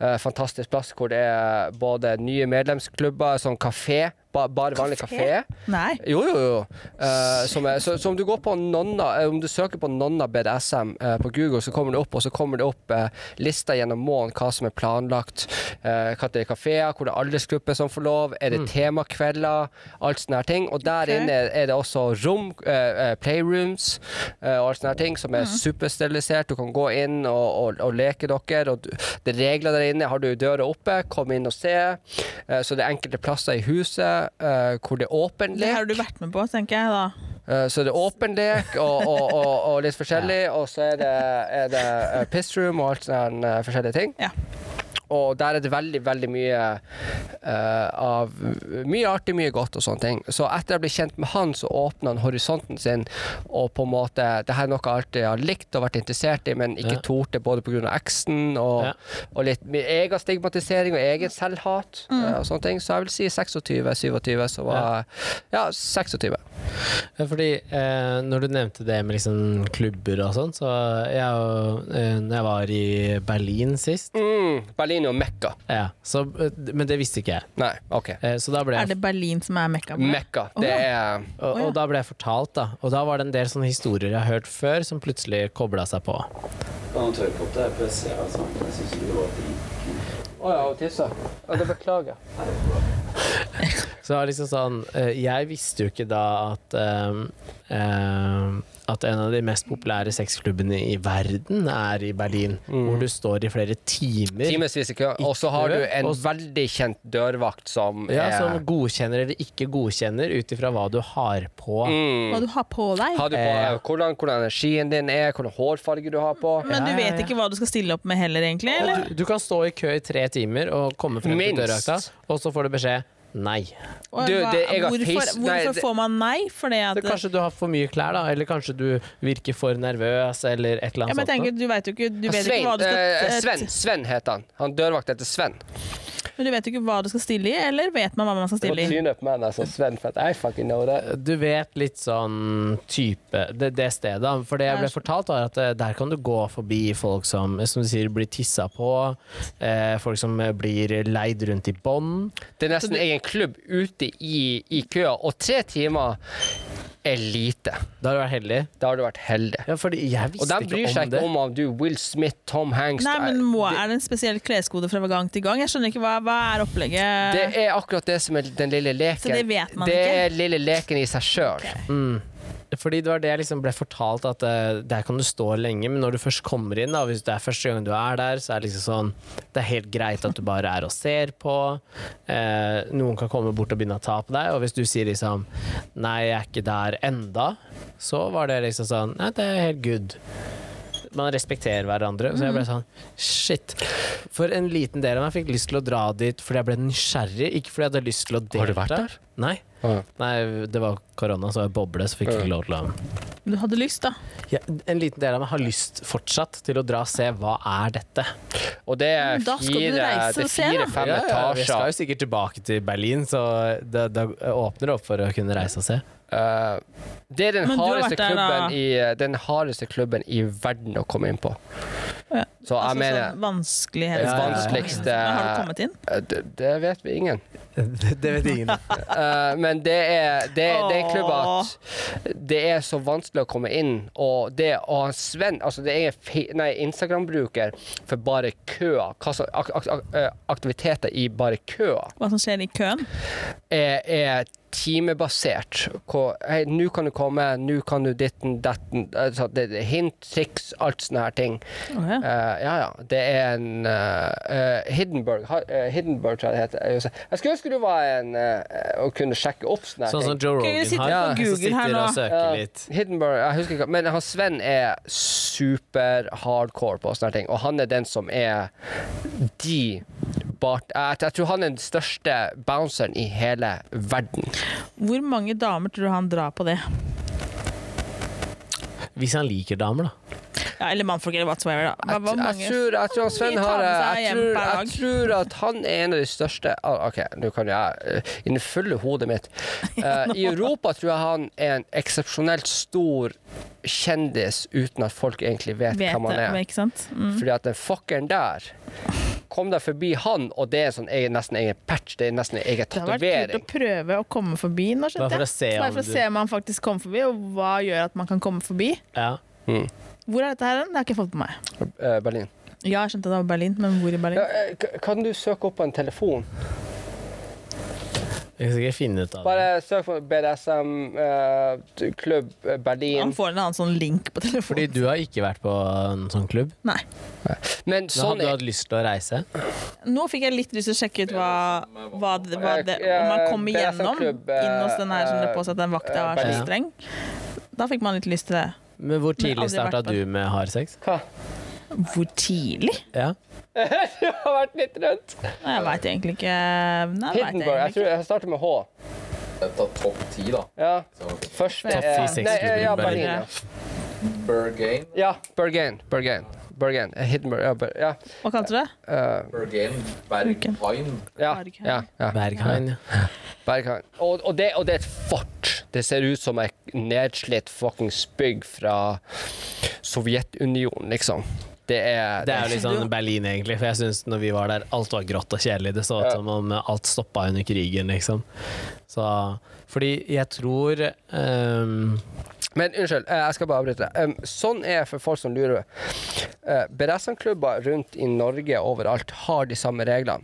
Eh, Fantastisk plass hvor det er både nye medlemsklubber, sånn kafé. Ba- Bare vanlig Kafé? kafé. Nei. Jo, jo, jo. Uh, som er, så, så om du går på Nonna eh, Om du søker på Nonna BDSM uh, på Google, så kommer det opp, og så kommer det opp uh, lista gjennom måneden hva som er planlagt. Uh, hva det er kafeer, hvor det er aldersgrupper som får lov, er det temakvelder, alt sånne her ting. Og der okay. inne er det også rom, eh, eh, playrooms eh, og alt sånne her ting som er supersterilisert. Du kan gå inn og, og, og leke dere. Og du, det er regler der inne. Har du døra oppe, kom inn og se. Eh, så det er enkelte plasser i huset eh, hvor det er åpen Det lek. har du vært med på, tenker jeg da. Uh, Så det er åpen lek og, og, og, og litt forskjellig, og så er det, er det eh, piss-room og alt sånne forskjellige ting. Ja. Og der er det veldig, veldig mye uh, av Mye artig, mye godt og sånne ting. Så etter jeg ble kjent med han, så åpna han horisonten sin, og på en måte Det her er noe jeg alltid har likt og vært interessert i, men ikke Ja. torde både pga. eksen og, Ja. og litt min egen stigmatisering og egen selvhat mm. og sånne ting. Så jeg vil si 26-27, så var Ja, 26. Fordi eh, når du nevnte det med liksom klubber og sånn, så jeg, og, eh, når jeg var i Berlin sist Mm, Berlin og Mekka. ja, så, eh, Men det visste ikke jeg. Nei, OK. Eh, så da ble Er jeg det Berlin som er mekka det? Mekka. Det er og, og da ble jeg fortalt, da. Og da var det en del sånne historier jeg har hørt før, som plutselig kobla seg på. Jeg ser altså, jeg synes ikke det var fint. Å ja, og tissa. Ja, det beklager Så det var liksom sånn eh, Jeg visste jo ikke da at eh, eh, at en av de mest populære sexklubbene i verden er i Berlin, hvor du står i flere timer. Timevis i kø. Og så har du en også, veldig kjent dørvakt som Ja, er Som godkjenner eller ikke godkjenner ut ifra hva du har på. mm. Hva du har på deg? Har du på Eh. hvordan, hvordan energien din er, hvordan hårfarge du har på. Men du vet ikke hva du skal stille opp med heller, egentlig? Eller? Du, du kan stå i kø i tre timer og komme frem til Minst. dørvakta, og så får du beskjed nei. Du, det- jeg har hvorfor face- nei, hvorfor det- får man nei? Fordi at det, kanskje du har for mye klær, da, eller kanskje du virker for nervøs, eller et eller ja, annet men jeg tenker, noe. Du vet jo ikke, du vet Svein, ikke hva du skal eh, Sven, Sven heter han. Han dørvakt heter Sven. Men du vet jo ikke hva du skal stille i, eller vet man hva man skal Det stille i? meg altså, Sven, for at I fucking know that. Du vet litt sånn type Det, det stedet. For det jeg ble fortalt, var at eh, der kan du gå forbi folk som som du sier, blir tissa på, eh, folk som eh, blir leid rundt i bånd. Det er nesten egen klubb ute i, i køa, og tre timer er lite. Da har du vært heldig. Da har du vært heldig. Ja, fordi jeg visste Og de bryr ikke seg det. ikke om om du Will Smith, Tom Hanks Nei, men må, Er det en spesiell kleskode fra gang til gang? Jeg skjønner ikke hva, hva er opplegget. Det er akkurat det som er den lille leken. Så det vet man det ikke? er lille leken i seg sjøl. Mm. Fordi det var det jeg liksom ble fortalt, at uh, der kan du stå lenge, men når du først kommer inn, da, hvis det er første gang du er der, så er det liksom sånn Det er helt greit at du bare er og ser på. Uh, noen kan komme bort og begynne å ta på deg, og hvis du sier liksom Nei, jeg er ikke der enda, så var det liksom sånn Nei, det er helt good. Man respekterer hverandre. Så jeg ble sånn Shit. For en liten del av meg fikk lyst til å dra dit fordi jeg ble nysgjerrig, ikke fordi jeg hadde lyst til å delta. Har du vært der? Nei. Nei, det var korona, så var jeg boble, så fikk jeg ikke lov til å Men Du hadde lyst, da. ja, En liten del av meg har lyst fortsatt til å dra og se hva er dette. Og det er Men da skal du fire, reise det og se, da. fire-fem Ja, ja, vi skal jo sikkert tilbake til Berlin, så det, det åpner opp for å kunne reise og se. Eh, det er den Men du har hardeste, vært der, klubben da. i, den hardeste klubben i verden å komme inn på. Ja. Så jeg Altså, mener sånn vanskelig Det Ja, ja, ja. vanskeligste Men Har du kommet inn? eh, det, det vet vi ingen. Det, vet ingen. Eh, men det er, det, det er klubb at det er så vanskelig å komme inn, og det å ha Sven Altså, det er Instagram-bruker for bare køa. Hva ak, eh, aktiviteter i bare køa Hva som skjer i køen? er, er timebasert. Hvor Hei, nå kan du komme, nå kan du ditten, datten altså, det, det Hint, triks, alt sånne her ting. Ja. Eh, ja, ja. Det er en uh, Hiddenburg, ha, eh, Hiddenburg, tror jeg det heter. Jeg skulle ønske du var en uh, og kunne sjekke opp sånne her Sånn som. Joe Rogan har. ja, som her sitter nå. og søker Ja, litt. Hiddenburg, jeg husker ikke, men han Sven er super hardcore på sånne her ting, og han er den som er de bart... Jeg, jeg tror han er den største bounceren i hele verden. Hvor mange damer tror du han drar på det? Hvis han liker damer, da. Ja, eller mannfolk, eller whatsoever. Da. Hva, Jeg, tror, jeg tror Sven har jeg tror, jeg tror at han er en av de største OK, nå kan jeg eh, I det fulle hodet mitt. Uh, I Europa tror jeg han er en eksepsjonelt stor kjendis uten at folk egentlig vet, vet hvem han det, er. ikke sant? Mm. Fordi at den fuckeren der Kom deg forbi han, og det er sånn egen, nesten egen patch. Det er nesten en egen Det har vært kult å prøve å komme forbi nå, Bare for å se om for å du se om han faktisk kom forbi, og hva gjør at man kan komme forbi. Ja. Mm. Hvor er dette her? hen? Det har ikke jeg fått på meg. Eh, Berlin. Ja, jeg skjønte det var Berlin, men hvor i Berlin? Ja, eh, kan du søke opp på en telefon? Jeg skal ikke finne ut av det. Bare søk for BDSM, eh, klubb eh, Berlin. Han får en annen sånn link på telefonen. Fordi du har ikke vært på en sånn klubb. Nei. Men Men sånn hadde du er hatt lyst til å reise? Nå fikk jeg litt lyst til å sjekke ut hva, hva, det, hva det, om man kommer igjennom, gjennom klubb, inn hos den her som det at den vakta eh, var så Berlin. streng. Da fikk man litt lyst til det. Men hvor tidlig aldri vært starta på- du med hard sex? Hva? Hvor tidlig? Ja. du har vært litt rundt. Nei, jeg veit egentlig ikke. Nei, jeg vet Jeg tror jeg starter med H. Ta topp ti, da. Ja. Første Topp er ti, seks Nei, klubber i ja, Berlin. Berlin. Bergain. ja Bergen. Bergen. Bergen. Eh, Ja, Ber ja. Hva kalte du det? eh, Bergain. Berghain. ja, Berghain. ja, ja. Berghain, ja. Berghain. Og, og, det, og det er et fort. Det ser ut som et nedslitt fuckings bygg fra Sovjetunionen, liksom. Det er, Det er jo litt sånn Berlin, egentlig. For jeg synes når vi var der, alt var grått og kjedelig. Det så ut som om alt stoppa under krigen, liksom. Så Fordi jeg tror um Men unnskyld, eh, jeg skal bare avbryte. Um, sånn er for folk som lurer. Uh, BDSM-klubber rundt i Norge overalt har de samme reglene.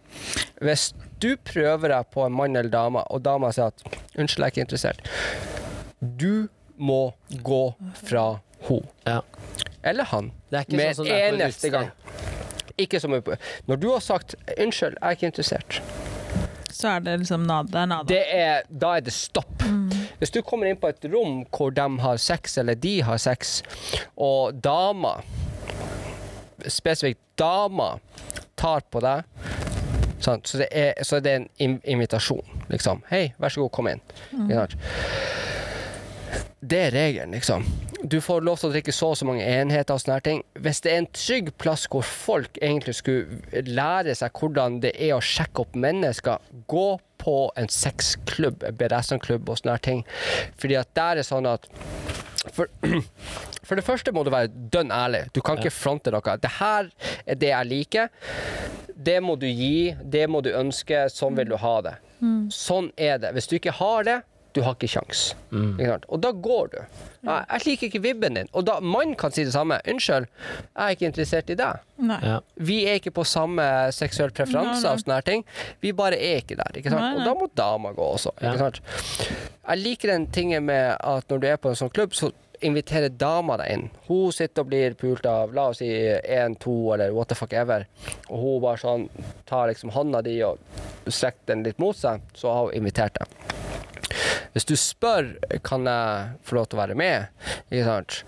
Hvis du prøver deg på en mann eller dame, og dama sier at 'unnskyld, jeg er ikke interessert', du må gå fra henne. Ja. Eller han. Det er ikke med sånn er et eneste gang. Ikke som Når du har sagt 'unnskyld, jeg er ikke interessert', Så er det liksom nada. Er nada. det er, da er det stopp. Hvis du kommer inn på et rom hvor de har sex, eller de har sex, og dama, spesifikt dama, tar på deg, sant? Så, det er, så er det en invitasjon, liksom. Hei, vær så god, kom inn. Mm. Det er regelen, liksom. Du får lov til å drikke så og så mange enheter og sånne her ting. Hvis det er en trygg plass hvor folk egentlig skulle lære seg hvordan det er å sjekke opp mennesker, gå på en sexklubb, en BDSM-klubb og sånne her ting. Fordi at der er sånn at for, for det første må du være dønn ærlig. Du kan ikke fronte noe. Det her er det jeg liker. Det må du gi, det må du ønske, sånn vil du ha det. Sånn er det. Hvis du ikke har det, du har ikke kjangs. Mm. Og da går du. Jeg, jeg liker ikke vibben din. Og da mannen kan si det samme. 'Unnskyld, jeg er ikke interessert i deg'. Nei. Ja. Vi er ikke på samme seksuell preferanse nei. sånne her ting. Vi bare er ikke der. Ikke sant? Nei, nei. Og da må dama gå også. Ja. Ikke sant? Jeg liker den tingen med at når du er på en sånn klubb, så inviterer dama deg inn. Hun sitter og blir pult av la oss si én, to eller what the fuck ever. Og hun bare sånn tar liksom hånda di og strekker den litt mot seg, så har hun invitert deg. Hvis du spør kan jeg få lov til å være med, ikke sant?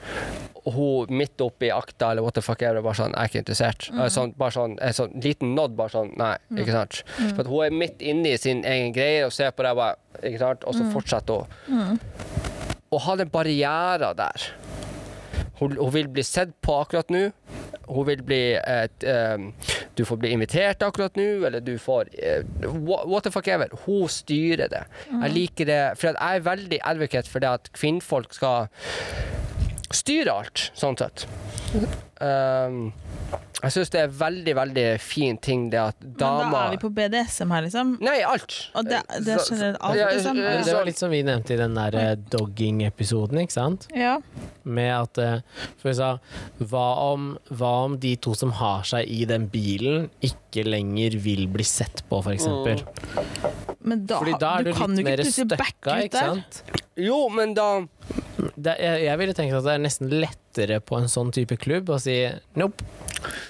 og hun midt oppi akta eller what the fuck ever, bare sånn, jeg er ikke interessert. Mm. Sånn, bare sånn, en sånn liten nod, bare sånn, nei, ikke sant. For at hun er midt inne i sin egen greie og ser på deg, bare, ikke sant, og så fortsetter hun. Å ha den barrieren der. Hun, hun vil bli sett på akkurat nå. Hun vil bli et, um, Du får bli invitert akkurat nå, eller du får uh, What the fuck ever. Hun styrer det. Jeg liker det, for jeg er veldig advocate for det at kvinnfolk skal styre alt, sånn sett. Um, jeg syns det er veldig, veldig fin ting det at damer Men da er vi på BDSM her, liksom. Nei, alt. Og det, det skjer alt, liksom. Ja, det var litt som vi nevnte i den der eh, dogging-episoden, ikke sant? Ja. Med at eh, For vi sa hva om, hva om de to som har seg i den bilen, ikke lenger vil bli sett på, for eksempel? Men da, Fordi da er du, kan litt jo ikke mer plutselig backe støkka, ut ikke der. sant? Jo, men da Det, jeg, jeg ville tenkt at det er nesten lettere på en sånn type klubb å si nope.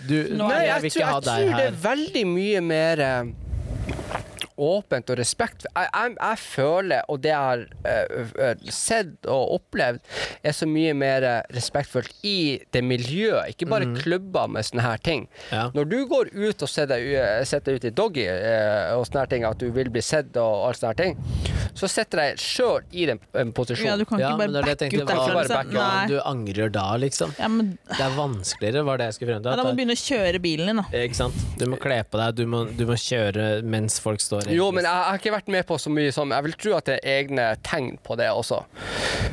Du, Nei, jeg jeg, vil ikke ikke ha jeg deg tror det er veldig mye mer eh, åpent og respekt. Jeg, jeg, jeg føler, og det jeg har uh, eh, sett og opplevd, er så mye mer eh, respektfullt i det miljøet, ikke bare klubber med sånne her ting. Ja. Når du går ut og setter deg deg ut i doggy uh, og sånne her ting, at du vil bli sett og alt sånne her ting, så setter jeg sjøl i den posisjonen. posisjon. Ja, du kan ikke ja, bare backe ut derfra. Liksom. backe, Nei. du angrer da, liksom. Ja, men Det er vanskeligere, var det jeg skulle frem ja, da må du begynne å kjøre bilen din, da. Ikke sant? Du må kle på deg, du må, du må kjøre mens folk står Jo, men jeg, jeg har ikke vært med på så mye som Jeg vil tro at det er egne tegn på det også.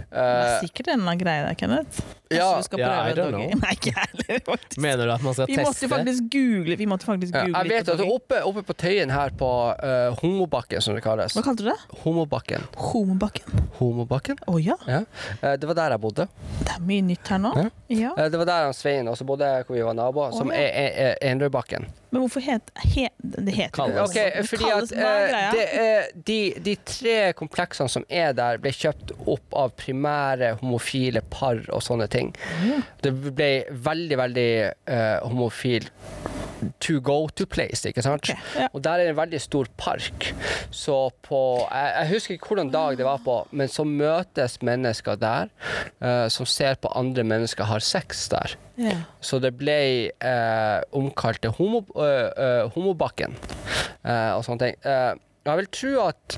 Det er Eh, sikkert en eller annen greie der, Kenneth. Jeg Ja, du skal ja, I prøve don't doggy. know. Nei, ikke heller, faktisk. Mener du at man skal Vi teste? Måtte faktisk google Vi måtte faktisk Ja, jeg vet at oppe, oppe på Tøyen her på uh, Homobakken, som det kalles. Hva kalte du det? Homobakken. Homobakken? Homobakken? Å ja. Ja. Uh, det var der jeg bodde. Det er mye nytt her nå. Ja. Ja. Eh, det var der han Svein også bodde, hvor vi var naboer, som Å, er, er, er Enrødbakken. Men hvorfor het he, Det heter Kalles. Ok, det fordi kalles, at eh, er, de, de tre kompleksene som er der, ble kjøpt opp av primære homofile par og sånne ting. Det ble veldig, veldig uh, homofil to go to place, ikke sant? Okay, ja. Og der er det en veldig stor park. Så på Jeg, jeg husker ikke hvilken dag det var på, men så møtes mennesker der uh, som ser på andre mennesker har sex der. ja. Så det ble uh, omkalt til homo, uh, Homobakken og sånne ting. Jeg vil tro at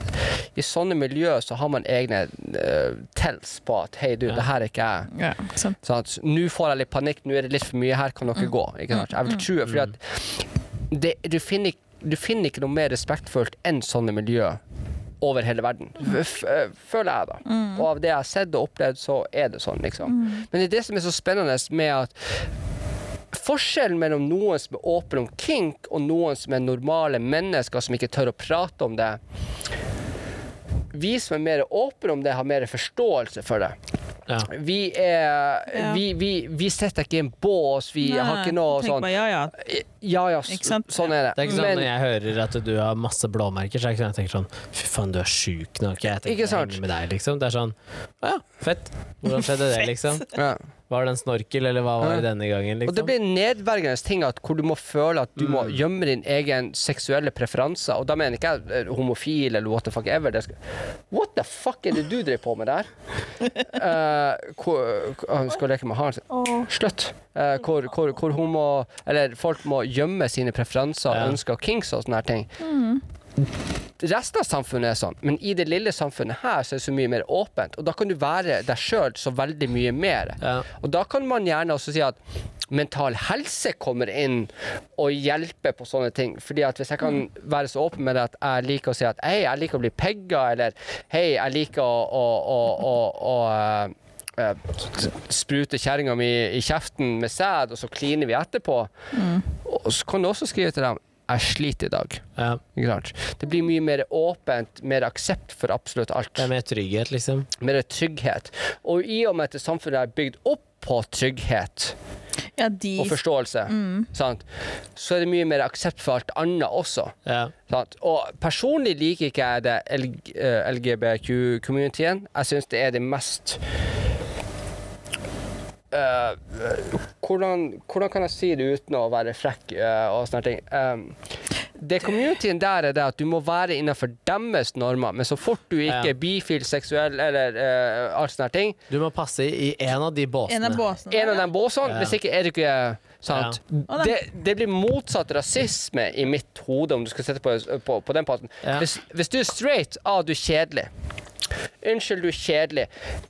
i sånne miljø så har man egne uh, tells på at hei, du, det her er ikke jeg. ja. Sånn at nå får jeg litt panikk, nå er det litt for mye her, kan dere gå? Ikke sant? Jeg vil tro det, fordi at det, du, finner, du finner ikke noe mer respektfullt enn sånne miljø over hele verden. F f føler jeg, da. Og av det jeg har sett og opplevd, så er det sånn, liksom. Men det er det som er så spennende med at Forskjellen mellom noen som er åpen om kink, og noen som er normale mennesker som ikke tør å prate om det Vi som er mer åpne om det, har mer forståelse for det. Ja. Vi er Ja. Vi, vi, vi sitter ikke i en bås, vi Nei, har ikke noe sånn Bare, ja, ja. Ja ja, s- Ikke sant? sånn er det. Det er ikke sånn Men- når jeg hører at du har masse blåmerker, så er det ikke sånn jeg tenker sånn Fy faen, du er sjuk nå. Ikke jeg tenker Ikke sant? med deg, liksom. Det er sånn Å ja, fett. Hvordan skjedde det, liksom? ja. Var det en snorkel, eller hva var det denne gangen, Og det blir blir nedverdigende ting at hvor du må føle at du må Mm. gjemme din egen seksuelle preferanser. Og da mener ikke jeg eh, homofil eller what the fuck ever. Det skal, what the fuck er det du driver på med der? uh, hvor, hvor- skal leke med haren sin. Oh. Slutt. Uh, hvor, hvor, hvor homo Eller folk må gjemme sine preferanser, Ja. ønsker og kinks og sånne her ting. Resten av samfunnet er sånn, men i det lille samfunnet her så er det så mye mer åpent, og da kan du være deg sjøl så veldig mye mer. Ja. Og da kan man gjerne også si at mental helse kommer inn og hjelper på sånne ting. Fordi at hvis jeg kan være så åpen med det at jeg liker å si at hei, jeg liker å bli pegga, eller hei, jeg liker å, å, å, å, å eh, eh, sprute kjerringa mi i kjeften med sæd, og så kliner vi etterpå. Og så kan du også skrive til dem jeg sliter i dag. Ja. Ikke sant? Det blir mye mer åpent, mer aksept for absolutt alt. Det er mer trygghet, liksom. Mer trygghet. Og i og med at samfunnet er bygd opp på trygghet Ja, de og forståelse, sant? så er det mye mer aksept for alt annet også. Ja. Sant? Og personlig liker ikke jeg det eh, LGBTQ-communityen. Jeg syns det er det mest eh, hvordan, hvordan kan jeg si det uten å være frekk uh, og sånne ting? Um, det communityen der er det at du må være innenfor deres normer, men så fort du ikke Ja. er bifil, seksuell eller uh, alt sånne ting, Du må passe i en av de En båsene. av båsene. en av de båsene, Ja. hvis ikke er du ikke Da- Det, det blir motsatt rasisme i mitt hode, om du skal sette på, på, på den parten. Ja. Hvis, hvis du er straight, ah, du er kjedelig. Unnskyld, du er kjedelig.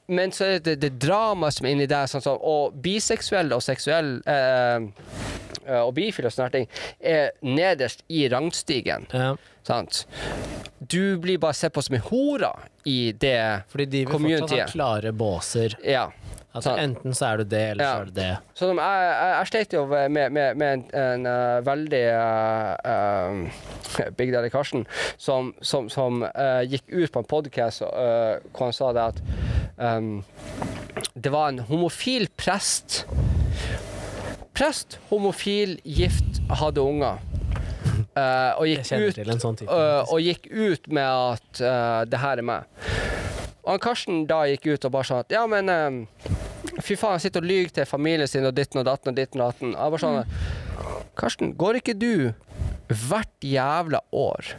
Men så er det det dramaet som er inni deg, sånn sånn, og biseksuelle og seksuelle eh, eh, og bifile og sånne ting, er nederst i rangstigen. Ja. Sant? Du blir bare sett på som en hore i det Fordi de vil fortsatt ha klare båser. Ja. Altså Sant. Enten så er du det, eller Ja. så er du det. Så de, jeg, jeg, jeg slet jo med, med, med en, en uh, veldig uh, Big Daddy Karsten som, som, som gikk ut på en podkast hvor han sa det at um, det var en homofil prest. Prest, homofil, gift, hadde unger. Eh, og, gikk ut, sånn type. uh, og gikk ut med at uh, det her er meg. Og han Karsten da gikk ut og bare sa at ja, men Fy faen, han sitter og lyver til familien sin og ditten og datten og ditten og datten. Jeg bare sånn Karsten, går ikke du hvert jævla år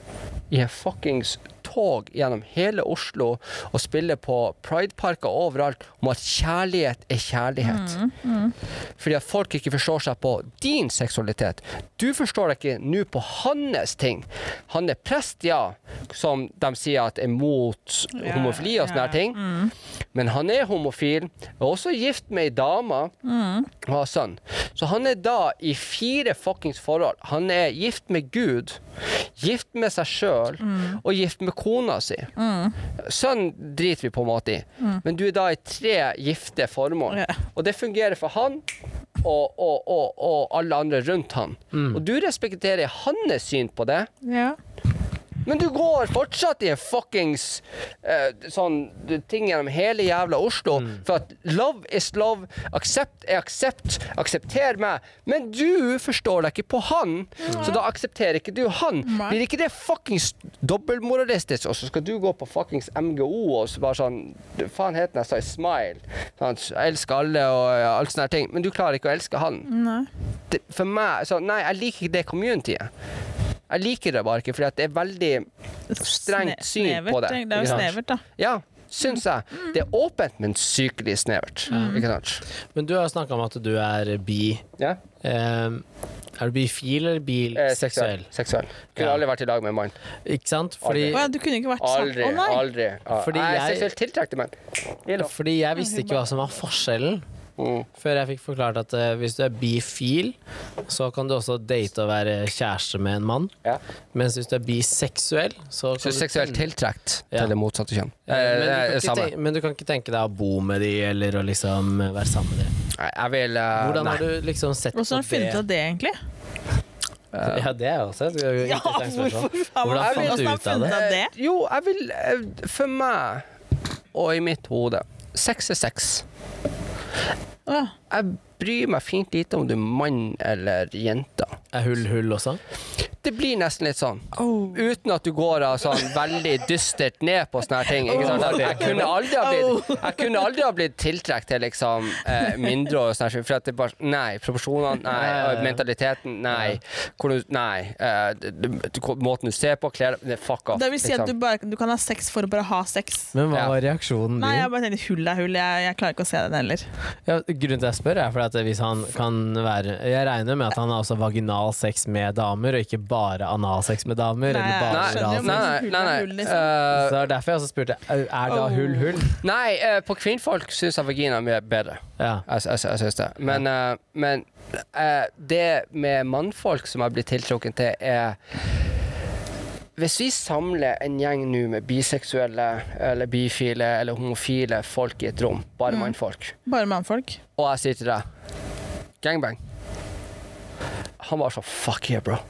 i en fuckings tog gjennom hele Oslo og spiller på prideparker overalt om at kjærlighet er kjærlighet? Fordi at folk ikke forstår seg på din seksualitet. Du forstår deg ikke nå på hans ting. Han er prest, ja, som de sier at er mot homofili og sånne yeah, ting. Men han er homofil, er også gift med ei dame og har sønn. Så han er da i fire fuckings forhold. Han er gift med Gud, gift med seg sjøl og gift med kona si. Sønn driter vi på en måte i, men du er da i tre gifte formål. Yeah. Og det fungerer for han. Og, og, og, og alle andre rundt han. Og du respekterer hans syn på det. Ja. Men du går fortsatt i en fuckings uh, sånn ting gjennom hele jævla Oslo for at love is love, aksept er aksept, aksepter meg. Men du forstår deg ikke på han, så da aksepterer ikke du han. Mm. Blir ikke det fuckings dobbeltmoralistisk? Og så skal du gå på fuckings MGO og så bare sånn Faen het den jeg sa i Smile? Sånn, Jeg elsker alle og alt sånne ting. Men du klarer ikke å elske han. Det, for meg så, Nei, jeg liker ikke det communityet. Jeg liker det bare ikke, fordi det er veldig strengt Sne- syn snevert, på det. Det er jo snevert, da. Ja, syns jeg. Det er åpent, men sykelig snevert. Ikke sant? Men du har snakka om at du er bi. Ja? Um, er du bifil eller Eh, biseksuell? seksuell. Seksuell. Kunne Ja. aldri vært i lag med en mann. Ikke sant? Fordi, aldri. du kunne ikke vært sammen Aldri. Oh, nei! Aldri. Ja. Fordi jeg er seksuelt tiltrukket til menn. Fordi jeg visste ikke hva som var forskjellen. Mm. Før jeg fikk forklart at uh, hvis du er bifil, så kan du også date og være kjæreste med en mann. Ja. Mens hvis du er biseksuell, så Så kan du seksuelt tiltrukket Ja. til det motsatte kjønn. Eh, Eh, men, du eh, kan ikke tenke, men du kan ikke tenke deg å bo med de eller å liksom være sammen med de. Nei, jeg vil uh, Hvordan nei. har du liksom sett Hvordan har du funnet ut av det, egentlig? Ja, det er også et Ja, hvorfor faen Hvordan har fant du ut av det? det? Eh, Jo, jeg vil eh, For meg, og i mitt hode, sex er sex. Ja. Jeg bryr meg fint lite om du er mann eller jente. Er hull hull også? Det blir nesten litt sånn. Oh. Uten at du går av sånn veldig dystert ned på sånne her ting. Ikke sant? Jeg, jeg, kunne aldri ha blitt, jeg kunne aldri ha blitt tiltrukket til liksom eh, mindre og sånn for at det bare Nei. Proporsjonene, nei. Mentaliteten, nei. Hvor du, nei. Eh, d- måten du ser på, klær Fuck off. Det vil si at du, liksom. bare, du kan ha sex for å bare ha sex. Men hva Ja. var reaksjonen Nei, din? jeg bare tenkte hull er hull. Jeg, jeg klarer ikke å se den heller. Ja, grunnen til at jeg spør, er fordi at hvis han kan være Jeg regner med at han har også vaginal sex med damer, og ikke bare analsex med damer? Nei, eller bare Nei, nei, nei. nei, nei. Hull, liksom. Eh, Så er derfor jeg også spurte er da hull hull. nei uh, på kvinnfolk syns jeg vagina er mye bedre. Ja. Jeg, jeg, jeg syns det. Men, uh, men uh, det med mannfolk som jeg blir tiltrukket til, er Hvis vi samler en gjeng nå med biseksuelle eller bifile eller homofile folk i et rom, bare mannfolk, Bare mannfolk. og jeg sier til deg gangbang Han var sånn Fuck yeah, bro.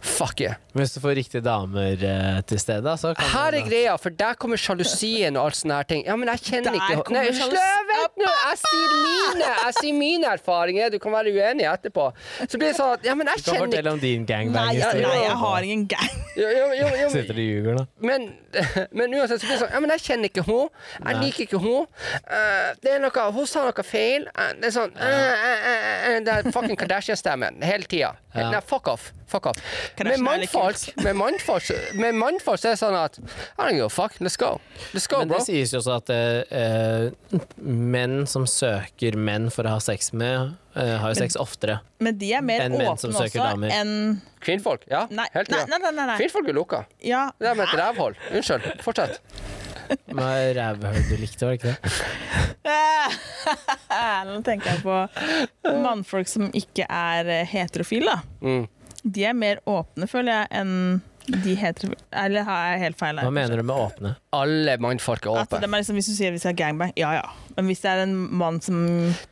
Fuck yeah. Men hvis du får riktige damer eh, til stede, så kan Her er greia, for der kommer sjalusien og alt sånne her ting. Ja, men jeg kjenner Der ikke kommer Nei, sjalus- vent nå! Jeg sier mine Jeg sier mine erfaringer. Du kan være uenig etterpå. Så blir det sånn at Ja, men jeg Du kan kjenner fortelle ikke om din Nei, gangbang-historie. nei, jeg har ingen gang. jo, jo, jo, jo, Sitter du og ljuger nå? men, men uansett så blir det sånn Ja, men jeg kjenner ikke hun Jeg Nei. liker ikke hun Eh, det er noe Hun sa noe feil. Eh, det er sånn eh, eh, eh, eh, Det er fucking Kardashian-stemmen hele tida. Ja. Nei, fuck off. Fuck off. Med mannfolk, med mannfolk, med mannfolk så er det sånn at I don't give a fuck. Let's go. Let's go, Men det sies jo også at eh, eh, menn som søker menn for å ha sex med, eh, har jo sex oftere. Men de er mer Enn menn som åpne søker også damer. enn Kvinnfolk. Ja, Nei, helt nei, ja. nei, nei, nei, nei. Kvinnfolk er lukka. Ja. Det er med et rævhold. Unnskyld. Fortsett. er Rævhøl du likte, var det ikke det? Nå tenker jeg på mannfolk som ikke er eh, heterofile. da. Mm. De er mer åpne, føler jeg, enn de heter Eller har jeg helt feil her? Hva mener du med åpne? Alle mannfolk er At de åpne. er liksom, hvis du sier vi skal ha gangbang, ja ja. Men hvis det er en mann som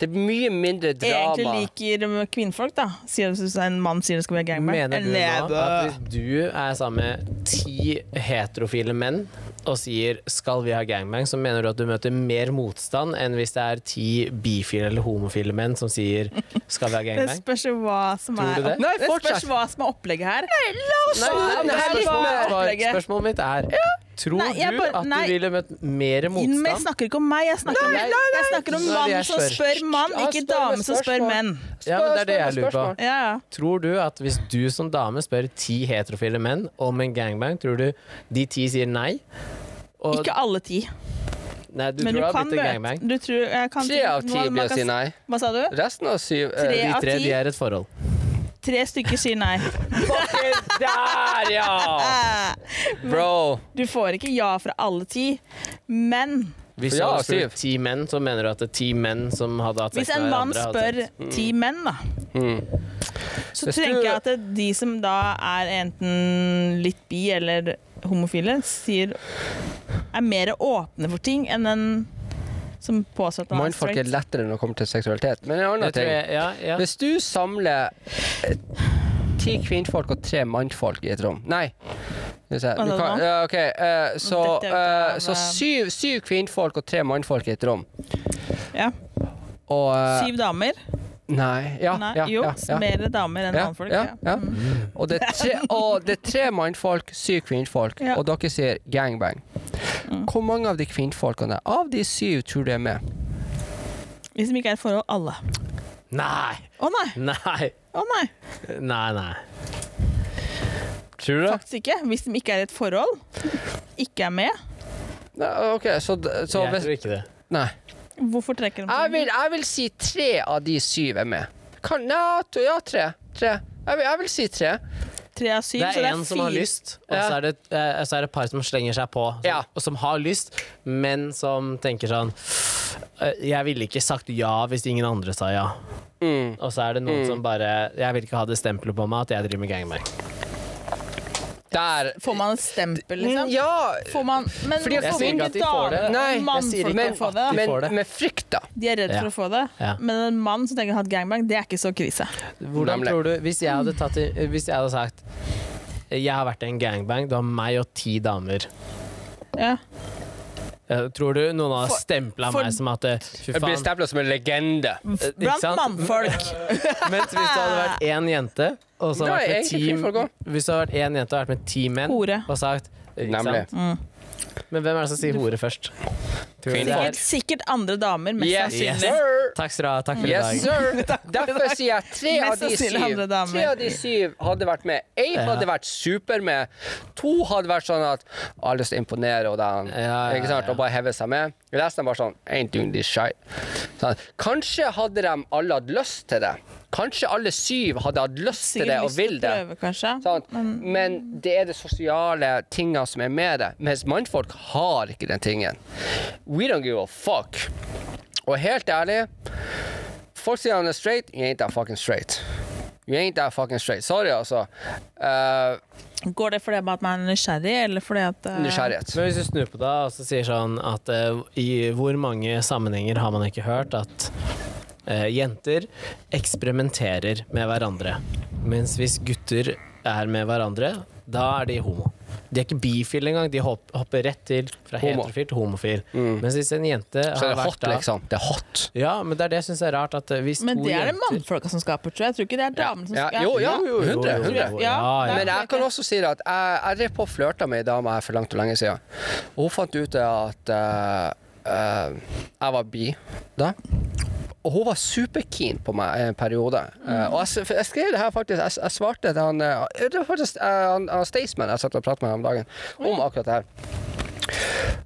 Det er mye mindre egentlig liker kvinnfolk, da Sier hvis en mann sier det skal være gangbang Mener du eller- nå at hvis du er sammen med ti heterofile menn og sier 'skal vi ha gangbang', så mener du at du møter mer motstand enn hvis det er ti bifile eller homofile menn som sier 'skal vi ha Det gangbang'? spørs hva som er det? Nei, det spørs hva som er opplegget her. Nei, Nei, nei, nei, spørsmålet, spørsmålet mitt er Tror Nei, du bare- at nei. du ville møtt mer motstand? Men jeg snakker ikke om meg, jeg snakker om, jeg snakker om mann jeg som spør. mann, ikke spør dame som spør menn. Ja, men det er det jeg lurer på. Ja, ja. Tror du at hvis du som dame spør ti heterofile menn om en gangbang, tror du de ti sier nei? Og, Ikke alle ti, nei, du men tror du det har kan blitt en møte gangbang? du tror, jeg kan, Tre av ti blir å si nei. Hva sa du? Resten av syv eh, Tre De av tre ti. de er et forhold. Tre stykker sier nei. Der, ja! Bro. Du får ikke ja fra alle ti, men Hvis du Ja, spør ti menn, så mener du at det er ti menn som hadde hatt sex hvis en mann spør mm. ti menn, da, Mm. så Hvis tenker du- jeg at det- de som da er enten litt bi eller homofile, sier er mer åpne for ting enn en som påstår at han er Mannfolk er lettere når det kommer til seksualitet. Men en annen ting jeg, ja, ja. Hvis du samler eh, ti kvinnfolk og tre mannfolk i et rom Nei. Kan, ja, ok, uh, så, ikke så syv, syv kvinnfolk og tre mannfolk i et rom. Ja. Og uh, Syv damer. Nei. Ja, Nei, ja, jo, ja, ja. mer damer enn Ja, mannfolk. ja, Ja. ja. Og, det er tre, og det er tre mannfolk, syv kvinnfolk, Ja. og dere sier gangbang. Hvor mange av de kvinnfolkene av de syv tror du er med? Hvis de ikke er et forhold, alle. Nei! Å nei! Nei! Å nei! Nei, nei. Tror du det? Faktisk ikke. Hvis de ikke er i et forhold, ikke er med, Nei, OK, så, så Jeg hvis tror ikke det. Nei. Hvorfor trekker de Jeg vil, jeg vil si tre av de syv er med. Kan, ja, to, ja, tre. tre. Jeg, vil, jeg vil si tre. tre av syv? Det så er det en én som har lyst, og Ja. så er det, eh, så er det et par som slenger seg på. Som, Ja. Og som har lyst, men som tenker sånn eh, Jeg ville ikke sagt ja hvis ingen andre sa ja. Mm. Og så er det noen som bare Jeg vil ikke ha det stempelet på meg at jeg driver med gangbang. Der. Får man et stempel, liksom? Ja Får man, men Fordi jeg sier ikke at de får det. Nei, jeg sier ikke å få det? de men får det. med frykt, da. De er redd Ja. for å få det. Ja. Men en mann som tenker å ha et gangbang, det er ikke så krise. Hvordan Nemlig. tror du Hvis jeg hadde, tatt, hvis jeg hadde sagt Jeg har vært i en gangbang, det var meg og ti damer. Ja. Eh, Tror du noen har stempla meg som at fy faen. Jeg blir stempla som en legende. ikke Blant sant? mannfolk. Mens hvis det hadde vært én jente, og så vært med ti. Hvis det hadde vært én jente og vært med ti menn Hore. og sagt ikke Nemlig. sant? Men hvem er det som sier hore først? Er- Sikkert, sikkert andre damer, mest Yes, yes. sir! Takk skal du ha. Takk for Yes, i dag. sir! Derfor sier jeg tre av de syv. Tre av de syv hadde vært med. Én Ja. hadde vært super med. To hadde vært sånn at jeg har lyst til å imponere og, den, Ja, ja, ikke sant? ja. og bare heve seg med. Resten var sånn Ain't doing this shit. Sånn. Kanskje hadde de alle hatt lyst til det. Kanskje alle syv hadde hatt lyst til det og vil det. Men det er det sosiale tinga som er med det. Mens mannfolk har ikke den tingen. We don't give a fuck. Og helt ærlig, folk sier han er straight, you ain't that fucking straight. You ain't that fucking straight. Sorry, altså. Uh, Går det fordi at man er nysgjerrig, eller fordi at uh... nysgjerrighet. Men hvis du snur på det og så sier sånn at uh, i hvor mange sammenhenger har man ikke hørt at eh, jenter eksperimenterer med hverandre, mens hvis gutter er med hverandre, da er de homo. De er ikke bifile engang, de hopp, hopper rett til fra Homo. heterofil til homofil. Mens hvis en jente Så er det hot, da liksom. Det er hot. Ja, men det er det jeg syns er rart. At eh, hvis Men det er det mannfolka som skaper, tror jeg. Jeg tror ikke det er damene som Ja, skaper. jo, ja, jo, Jo, 100. 100. Ja, ja, ja. Men jeg kan også si det at jeg, jeg drev på og flørta med ei dame her for langt og lenge siden. Og hun fant ut at uh, uh, jeg var bi da. Og hun var superkeen på meg en periode. Eh, og jeg, jeg skrev det her faktisk Jeg, jeg svarte til han eh, Det var faktisk eh, han, han Staysman jeg satt og pratet med om dagen, om akkurat det her.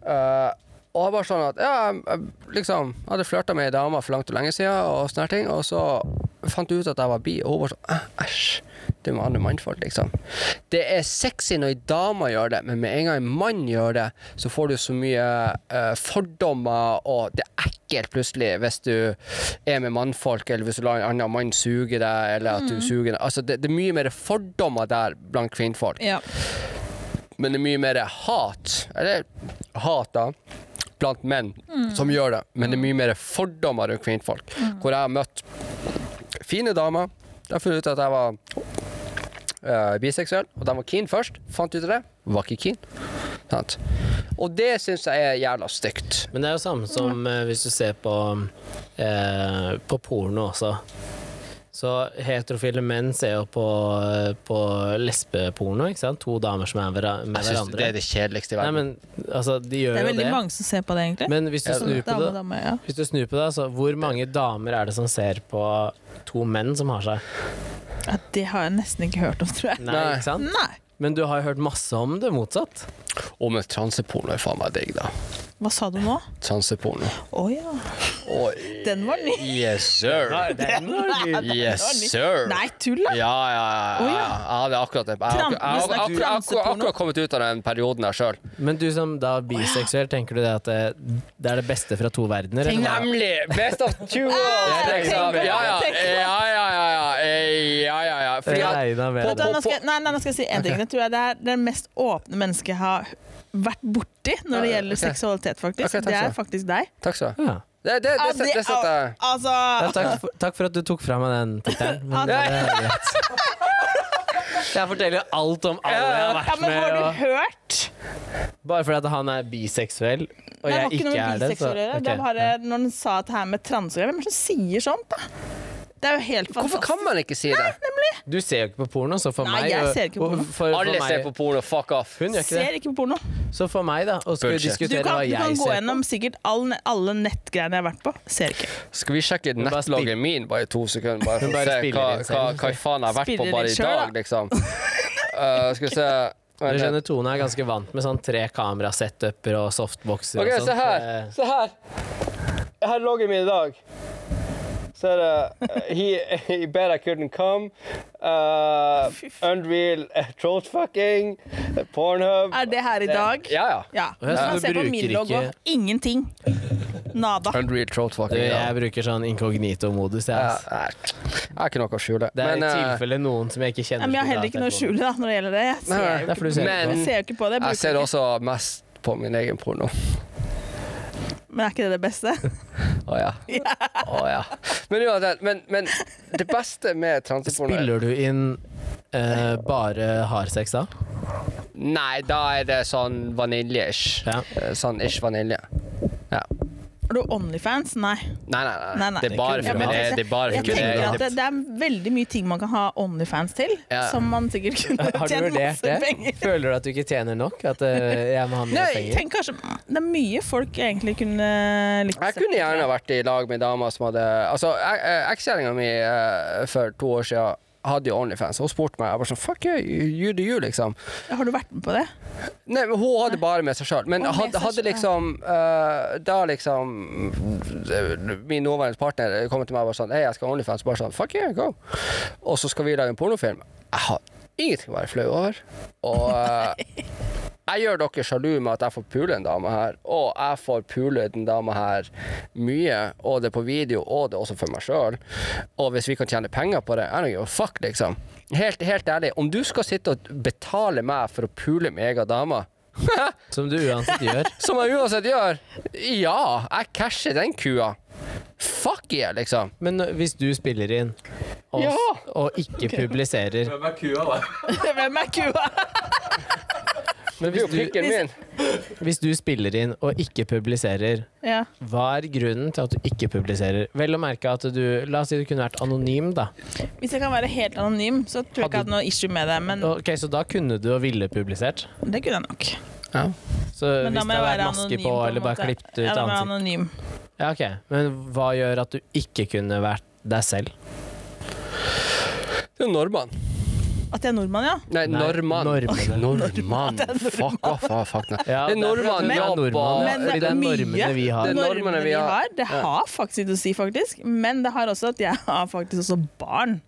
Eh, og jeg var sånn at ja, jeg liksom hadde flørta med ei dame for langt og lenge siden, og sånne ting, og så fant jeg ut at jeg var bi, og hun var sånn æsj, det er med andre mannfolk, liksom. Det er sexy når ei dame gjør det, men med en gang en mann gjør det, så får du så mye uh, fordommer, og det er ekkelt plutselig hvis du er med mannfolk, eller hvis du lar en annen mann suge deg, eller at du suger deg. Altså, det, det er mye mer fordommer der blant kvinnfolk Ja. men det er mye mer hat, eller hat da, blant menn som gjør det, men det er mye mer fordommer rundt kvinnfolk. Hvor jeg har møtt fine damer, de har funnet ut at jeg var uh, biseksuell, og de var keen først, fant ut av det, var ikke keen. Sant? Og det syns jeg er jævla stygt. Men det er jo samme som uh, hvis du ser på, uh, på porno også. Så heterofile menn ser jo på, på lesbeporno, ikke sant? To damer som er med, med Jeg synes hverandre. det er det kjedeligste i Nei, verden. men altså, de gjør Det er veldig det. mange som ser på det, egentlig. Men hvis du Ja, snur på Dame, det, dame, ja. hvis du snur på det, så hvor mange damer er det som ser på to menn som har seg? ja, det har jeg nesten ikke hørt om, tror jeg. Nei, Nei. ikke sant? Nei. Men du har jo hørt masse om det motsatt. Og med transeporno er faen meg digg, da. Hva sa du nå? Transeporno. Å ja. Oi. Den var ny. Yes, sir. Den var ny Yes, sir. Nei, tull da. Ja, ja, ja. Å, ja. ja. Jeg hadde akkurat det. Jeg har akkurat- akkurat- akkurat- kommet ut av den perioden der sjøl. Men du som da er biseksuell, tenker du det at det, det er det beste fra to verdener? eller? Nemlig! Best of two worlds, liksom. Ja, ja. Ja, ja, ja. ja. Eh, ja, ja, ja. Fordi at nei, nei, nå skal jeg si en ting. Tror jeg det er det mest åpne mennesket jeg har vært borti når det gjelder okay. seksualitet, faktisk. Okay, det er faktisk deg. Takk skal du ha. Ja. Det, det, det, det, det setter jeg Ja, Altså takk, for, takk for at du tok fra meg den tittelen. Men det er greit. Jeg forteller alt om alle jeg har ja, vært men Har med. du Og, hørt? bare fordi at han er biseksuell, og Nei, jeg ikke er det. Så, Okay. Det bare når han sa det her med transgreier. Hvem er det som sier sånt, da? Det er jo helt Hvorfor kan man ikke si det? Du ser jo ikke på porno, så for Nei, meg jeg ser ikke på porno. For, for Alle meg, ser på porno. Fuck off. Hun gjør ikke Ser det. ikke på porno. Så for meg, da, å skulle Bullshit. Diskutere kan, hva du kan gå gjennom sikkert alle, alle nettgreiene jeg har vært på. Ser ikke. Skal vi sjekke nettloggen min bare i to sekunder? Bare for å se hva, hva, hva faen jeg har vært på bare i dag, liksom. Uh, skal vi se Du skjønner, Tone er ganske vant med sånn tre kamerasetuper og softboxer Okay, og sånt. se her. Eh, Se her. Jeg har loggen min i dag. Så er det uh, he, he bet I couldn't come. Uh, Unreal uh, throatfucking. uh, Pornhub. Er det her i dag? Ja, ja. Ja. Ja, Du så kan du se på min logo. Ingenting. Nada. Unreal trollfucking. Ja. jeg bruker sånn inkognito-modus. Jeg, Ja, jeg har ikke noe å skjule. Det er Men, i uh, tilfelle noen som jeg ikke kjenner. Men jeg har heller ikke noe å skjule da, når det gjelder det. Jeg ser jo Det ikke, på. jeg ser jo ikke på det. Jeg jeg ser også mest på min egen porno. Men er ikke det det beste? Å ja. Å ja. Men uansett, men, men det beste med transeporno Spiller du inn eh, bare hardsex da? Nei, da er det sånn vanilje-ish. Ja. Eh, Sånn ish vanilje. Ja. Har du Onlyfans? Nei. Nei, nei, nei. Nei, nei. Det er bare Det for hatt. Det er bare Jeg tenker at det, det er veldig mye ting man kan ha Onlyfans til, Ja. som man sikkert kunne Har du tjent vurdert masse det? penger. Føler du at du ikke tjener nok? At eh, jeg må ha mer Nei, penger? tenk kanskje Det er mye folk egentlig kunne likt Jeg kunne gjerne vært i lag med dama som hadde Altså, eh, ekskjæringa mi eh, for to år siden hadde jo Onlyfans. Hun spurte meg, jeg var sånn Fuck yeah, you do you, liksom. Har du vært med på det? Nei, men Hun hadde bare med seg sjøl. Men hadde, hadde liksom uh, Da liksom Min nåværende partner kom til meg og var sånn Hei, jeg skal ha Onlyfans. Bare sånn Fuck yeah, go. Og så skal vi lage en pornofilm. Jeg har ingenting å være flau over. Og eh, jeg gjør dere sjalu med at jeg får pule en dame her, og jeg får pule den dama her mye, og det er på video, og det er også for meg sjøl. Og hvis vi kan tjene penger på det, I don't give a fuck, liksom. Helt, helt ærlig, om du skal sitte og betale meg for å pule min egen dame Som du uansett gjør. som jeg uansett gjør. Ja, jeg casher den kua. Fuck yeah, liksom. Men hvis du spiller inn og, Ja. og ikke publiserer Hvem er kua, da? Hvem er kua? Men hvis du, hvis du spiller inn og ikke publiserer, Ja. hva er grunnen til at du ikke publiserer? Vel å merke at du La oss si du kunne vært anonym, da. Hvis jeg kan være helt anonym, så tror jeg ikke jeg hadde noe issue med det. Men Ok, Så da kunne du og ville publisert? det kunne jeg nok. Så Men da hvis må det jeg være maske anonym. på, en eller bare klippet ut Ja, da må jeg være ansikt anonym. Ja, ok. Men hva gjør at du ikke kunne vært deg selv? Det er nordmann. At jeg er nordmann, ja. Nei, Nei, nordmann. normene. Nordmann. Fuck off. Fuck no. Ja, Det er nordmann, ja, nordmann, Men det er mye- normene vi har. Det normene vi har. Det har faktisk ikke å si, faktisk. Men det har også at jeg har faktisk også barn.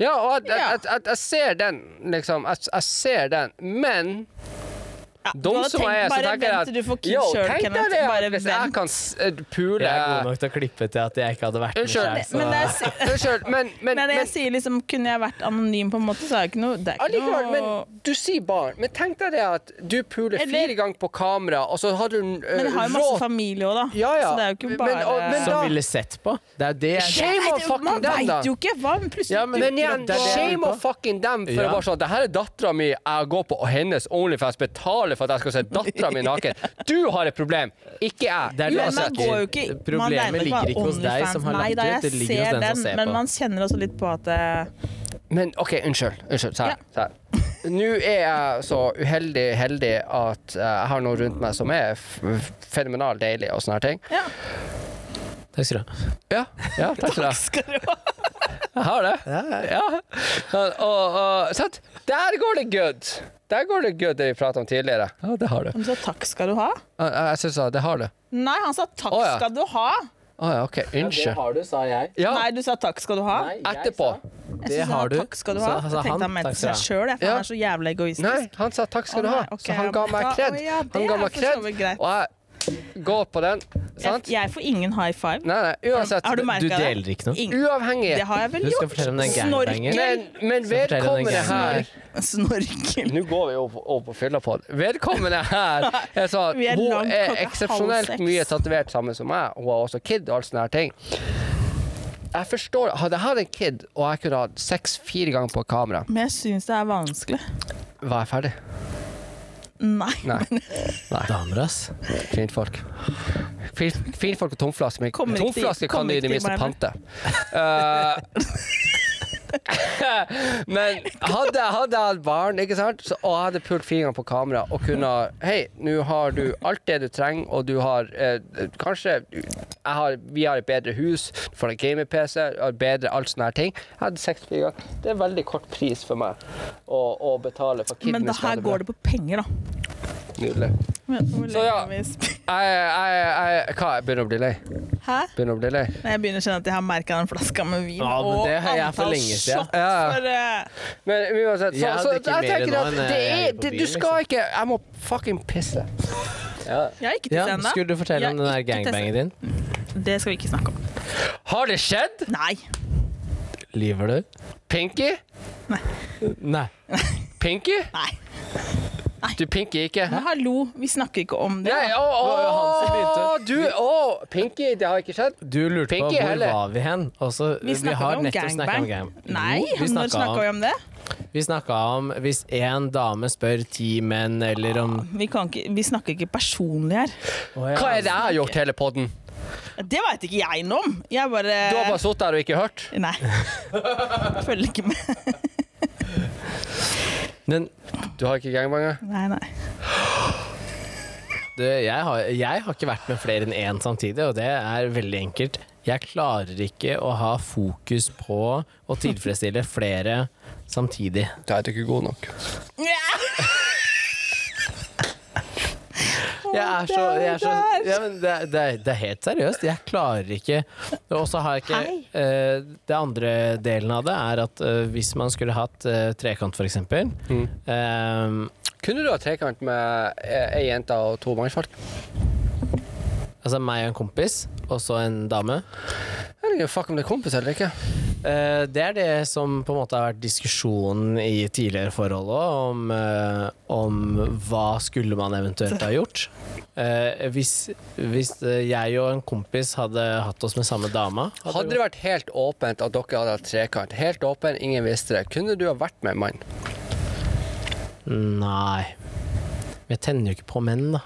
Ja, og jeg, Ja. jeg, jeg, jeg ser den, liksom. At jeg ser den. Men Ja, hadde som tenkt- er, bare vent til du får kids sjøl, Kenneth. Bare vent. jeg kan eh, pule Jeg er god nok til å klippe til at jeg ikke hadde vært med Unnskyld. selv, Men men, men, Nei, men jeg sier liksom, Kunne jeg vært anonym, på en måte, så er det ikke noe Det er ikke noe men du sier barn. Men tenk deg det at du puler fire ganger på kamera, og så har du uh, Men jeg har jo masse familie òg, da. Ja, ja. Så det er jo ikke Men- bare og- men Som ville sett på. Det er det jeg Shame on fucking vet jo- Man veit jo ikke! Hva plutselig Ja, men- Men igjen, shame on fucking dem for Ja. å bare sånn Det her er dattera mi, jeg går på og hennes Onlyfans betaler for at jeg skal se dattera mi naken. Du har et problem, ikke jeg. Det er det Men jo ikke Problemet ligger ikke hos deg som har lagt ut, det ligger hos den som ser Men på. man kjenner også litt på at uh... Men OK, unnskyld. Unnskyld. Se her. Nå er jeg så uheldig heldig at eh, jeg har noe rundt meg som er f fenomenalt deilig og sånne her ting. Ja. Takk skal du ha. Ja, ja takk skal du ha. Jeg har det. Ja. Og, og, og sant? Der går det good. Der går det good, det vi pratet om tidligere. Ja, det har du. Han sa takk skal du ha. Jeg, jeg syns det har du. Nei, han sa takk Å, ja. skal du ha. Å ja, OK. Unnskyld. Ja, det har du, sa jeg. Ja, Nei, du sa takk skal du ha. etterpå. Jeg Det synes han har sa. Takk skal du ha. så Jeg han, tenkte han mente takk skal seg du sjøl, for Ja. han er så jævlig egoistisk. Nei, han sa takk skal Å, du ha. nei, ok, Så han ga meg da- kred. å, ja, det Han ga er meg for så kred. vidt greit. Og jeg går på den. Jeg, Sant? jeg får ingen high five. Nei, nei, uansett. Har du merka Du deler ikke noe? Ingen. Uavhengig. Det har jeg vel gjort. gangbangen. Men, men vedkommende her Snorkel. Nå går vi over, over på fylla på det. Vedkommende her Vi er Hun er eksepsjonelt mye tatovert sammen som meg. Hun har også kid og alt sånne her ting. Jeg forstår Hadde jeg hatt en kid, og jeg kunne hatt sex fire ganger på kamera, Men jeg syns det er vanskelig. var jeg ferdig? Nei. Nei. Damer, ass. Kvinnfolk. Kvinnfolk og tomflaske. Men tomflaske kan de i det minste pante. Eh, men hadde, hadde jeg hatt barn ikke sant? Så, og jeg hadde pult fingeren på kamera og kunne Hei, nå har du alt det du trenger, og du har eh, Kanskje har, Vi har et bedre hus, du får en gamer-PC, bedre alt sånne her ting. Jeg hadde seks fingre. Det er veldig kort pris for meg å, å betale for kidneys. Men det her går det på penger, da. Nydelig. Så ja. Jeg, jeg, jeg, hva, jeg begynner å bli lei. Hæ? Begynner å bli lei. Nei, Jeg begynner å kjenne at jeg har merka den flaska med vin Ja, men og det har jeg for antall lenge siden. shot Ja. for eh, Men uansett, så, Jeg så drikker jeg mer tenker nå at enn det jeg er, på det, du byen, skal liksom. ikke Jeg må fucking pisse. Jeg har ikke Ja, testa ennå. skulle du fortelle om den der ikke gangbangen din? Det skal vi ikke snakke om. Har det skjedd? Nei. Lyver du? Pinky? Nei. Pinky? Nei. Du pinky ikke? Men hallo, vi snakker ikke om det. Nei, å, å, du, å, Pinky, det har ikke skjedd? Du lurte Pinky på hvor heller. var vi hen? Også, Vi vi snakka har om nettopp snakka om gangbang. gang. Nei, Jo, vi når snakka vi om, om det? vi snakka om hvis én dame spør ti menn, eller om Vi, kan ikke, vi snakker ikke personlig her. Oh, ja. Hva er det jeg har gjort hele podden? Det veit ikke jeg noe om. Jeg bare Du har bare sittet der og ikke hørt? Nei. Følger ikke med. Men Du har ikke gangbanger? Nei, nei. Du, jeg, har, jeg har ikke vært med flere enn én samtidig, og det er veldig enkelt. Jeg klarer ikke å ha fokus på å tilfredsstille flere samtidig. Da er du ikke god nok. Jeg er så, jeg er så ja, men det, er- det, er, det er helt seriøst. Jeg klarer ikke Og så har jeg ikke eh, Det andre delen av det er at eh, hvis man skulle hatt uh, trekant, f.eks. Mm. Uh, Kunne du ha trekant med eh, ei jente og to mannfolk? Altså meg og en kompis, og så en dame. Jeg vet ikke fuck om det er kompis eller ikke. Uh, det er det som på en måte har vært diskusjonen i tidligere forhold òg, om, uh, om hva skulle man eventuelt ha gjort. Uh, hvis, hvis jeg og en kompis hadde hatt oss med samme dama Hadde det vært helt åpent at dere hadde hatt trekant, helt åpen, ingen visste det, kunne du ha vært med en mann? Nei. Jeg tenner jo ikke på menn, da.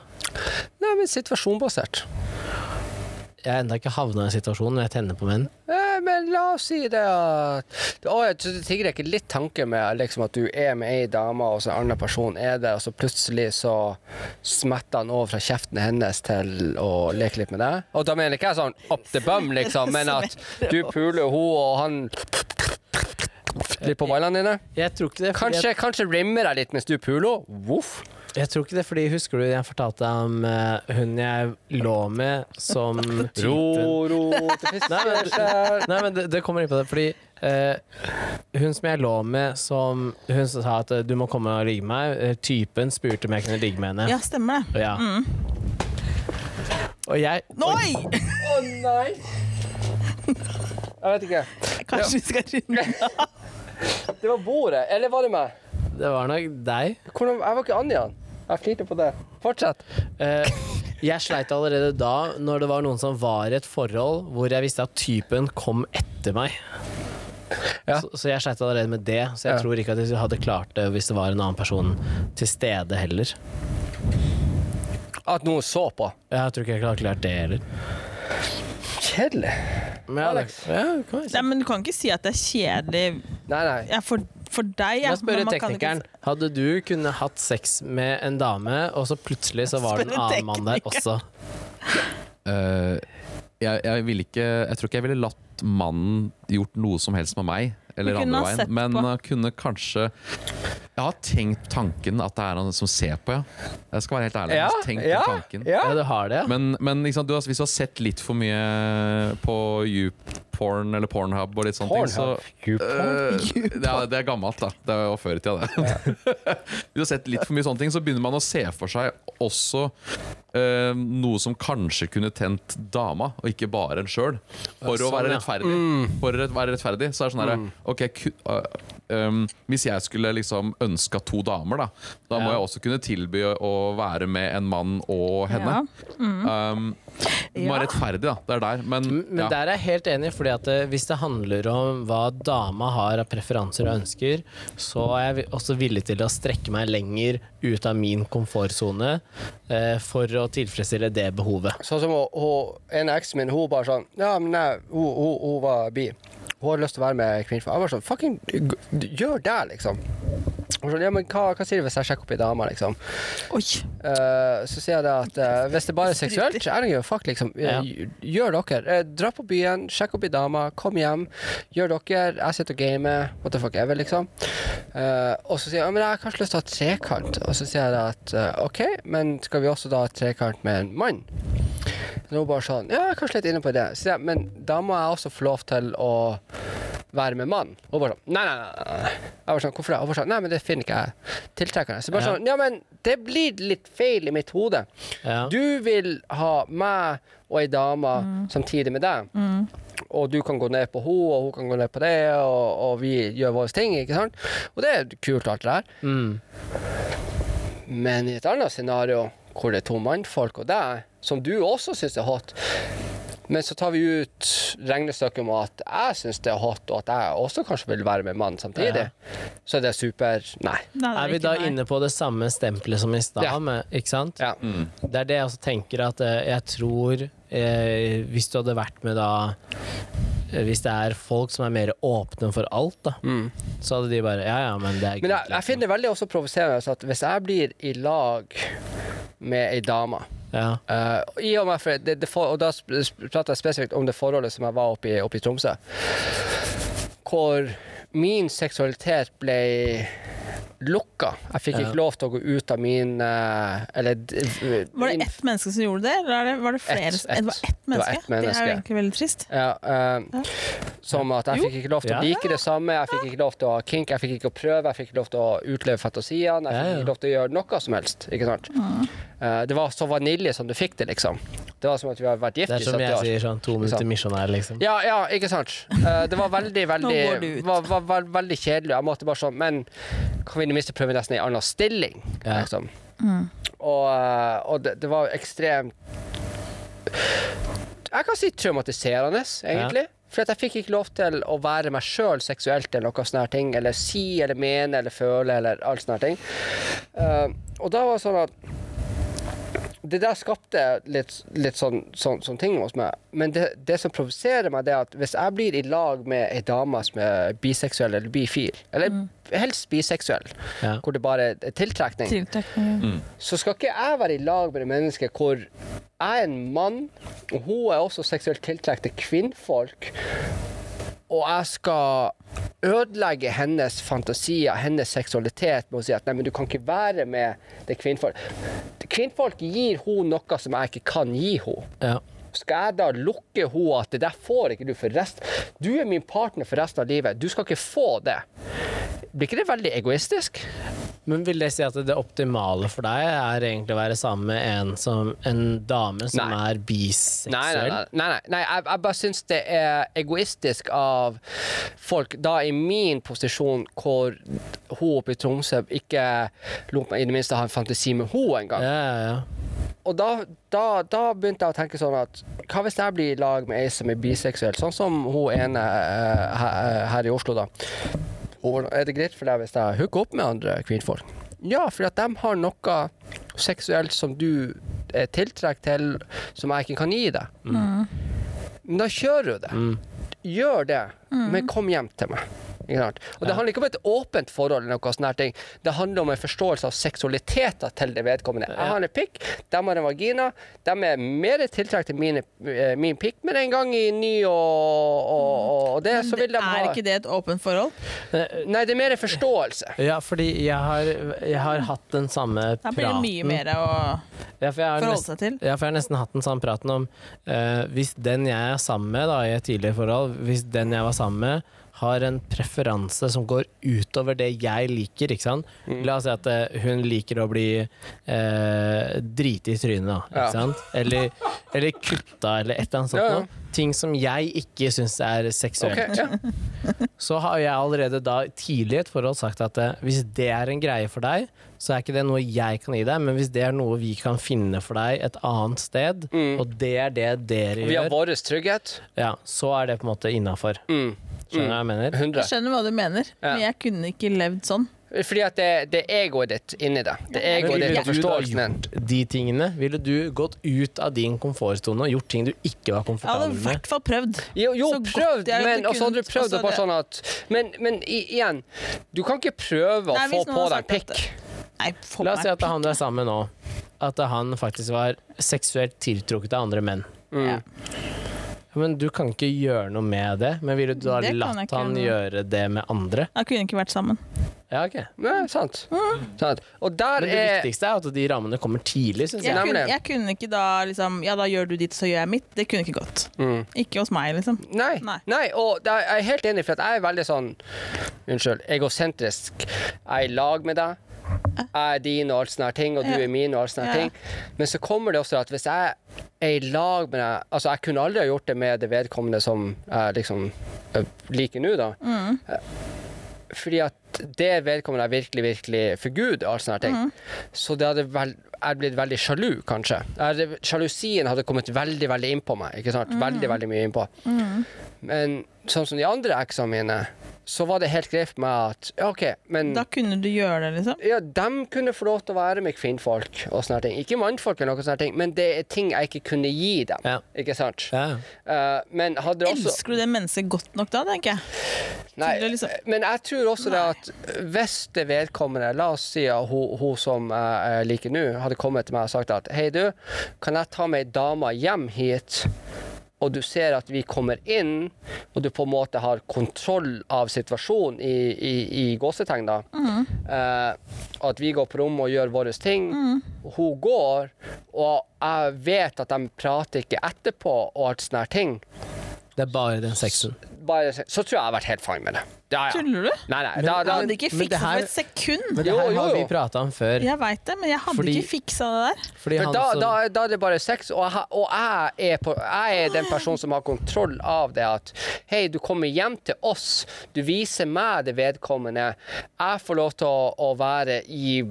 Nei, men situasjonbasert. Jeg har ennå ikke havna i en situasjon hvor jeg tenner på menn. Eh, men la oss si det at Å, jeg tigger ikke litt tanke med liksom, at du er med ei dame, og så en annen person er der, og så plutselig så smetter han over fra kjeften hennes til å leke litt med deg? Og da mener ikke jeg sånn up the bum, liksom, men at du puler hun, og han Litt på ballene dine? Jeg tror ikke det, Kanskje, Kanskje, kanskje rimmer jeg litt mens du puler henne? Voff? Jeg, tror ikke det, fordi husker du jeg fortalte om uh, hun jeg lå med som Ro, ro til Nei, men- Nei, men det, det kommer inn på det, fordi uh, hun som jeg lå med som Hun som sa at eh, du må komme og ligge med meg, typen spurte om jeg kunne ligge med henne. Ja, stemmer det. Og Mm. Og jeg Oi! Å nei! Jeg vet ikke. Kanskje vi skal runde Det var bordet, eller var det meg? Det var nok deg. Hvordan, jeg var ikke Anja. Jeg flirte på det. Fortsett. Eh, jeg sleit allerede da, når det var noen som var i et forhold hvor jeg visste at typen kom etter meg. Ja. Så, så jeg sleit allerede med det, så jeg Ja. tror ikke at jeg hadde klart det hvis det var en annen person til stede heller. At noen så på. Jeg tror ikke jeg hadde klart det heller. Kjedelig. Alex. Ja, kan jeg si. Nei, men du kan ikke si at det er kjedelig Nei, nei. ja, for, for deg. Ja. La oss spørre men man kan ikke- teknikeren. Hadde du kunnet hatt sex med en dame, og så plutselig så var det en Spørre annen mann der også? Eh, jeg, jeg ville ikke Jeg tror ikke jeg ville latt mannen gjort noe som helst med meg. Eller andre veien. Men uh, kunne kanskje Jeg har tenkt tanken at det er han som ser på, ja. Jeg skal være helt ærlig. Ja, tenkt ja, tanken. ja. Ja, du har det, ja? Men, men ikke sant, du har, hvis du har sett litt for mye på YouPorn eller Pornhub og litt sånne ting, så uh, det, er, det er gammelt, da. Det var før i tida, det. Hvis du har sett litt for mye sånne ting, så begynner man å se for seg også øh, noe som kanskje kunne tent dama, og ikke bare en sjøl. For å sånn, være ja. rettferdig. For å være rettferdig, så er det sånn herre Ok, ku, øh, øhm, hvis jeg skulle liksom ønska to damer, da, da må Ja. jeg også kunne tilby å, å være med en mann og henne. Um, det må være rettferdig, da. Det er der. Men, Men ja. der er jeg helt enig, fordi at eh, hvis det handler om hva dama har av preferanser og ønsker, så er jeg også villig til å strekke meg lenger ut av min komfortsone for å tilfredsstille det behovet. Sånn som en eksen min, hun bare sånn Ja, men nei, hun, hun, hun var bi. Hun hadde lyst til å være med kvinnfolk. Jeg var sånn Fucking gjør det, liksom. Sånn, ja, men hva, hva sier du hvis jeg sjekker opp ei dame, liksom? Oi. Uh, så sier jeg det at uh, hvis det bare er seksuelt, så er det jo fuck, liksom. Eh, Ja. Gjør dere. Dra på byen, sjekk opp ei dame, kom hjem. Gjør dere. Jeg sitter og gamer. What the fuck ever, liksom. Eh, og så sier jeg ja, men jeg har kanskje lyst til å ha trekant. Og så sier jeg det at OK, men skal vi også da ha trekant med en mann? Hun bare sånn Ja, kanskje litt inne på det. Jeg, men da må jeg også få lov til å være med mann. Og bare sånn Nei, nei, nei. nei. Jeg var sånn, Hvorfor det? Og bare sånn, Nei, men det finner ikke jeg tiltrekkende. Så bare Ja. sånn Ja, men det blir litt feil i mitt hode. Ja. Du vil ha meg og ei dame samtidig med deg. Og du kan gå ned på henne, og hun kan gå ned på det, og, og vi gjør våre ting. ikke sant? Og det er kult, alt det der. Mm. Men i et annet scenario, hvor det er to mannfolk og deg, som du også syns er hot, men så tar vi ut regnestykket om at jeg syns det er hot, og at jeg også kanskje vil være med mann samtidig, så det er super Nei. Nei, er, Er vi da nei. inne på det samme stempelet som i stad, Ja. ikke sant? Ja. Det er det jeg også tenker at eh, jeg tror eh, Hvis du hadde vært med da eh, Hvis det er folk som er mer åpne for alt, da, så hadde de bare Ja ja, men det er greit. Men jeg, jeg liksom. finner det veldig også provoserende at hvis jeg blir i lag med ei dame, Ja. Uh, I og med for det, det for, Og da prater jeg spesifikt om det forholdet som jeg var oppe i, oppe i Tromsø. Hvor min seksualitet ble lukka. Jeg fikk Ja. ikke lov til å gå ut av min eh, Eller min, Var det ett menneske som gjorde det, eller er det, var det flere? Ett, et, Det var ett Det var menneske? Det er jo egentlig veldig trist. Ja, eh, som at jeg fikk ikke lov til å like det samme, jeg fikk ikke lov til å ha kink, jeg fikk ikke å prøve, jeg fikk ikke lov til å utleve fantasiene, jeg fikk Ja, ja. ikke lov til å gjøre noe som helst. Ikke sant? Eh, det var så vanilje som du fikk det, liksom. Det var som at vi har vært gift i 70 år. Det er som jeg sier, sånn to minutter misjonær, liksom. Ja, ja, ikke sant. Eh, det var veldig, veldig var, var, var, veldig kjedelig. Jeg måtte bare sånn Men kan vi i det minste prøve nesten en annen stilling? Ja. Liksom. Og, eh, og det, det var ekstremt Jeg kan si traumatiserende, egentlig. For at jeg fikk ikke lov til å være meg sjøl seksuelt eller noe sånne ting. Eller si eller mene eller føle eller alt sånne ting. Uh, og da var det sånn at det der skapte litt, litt sånn, sånn, sånn ting hos meg. Men det, det som provoserer meg, det er at hvis jeg blir i lag med ei dame som er biseksuell eller bifil, eller helst biseksuell, Ja. hvor det bare er tiltrekning, Tiltrekning. så skal ikke jeg være i lag med et menneske hvor jeg er en mann, og hun er også seksuelt tiltrukket til kvinnfolk, og jeg skal ødelegge hennes fantasier, hennes seksualitet, med å si at nei, men du kan ikke være med det kvinnfolk. Kvinnfolk gir hun noe som jeg ikke kan gi henne. Ja. Skal jeg da lukke henne at det der får ikke du for resten Du er min partner for resten av livet. Du skal ikke få det. Blir ikke det veldig egoistisk? Men vil det si at det optimale for deg er egentlig å være sammen med en, som, en dame som Nei. er biseksuell? nei. nei, nei, nei jeg, jeg bare syns det er egoistisk av folk da i min posisjon, hvor hun oppe i Tromsø ikke lot meg i det minste ha en fantasi med hun engang. Ja, ja, ja. Og da, da, da begynte jeg å tenke sånn at hva hvis jeg blir i lag med ei som er biseksuell, sånn som hun ene eh, her, her i Oslo, da. Og er det greit for deg hvis jeg hooker opp med andre kvinnfolk? Ja, for at de har noe seksuelt som du er tiltrukket til, som jeg ikke kan gi deg. Men da kjører du det. Gjør det, men kom hjem til meg. Ikke sant? Og Det handler ikke om et åpent forhold, eller noe sånne ting. det handler om en forståelse av seksualiteter til det vedkommende. Jeg har en pikk, de har en vagina. De er mer tiltrukket til mine, eh, min pikk, men en gang i ny og, og, og det, så vil de ha Er ikke det et åpent forhold? Nei, det er mer en forståelse. Ja, fordi jeg har, jeg har hatt den samme praten Da blir det mye mer å Ja, forholde seg til. ja, for jeg har nesten hatt den samme praten om uh, Hvis den jeg er sammen med da, i et tidligere forhold, hvis den jeg var sammen med, har en preferanse som går utover det jeg liker, ikke sant. Mm. La oss si at eh, hun liker å bli eh, driti i trynet, da. Ikke Ja. sant? Eller, eller kutta, eller et eller annet sånt Ja, ja. Ting som jeg ikke syns er seksuelt. Okay. Så har jeg allerede da tidlig i et forhold sagt at eh, hvis det er en greie for deg, så er ikke det noe jeg kan gi deg, men hvis det er noe vi kan finne for deg et annet sted, og det er det dere gjør Vi har vår trygghet. ja, så er det på en måte innafor. Mm. Skjønner du hva jeg mener? 100. Jeg skjønner hva du mener, Ja. men jeg kunne ikke levd sånn. Fordi at det, det er egoet ditt inni det. Det er Men egoet ville ditt og du da forståelsen din. gjort de tingene? Ville du gått ut av din komfortsone og gjort ting du ikke var Jeg hadde komfortabel i med? hvert fall prøvd. Jo, jo Så godt prøvd, jeg men også hadde du kunnet, prøvd også det bare det- sånn at Men, men i, igjen, du kan ikke prøve å Nei, få hvis noen på har deg sagt pikk. Nei, få La oss si meg at han du er sammen med nå, at han faktisk var seksuelt tiltrukket av andre menn. Ja. Mm. Men du kan ikke gjøre noe med det. Men ville du da Det kan jeg latt ikke han gjøre gjøre det med andre? Da kunne ikke vært sammen. Ja, ok. Ja, sant. sant. Og der Men det er viktigste er at de rammene kommer tidlig, syns Jeg jeg. Nemlig. kunne, jeg kunne ikke da liksom Ja, da gjør du ditt, så gjør jeg mitt. Det kunne ikke gått. mm. Ikke hos meg, liksom. Nei, Nei. nei, og det er, jeg er helt enig, for at jeg er veldig sånn Unnskyld, egosentrisk. Jeg er i lag med deg. Jeg er din og alt sånne ting, og du er min og alt sånne ting. Men så kommer det også at hvis jeg er i lag med deg Altså, jeg kunne aldri ha gjort det med det vedkommende som jeg liksom eh, liker nå, da. Mm. Eh, Fordi at det vedkommende er virkelig, virkelig forguder og alt sånne ting. Mm. Så det hadde vel, jeg blitt veldig sjalu, kanskje. Jeg sjalusien hadde kommet veldig veldig innpå meg. ikke sant? Mm. Veldig, veldig mye innpå. Men sånn som de andre eksene mine, så var det helt greit for meg at ja, OK, men Da kunne du gjøre det, liksom? ja, de kunne få lov til å være med kvinnfolk og sånne ting. Ikke mannfolk eller noe sånne ting, men det er ting jeg ikke kunne gi dem. Ja. Ikke sant? Ja. Uh, men hadde også Elsker du det mennesket godt nok da, tenker jeg? Nei, liksom- men jeg tror også det at hvis det vedkommende La oss si at hun, hun som jeg liker nå, hadde kommet til meg og sagt at hei, du, kan jeg ta med ei dame hjem hit? Og du ser at vi kommer inn, og du på en måte har kontroll av situasjonen i, i, i gåsetegn, da. Eh, at vi går på rommet og gjør våre ting. Hun går, og jeg vet at de prater ikke etterpå og alt sånne ting. Det er bare den sexen. Bare, så tror jeg jeg har vært helt fine med det. Ja, ja. Tuller du? Nei, nei. Men- Da, Jeg hadde ikke fiksa det her- for et sekund. Men det Jo, her jo, har vi jo. prata om før. Jeg veit det, men jeg hadde Fordi- ikke fiksa det der. Fordi for han da, som, da, da er det bare sex, og, jeg, og jeg, er på, jeg er den personen som har kontroll av det. At hei, du kommer hjem til oss, du viser meg det vedkommende. Jeg får lov til å, å være i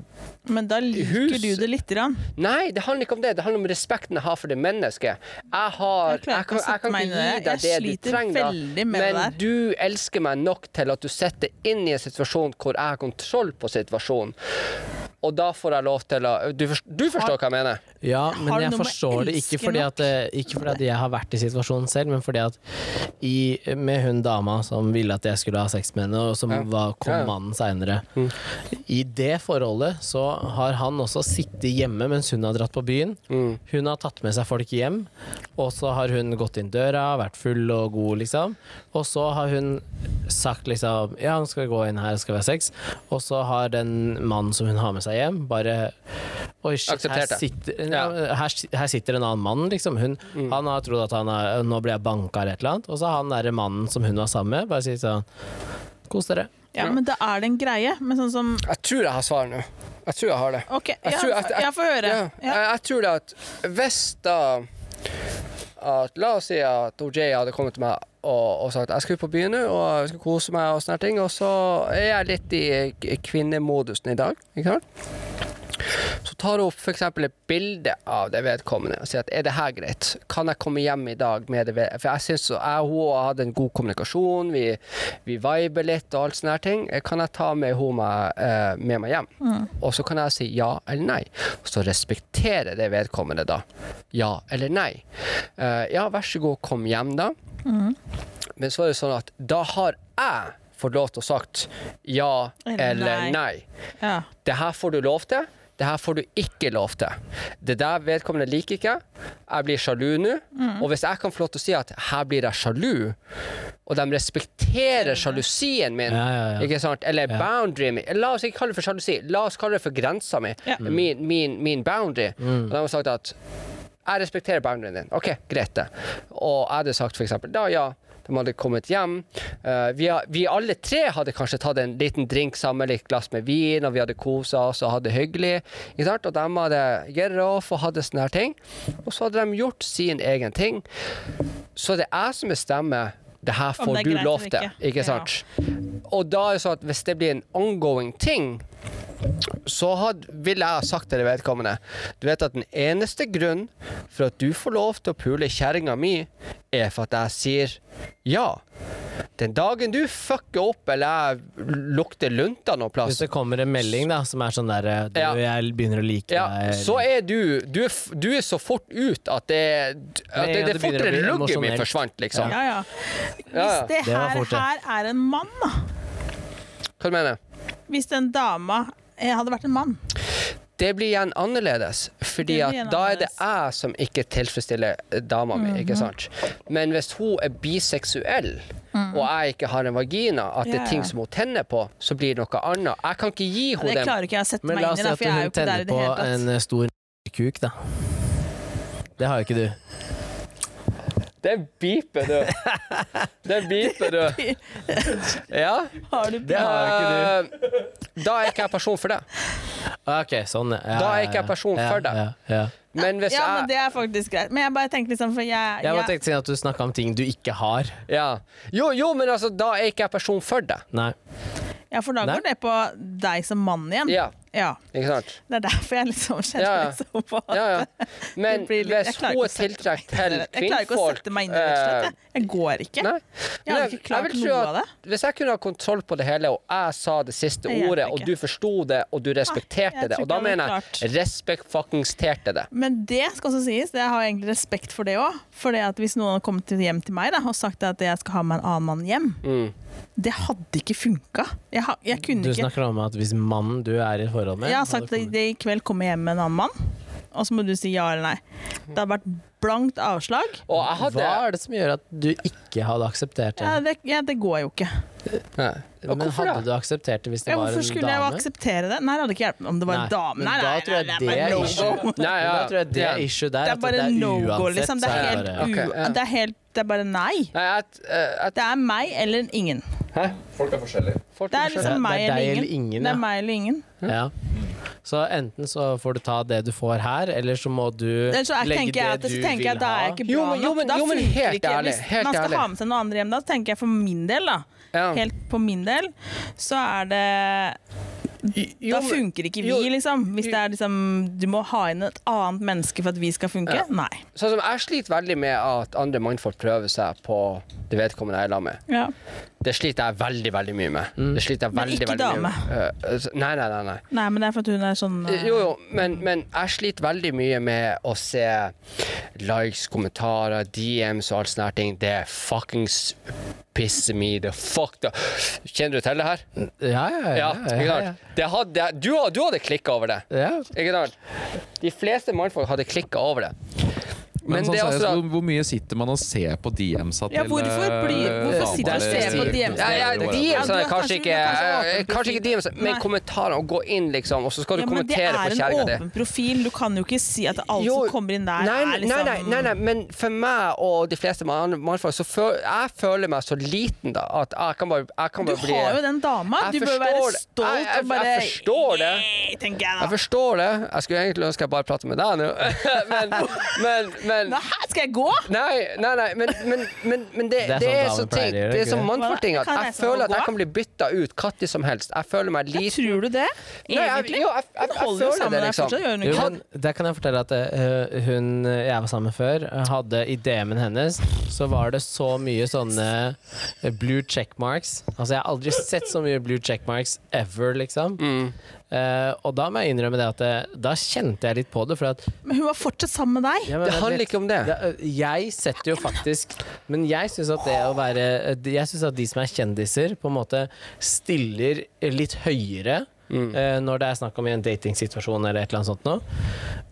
Men da liker Hus- du det lite grann. Nei, det handler ikke om det. Det handler om respekten jeg har for det mennesket. Jeg har Jeg kan, kan ikke gi deg det du sliter trenger, da. veldig med det men du elsker meg nok til at du setter inn i en situasjon hvor jeg har kontroll på situasjonen. Og da får jeg lov til å Du, forst- du forstår hva jeg mener? Ja, men jeg forstår det ikke fordi, at, eh, ikke fordi at jeg har vært i situasjonen selv, men fordi at i, med hun dama som ville at jeg skulle ha sex med henne, og som Ja. var, kom Ja, mannen seinere I det forholdet så har han også sittet hjemme mens hun har dratt på byen. Mm. Hun har tatt med seg folk hjem, og så har hun gått inn døra, vært full og god, liksom. Og så har hun sagt liksom Ja, han skal gå inn her, skal vi ha sex. Og så har den mannen som hun har med seg hjem, bare Oi, shit, her sitter, Ja. her, her sitter en annen mann, liksom. Hun, Mm. Han har trodd at han er, nå blir jeg banka eller et eller annet, og så har han derre mannen som hun var sammen med, bare sier sånn Kos dere. Ja, men da er det en greie. Men sånn som Jeg tror jeg har svar nå. Jeg tror jeg har det. OK, Jeg ja, tror jeg, jeg får høre. Ja, Ja. Jeg, jeg tror det at hvis da at, La oss si at OJ hadde kommet til meg og, og sagt jeg skal ut på byen nå og jeg skal kose meg, og sånne ting, og så er jeg litt i kvinnemodusen i dag. Ikke sant? Så tar hun opp f.eks. et bilde av det vedkommende og sier at er det her greit? Kan jeg komme hjem i dag med det? ved-» For jeg syns jeg og hun hatt en god kommunikasjon, vi, vi viber litt og alt sånne her ting. Kan jeg ta med henne eh, med meg hjem? Og så kan jeg si ja eller nei. Og så respekterer det vedkommende da. Ja eller nei. Eh, ja, vær så god, kom hjem da. Men så er det sånn at da har jeg fått lov til å sagt ja Eller eller nei. nei. Ja. Det her får du lov til. Det her får du ikke lov til. Det der vedkommende liker ikke. Jeg blir sjalu nå. Mm. Og hvis jeg kan få lov til å si at her blir jeg sjalu, og de respekterer sjalusien min, Ja, ja, ja. ikke sant? eller Ja. boundaryen min La oss ikke kalle det for sjalusi, la oss kalle det for grensa mi. Ja. Min, min, min boundary. Mm. Og de har sagt at jeg respekterer boundaryen din. OK, greit det. Og jeg hadde sagt for eksempel da ja. De hadde kommet hjem. Eh, vi, vi alle tre hadde kanskje tatt en liten drink sammen, et glass med vin, og vi hadde kosa oss og hadde det hyggelig. Ikke sant? Og de hadde it off og hadde sånne her ting. Og så hadde de gjort sin egen ting. Så det er jeg som bestemmer det her får det du lov til. ikke. Ikke sant? Og da er det sånn at hvis det blir en ongoing ting, så had, ville jeg ha sagt til det vedkommende Du vet at den eneste grunn for at du får lov til å pule kjerringa mi, er for at jeg sier ja. Den dagen du fucker opp eller jeg lukter lunta noe Hvis det kommer en melding da som er sånn der du, Ja. Jeg begynner å like ja, deg så er du du er, du er så fort ut at det At det, det det fortere lugget mitt forsvant, liksom. ja, ja. Ja, Hvis ja. det Det her, fort, her er en mann, da. Hva du mener Hvis den dama eh, hadde vært en mann. Det blir igjen annerledes, fordi at igjen da er det. Mhm. jeg som ikke tilfredsstiller dama mi, ikke sant? Men hvis hun er biseksuell, og jeg ikke har en vagina, at det Mhm. Er ting som hun tenner på, så blir det noe annet. Jeg kan ikke gi henne den. klarer ikke jeg å sette Men meg la inn oss i, si at for jeg er hun jo ikke der i tenner det på hele tatt. en eh, stor kuk, da. Det har jo ikke du. Den beeper du. Den beeper du. Ja. Har du Det har ikke du. Da er ikke jeg person for det. Ok, sånn, ja. Da er ikke jeg person ja, for det. Ja, ja. Men hvis Ja, men det er faktisk greit. Men jeg bare tenker liksom, for jeg, Jeg bare tenkte at du snakka om ting du ikke har. ja. Jo, jo, men altså, da er ikke jeg person for det. Nei. Ja, for da Nei. går det på deg som mann igjen. Ja. Ja. Ikke sant? Det er derfor jeg liksom kjenner Ja, ja. liksom på at Ja, ja. Men litt- hvis hun er tiltrukket til kvinnfolk Jeg klarer ikke å sette meg inn i det, slett. jeg. Går ikke. Nei. Jeg hadde ikke klart noe av det. Hvis jeg kunne ha kontroll på det hele, og jeg sa det siste Det ordet, og du forsto det, og du respekterte ah, det, og da mener jeg respekt-fuckings-terte det. Men det skal også sies, jeg har egentlig respekt for det òg. For hvis noen har kommet hjem til meg da, og sagt at jeg skal ha med en annen mann hjem, Mm. Det hadde ikke funka. Jeg, jeg kunne Du ikke snakker om at hvis mannen du er i forhold med Jeg har sagt at i kveld kommer jeg hjem med en annen mann, og så må du si ja eller nei. Det har vært blankt avslag. Og jeg hadde Hva er det som gjør at du ikke hadde akseptert det? Ja, det, ja, det går jo ikke. Nei. Men hadde du akseptert det hvis det Ja, var hvorfor skulle jeg jo akseptere det? Nei, det hadde ikke hjulpet om det var Nei, en dame. Nei, Nei, nei, nei, det nei, er no. Nei, ja. Da tror jeg det er issue der. Det er bare no go, liksom. Det er helt, bare- Ok, ja. det er helt Det er bare nei. Nei, jeg, eh, jeg, Det er meg eller ingen. Folk er forskjellige. folk Det er liksom meg det er eller deg ingen. eller ingen, Det er meg eller ingen. Ja. Så enten så får du ta det du får her, eller så må du så legge det du vil det så tenker jeg at da er jeg ikke bra Jo, men- jo, nok. men- jo, men helt ikke. Hvis helt man skal ærlig. ha med seg noen andre hjem, da tenker jeg for min del, da. Ja. Helt på min del, så er det Jo, Da funker ikke vi, jo, liksom. Hvis det er liksom Du må ha inn et annet menneske for at vi skal funke. Ja. Nei. Sånn som jeg sliter veldig med at andre mannfolk prøver seg på det vedkommende jeg er sammen med. Ja. Det sliter jeg veldig, veldig mye med. Det sliter jeg Men veldig, ikke veldig mye dame. Eh, nei, nei, nei. nei. Nei, men det er for at hun er sånn uh... Jo, jo, men, men jeg sliter veldig mye med å se likes, kommentarer, DMs og alt sånne ting. Det er fuckings pisser me the fuck da. Kjenner du til det her? Ja, ja, ja. Ja, ja, ikke ja. Det hadde, du, du hadde klikka over det. ja. Ikke sant? De fleste mannfolk hadde klikka over det. Men, Men sånn det er seriøst, også hvor, hvor mye sitter man og ser på DM-sa til Ja, hvorfor blir- hvorfor sitter du og ser på DM-sa? ja, Ja, du er kanskje kanskje- ikke kanskje ikke DM-sa, men kommentarer. Og gå inn, liksom, og så skal du det kommentere er på en kjerringa di. åpen profil. Du kan jo ikke si at alt Jo, som kommer inn der, nei, er liksom nei, nei, nei, nei, men for meg og de fleste mann- mannfolk, så føler jeg føler meg så liten da, at jeg kan bare, jeg kan Du bare bli har jo den dama. Du bør være det. stolt Jeg- jeg- og bare jeg forstår det. Jeg Jeg forstår det. Jeg skulle egentlig ønske jeg bare pratet med deg nå, men, men, men Nå, Nei, skal jeg gå? Nei, nei, nei, men, men, men, men det, Det er det er sånn så damer ting Det er så mannfolkting at jeg jeg føler at jeg kan bli bytta ut når som helst. Jeg føler meg liten. Tror du det? Nei, jeg, Egentlig? jo, jeg, jeg, jeg, føler det, liksom. Jo, men der kan jeg fortelle at uh, hun jeg var sammen med før, hadde i DM-en hennes så var det så mye sånne eh, blue checkmarks. Altså, jeg har aldri sett så mye blue checkmarks ever, liksom. Mm. Uh, og da må jeg innrømme det at eh, da kjente jeg litt på det, for at Men hun var fortsatt sammen med deg. ja, men Det handler. Ikke om det. Jeg setter jo faktisk Men jeg syns at det å være Jeg syns at de som er kjendiser, på en måte stiller litt høyere Mm. eh, når det er snakk om i en datingsituasjon eller et eller annet sånt noe.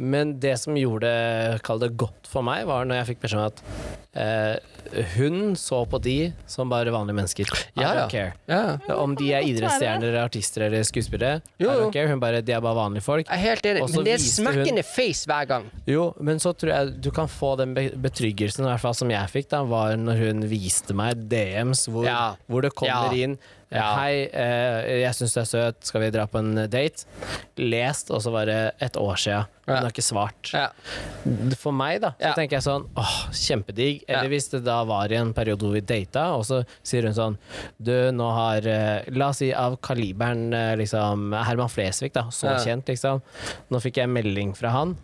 Men det som gjorde det, kall det godt for meg, var når jeg fikk beskjed om at eh, hun så på de som bare vanlige mennesker. I Ja, ja. don't care. Ja. Om de er idrettsstjerner, eller artister eller skuespillere. Jo, I don't care. Hun bare, de er bare vanlige folk. Jeg er helt enig, men det er smack in the face hver gang. Jo, men så tror jeg du kan få den betryggelsen, i hvert fall som jeg fikk, da, var når hun viste meg DMs hvor, Ja. hvor det kommer Ja. inn Ja. Hei, eh, jeg syns du er søt, skal vi dra på en date? Lest, og så var det et år sia. Hun Ja. har ikke svart. Ja. For meg, da, så Ja. tenker jeg sånn åh, kjempedigg. Eller Ja. hvis det da var i en periode hvor vi data, og så sier hun sånn Du, nå har eh, La oss si av kaliberen eh, liksom Herman Flesvig, da. Så Ja. kjent, liksom. Nå fikk jeg melding fra han.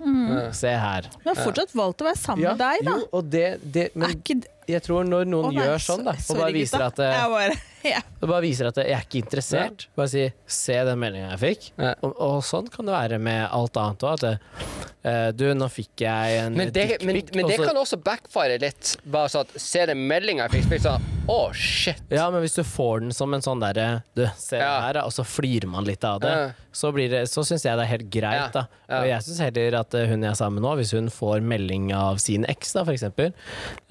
Se her. Hun har fortsatt valgt å være sammen med deg, da. Jo, og det, det, men Er ikke jeg tror når noen oh, nei, gjør sånn, da, og bare viser at eh, bare, ja. det bare viser at jeg er ikke interessert. Bare si 'se den meldinga jeg fikk'. Ja. Og, og sånn kan det være med alt annet òg. At eh, du, nå fikk jeg en Men det, men, men det kan også backfire litt. Bare sånn at 'se den meldinga jeg fikk, sånn Å, shit. Ja, men hvis du får den som en sånn derre Du, se Ja. her, og så flirer man litt av det, Ja. Så, det, så syns jeg det er helt greit, da. Og jeg syns heller at eh, hun jeg er sammen med nå, hvis hun får melding av sin eks, da, eksempel,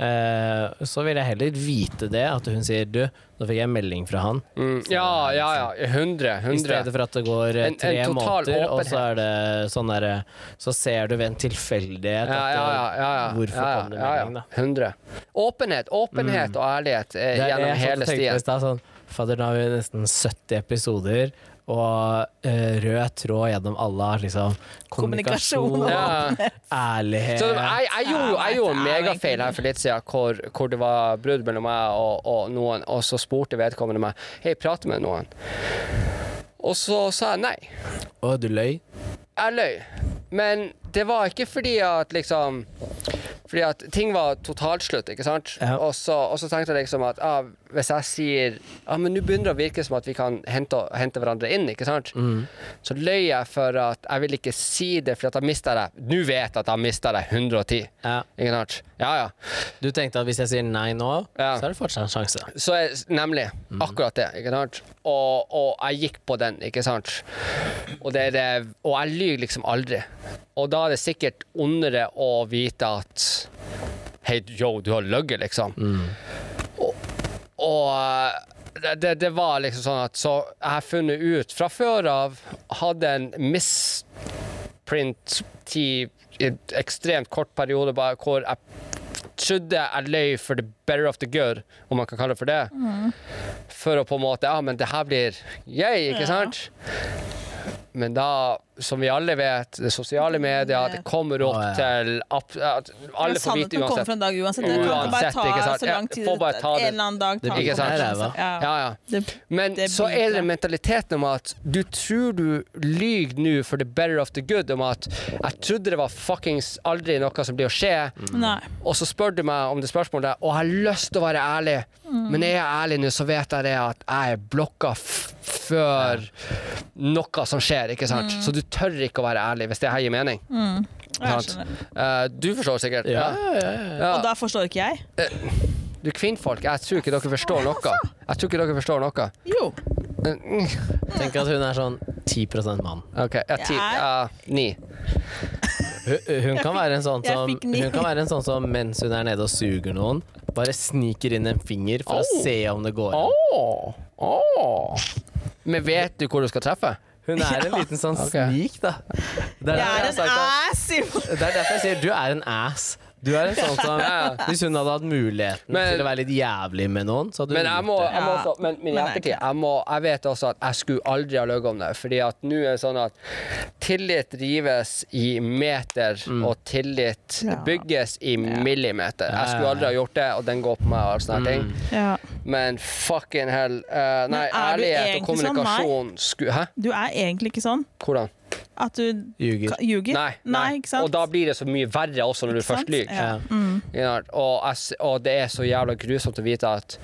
eh, så vil jeg heller vite det, at hun sier du, nå fikk jeg melding fra han. Mm, ja, ja, ja. 100. I stedet for at det går eh, En- tre en måneder, og så er det sånn derre Så ser du ved en tilfeldighet Ja, ja, ja, hvorfor ja, kom det melding, da. 100. Åpenhet, åpenhet og ærlighet eh, gjennom hele stien. stad. Sånn, Fader, nå har vi nesten 70 episoder, og eh, rød tråd gjennom alle har liksom Kommunikasjon og- ærlighet Så jeg, jeg gjorde jo jeg gjorde en megafeil her for litt siden, hvor, hvor det var brudd mellom meg og, og noen, og så spurte vedkommende meg Hei, prate med noen. Og så sa jeg nei. Og du løy? Jeg løy. Men det var ikke fordi at liksom Fordi at ting var totalslutt, ikke sant? Ja. Og, så, og så tenkte jeg liksom at ah, hvis jeg sier Ja, men nå begynner det å virke som at vi kan hente, hente hverandre inn, ikke sant? Så løy jeg for at jeg vil ikke si det, for at jeg mista deg. Nå vet jeg at jeg mista jeg 110. Ja. Ikke sant? Ja, ja. Du tenkte at hvis jeg sier nei nå, Ja. så er det fortsatt en sjanse. Så er, nemlig. Akkurat det. ikke sant? Og, og jeg gikk på den, ikke sant? Og, det det, og jeg lyver liksom aldri. Og da er det sikkert ondere å vite at Hei, yo, du har løyet, liksom. Og, og det, det, det var liksom sånn at Så jeg har funnet ut fra før av Hadde en misprint-tid i en ekstremt kort periode bare hvor jeg trodde jeg løy for the better of the good, om man kan kalle det for det. For å på en måte Ja, men det her blir yay, ikke Ja. sant? Men da, som vi alle vet, det sosiale medier, det kommer opp Å, ja. til app, at Alle får vite Sannheten kommer uansett. for en dag uansett. Det kan ikke bare ta ikke sant? så lang tid. får bare ta en eller annen dag tar det. ikke sånn Ja. Ja. Ja, ja. Det, Men Det så er det mentaliteten om at du tror du lyver nå for the better of the good, om at jeg trodde det var fuckings aldri noe som blir å skje, mm. og så spør du meg om det spørsmålet, og jeg har lyst til å være ærlig, men er jeg ærlig nå, så vet jeg det at jeg er blokka f før noe som skjer, ikke sant? Så du tør ikke å være ærlig, hvis det her gir mening. Jeg skjønner. Eh, du forstår sikkert? Ja, ja, ja, ja. Ja. Og da forstår ikke jeg. Du kvinnfolk, jeg tror ikke dere forstår noe. Jeg tror ikke dere forstår noe. Jo. Mm, Tenk at hun er sånn 10 mann. OK, ja, ti, ja, ni. Hun, hun, kan være en sånn som, hun kan være en sånn som mens hun er nede og suger noen, bare sniker inn en finger for Oh. å se om det går an. Åh, åh. Men vet du hvor du skal treffe? Hun er en liten sånn snik, da. Det er, Jeg er en ass! Simon. det er derfor jeg sier du er en ass. Du er en sånn som Ja. Hvis hun hadde hatt muligheten Men- til å være litt jævlig med noen, så hadde Men hun jeg må, det. jeg må også, men, men i ettertid jeg, må, jeg vet også at jeg skulle aldri ha løyet om det. Fordi at nå er det sånn at tillit rives i meter, og tillit Ja. bygges i millimeter. Jeg skulle aldri ha gjort det, og den går på meg og alle sånne ting. Ja. Men fucking hell. Uh, nei, Men ærlighet og kommunikasjon sånn, kommunikasjon skulle Hæ? Du er egentlig ikke sånn Hvordan? At du Ljuger. ljuger. Nei, nei, ikke sant? Og da blir det så mye verre også når du Ikke sant? først lyver. Ja. Ja. Ja, Og, og det er så jævla grusomt å vite at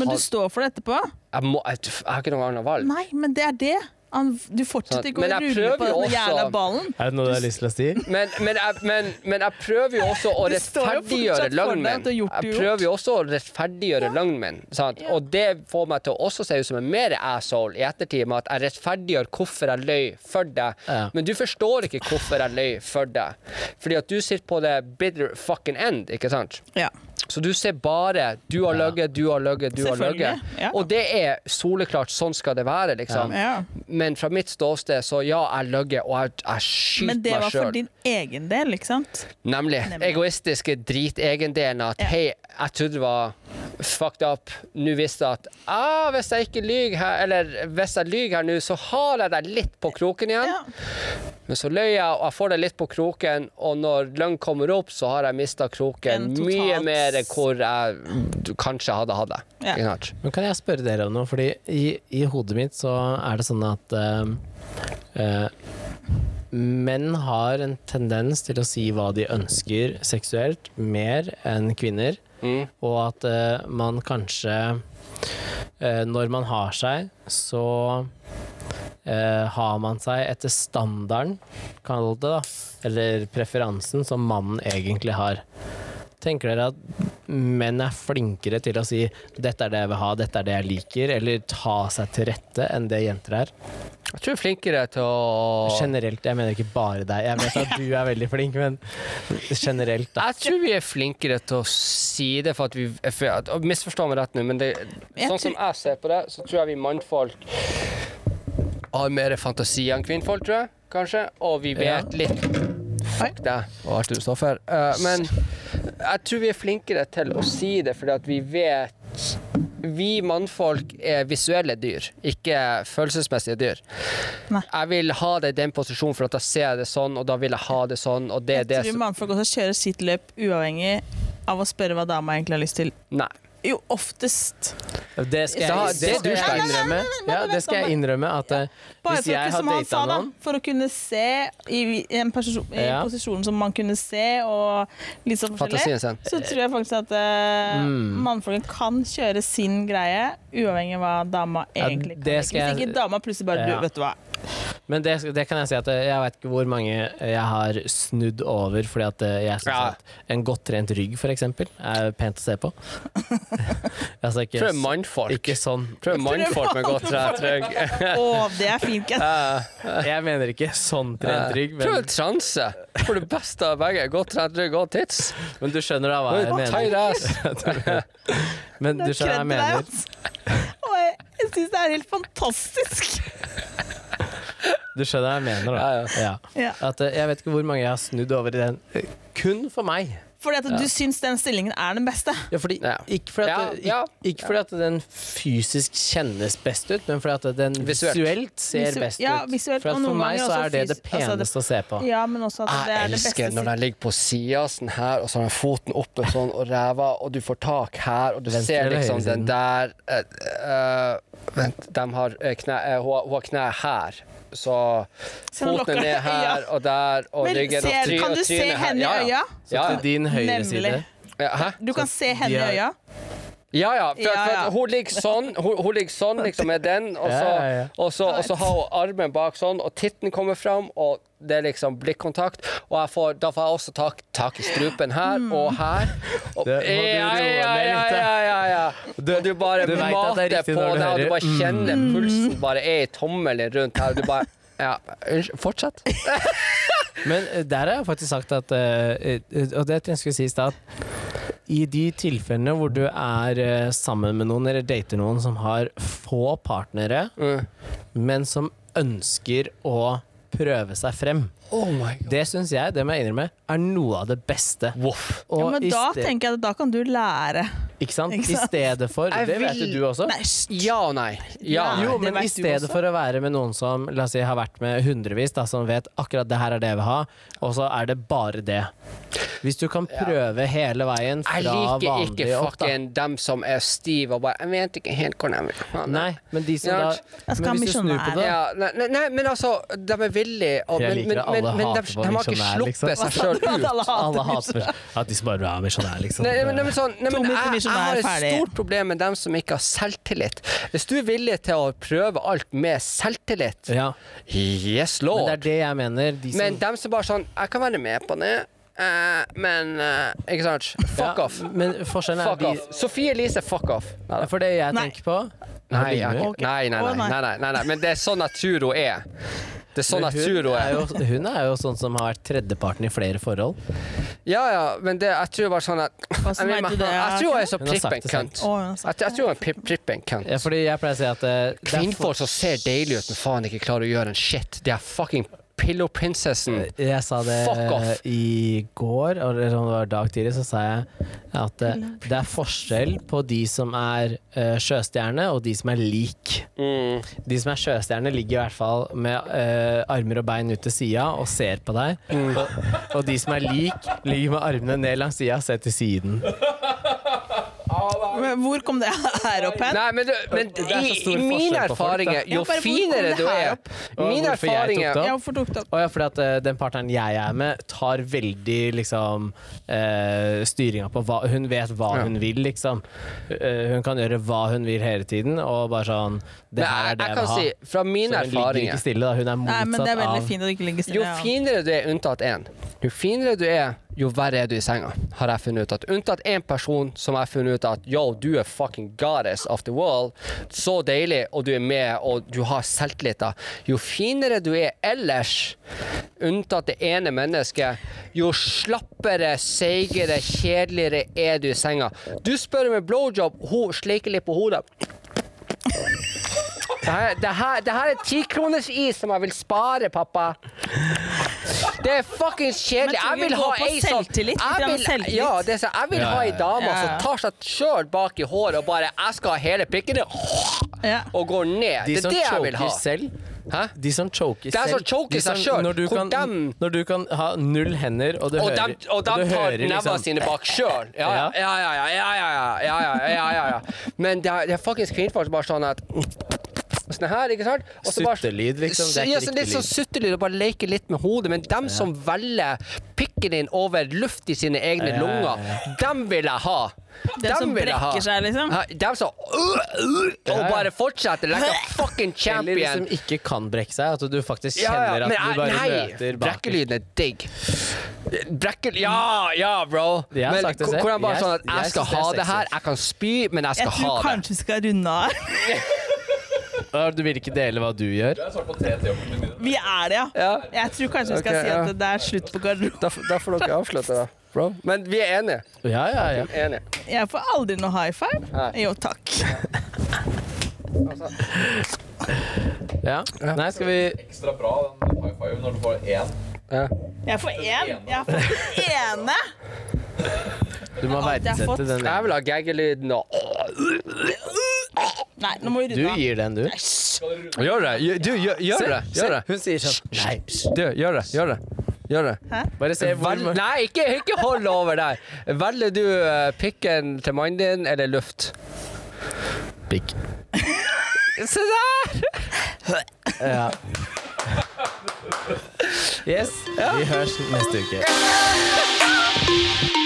Men du står for det etterpå? jeg, må, jeg, jeg har ikke noe annet valg. Nei, men det er det. Han, du fortsetter ikke å rulle på den jævla ballen. Er det noe du har lyst til å si? Men, men, jeg, men, men jeg prøver jo også å rettferdiggjøre løgnen min. Jeg prøver jo også å rettferdiggjøre løgnen min. Ja. Og det får meg til å også se ut som en mer asshole i ettertid, med at jeg rettferdiggjør hvorfor jeg løy for deg. Ja. Men du forstår ikke hvorfor jeg løy for deg. Fordi at du sitter på det bitter fucking end, ikke sant? Ja. Så du ser bare du har løyet, du har løyet, du har løyet. Ja. Og det er soleklart, sånn skal det være, liksom. ja. Men fra mitt ståsted, så ja, jeg løyet, og jeg, jeg skyter Men det meg var for din egen del, ikke sant? Nemlig. Nemlig. Egoistiske dritegendelen at Ja. hei, jeg trodde det var fucked up. Nå visste at ah, hvis jeg ikke lyver her, eller hvis jeg lyver her nå, så har jeg deg litt på kroken igjen. Ja. Men så løy jeg, og jeg får deg litt på kroken, og når løgn kommer opp, så har jeg mista kroken totalt- mye mer enn hvor jeg kanskje hadde hatt det. Ja. Men kan jeg spørre dere om noe? Fordi i, i hodet mitt så er det sånn at uh, uh, menn har en tendens til å si hva de ønsker seksuelt, mer enn kvinner. Mm. Og at uh, man kanskje uh, Når man har seg, så uh, har man seg etter standarden, kall det da. Eller preferansen som mannen egentlig har. Tenker dere at menn er flinkere til å si 'dette er det jeg vil ha, dette er det jeg liker', eller ta seg til rette enn det jenter er? Jeg tror jeg er flinkere til å Generelt, jeg mener ikke bare deg. Jeg vet at du er veldig flink, men generelt, da. Jeg tror vi er flinkere til å si det, for at vi for at, Misforstå meg rett nå, men det, sånn som jeg ser på det, så tror jeg vi mannfolk har mer fantasi enn kvinnfolk, tror jeg, kanskje. Og vi Ja. vet litt Fuck deg og alt du står for. Eh, men jeg tror vi er flinkere til å si det, fordi at vi vet Vi mannfolk er visuelle dyr, ikke følelsesmessige dyr. Nei. Jeg vil ha det i den posisjonen, for at da ser jeg det sånn, og da vil jeg ha det sånn, og det er Jeg det tror mannfolk også kjører sitt løp uavhengig av å spørre hva dama egentlig har lyst til. Nei. Jo, oftest. Det skal jeg, det det er skal jeg innrømme. Ja, det skal jeg innrømme at eh, Bare hvis for, har som han sa da, for å kunne se i, i en perso- i Ja. posisjon som man kunne se, og litt sånn forskjellig, så tror jeg faktisk at uh, Mm. mannfolket kan kjøre sin greie, uavhengig av hva dama Ja, egentlig kan. Hvis ikke dama plutselig bare Ja. du, vet du hva. Men det, det kan jeg si at eh, jeg vet ikke hvor mange jeg har snudd over fordi at eh, jeg syns Ja. at en godt trent rygg, for eksempel, er pent å se på. altså ikke, Prøv mannfolk. ikke sånn Prøv mannfolk med godt trent rygg. Å, det er fint, Ken. Jeg mener ikke sånn trent rygg, Prøv et transe. For det beste av begge. Godt trent rygg og tits. men du skjønner da hva jeg Tight mener. ass. Men du er skjønner hva jeg mener. Og jeg, jeg syns det er helt fantastisk. Du skjønner hva jeg mener, da. Ja, Ja. Ja. At eh, jeg vet ikke hvor mange jeg har snudd over i den. eh, Kun for meg. Fordi at du syns den stillingen er den beste. Ja, fordi, Ja. Ikke fordi at, Ja, ja. ikke, ikke fordi at den fysisk kjennes best ut, men fordi at den Visuelt. visuelt, ser Visu- best ja, ut. visuelt, for, at for meg så er det det peneste altså det- peneste å se på. Ja, men også at det Jeg er det beste når den ligger på sidasen her, og så har den foten oppe sånn, og ræva, og du får tak her, og du Venstre ser liksom den der uh, eh, Vent, de har eh, kne, uh, hun, har- hun har kne her. Så foten er ned her og der, og Men ryggen og kan og du se henne i Ja, ja. øya? Så til din høyre Nemlig. side ja. Hæ? Du kan se henne i øya. Ja, ja. For, Ja, ja. For hun ligger sånn, hun, hun ligger sånn liksom med den, og så, Ja, ja, ja. og så, og så har hun armen bak sånn, og titten kommer fram, og det er liksom blikkontakt. Og jeg får, da får jeg også tak, tak i strupen her Mm. og her. Og, Det ja, ja, ja. Og du bare du mater det er på det, og du bare kjenner Mm. pulsen bare er i tommelen rundt her, og du bare Ja, unnskyld. Fortsett. Men eh, der har jeg faktisk sagt at eh, eh, Og det jeg skulle si i stad I de tilfellene hvor du er eh, sammen med noen eller dater noen som har få partnere, Mm. men som ønsker å prøve seg frem, Oh my god. det syns jeg, det må jeg innrømme, er noe av det beste. Voff. Og Ja, men i da sted- tenker jeg at da kan du lære. Ikke sant? Ikke I stedet for Jeg Det vet vil- du også. Nei, Ja og nei. Ja. Nei, Jo, men i stedet for å være med noen som la oss si, har vært med hundrevis, da, som vet akkurat det her er det jeg vil ha, og så er det bare det. Hvis du kan prøve hele veien fra Jeg liker ikke vanlig opp, fucking dem som er stive og bare Jeg vet ikke helt hvor de vil ha det." Nei, men de som Ja, da Jeg Men hvis du snur på det Ja, nei, nei, nei, men altså, de er villige og, Jeg men, men, liker at alle men de, hater på de har ikke misjonær, sluppet liksom. seg sjøl ut. Alle hater Alle at de som bare er misjonær, liksom. Nei, men, nei, men sånn, nei, men jeg, jeg har et ferdig. stort problem med dem som ikke har selvtillit. Hvis du er villig til å prøve alt med selvtillit, Ja, yes men det er det jeg mener. De som, Men dem som bare sånn Jeg kan være med på det, Uh, men uh, Ikke sant? Fuck ja, off. Men forskjellen er de off. Sofie Elise, fuck off. Ja, For det jeg Nei. tenker på Nei, jeg. Nei, nei, nei, nei, nei, nei, nei. Men det er sånn jeg tror hun er. Det er sånn jeg tror hun, er jo, hun er jo sånn som har vært tredjeparten i flere forhold. Ja, ja, men det, jeg tror bare sånn at Hva som jeg, vet det, jeg tror hun er så Hun har prippen det selv. kønt. Å, hun har sagt Jeg, jeg tror hun er pri- prippen kønt. Ja, fordi jeg pleier å si at uh, Kvinnfolk som ser deilige ut, men faen ikke klarer å gjøre en shit. De er fucking pillow Princessen. Jeg sa det Fuck off. i går, eller om det var dag tidlig, så sa jeg at uh, det er forskjell på de som er uh, sjøstjerne, og de som er lik. Mm. De som er sjøstjerne, ligger i hvert fall med uh, armer og bein ut til sida og ser på deg. Mm. Og, og de som er lik, ligger med armene ned langs sida og ser til siden. Men Hvor kom det her opp hen? Nei, men, du, men i, i mine erfaringer, jo finere du er Mine hvorfor tok erfaringer det opp? Ja, hvorfor tok det opp? Ja, fordi at eh, den partneren jeg er med, tar veldig liksom uh, styringa på hva Hun vet hva Ja. hun vil, liksom. Uh, hun kan gjøre hva hun vil hele tiden, og bare sånn Det her er det jeg jeg vil ha. si, fra mine Så hun ligger ikke stille, da. Hun er Nei, men det er motsatt veldig av fint å ikke ligge Jo stille. finere du er unntatt én, jo finere du er, jo verre er du i senga, har jeg funnet ut. at Unntatt én person som har funnet ut at yo, du er fucking goddess of the world. Så deilig, og du er med, og du har selvtillit. Jo finere du er ellers, unntatt det ene mennesket, jo slappere, seigere, kjedeligere er du i senga. Du spør om en blowjob, hun sleiker litt på hodet. Det her, det her, det her er tikronersis som jeg vil spare, pappa. Det er fuckings kjedelig. Sånn- jeg vil ha ei som Jeg vil, ja, jeg vil ha ei dame som tar seg sjøl bak i håret og bare 'Jeg skal ha hele pikken', og går ned. Det er det jeg vil ha. Hæ? De som choker selv. Som choker de som, seg sjøl. Når, du kan, dem... når du kan ha null hender, og du og hører Og de tar nevna liksom... sine bak sjøl. Ja ja ja, ja, ja, ja. ja, ja, ja, Men det er, det er fuckings kvinnfolk som bare sånn at Sånn her, ikke sant? Og så bare- Suttelyd, liksom. Det er ja, ikke så litt sånn suttelyd og bare leke litt med hodet. Men dem som velger pikken din over luft i sine egne Ja, ja, ja, lunger, dem vil jeg ha. Den Dem som ha. brekker seg, liksom. Dem som uh, uh, Og bare fortsetter like a fucking champion. Eller de som ikke kan brekke seg. At du faktisk kjenner ja, at men du bare nei, møter bak. Brekkelyden er digg. Brekkel... Ja, ja, bro. Jeg har Men sagt det selv. hvor bare sånn at jeg jeg skal synes det ha det her. Jeg kan spy, men jeg skal ha det. Jeg tror kanskje vi skal runde av. Ja, Du vil ikke dele hva du gjør? Med Vi er det, ja. Ja. Jeg tror kanskje vi skal okay, si ja. at det er slutt på garderoben. Da, da får dere avslutte, da. Bro. Men vi er enige. Ja, ja, ja. enige. Jeg får aldri noe high five. Nei. Jo, takk. ja. Nei, skal vi Ekstra bra den high five når du får én. Ja. Jeg får én. Jeg får den ene. Du må Alt jeg har fått. verdsette den. Jeg vil ha gaggelyden og Nei, nå må vi Du runde av. gir den, du. Gjør det. Gjør- Du, gjør, gjør det. Gjør det. Hun sier sånn Nei. Du, gjør det. Gjør det. Gjør det. Bare se hvor Vel, nei, ikke, ikke hold over der. Velger du eh, pikken til mannen din eller luft? Pikk. Se der! Ja. Yes. Vi høres neste uke.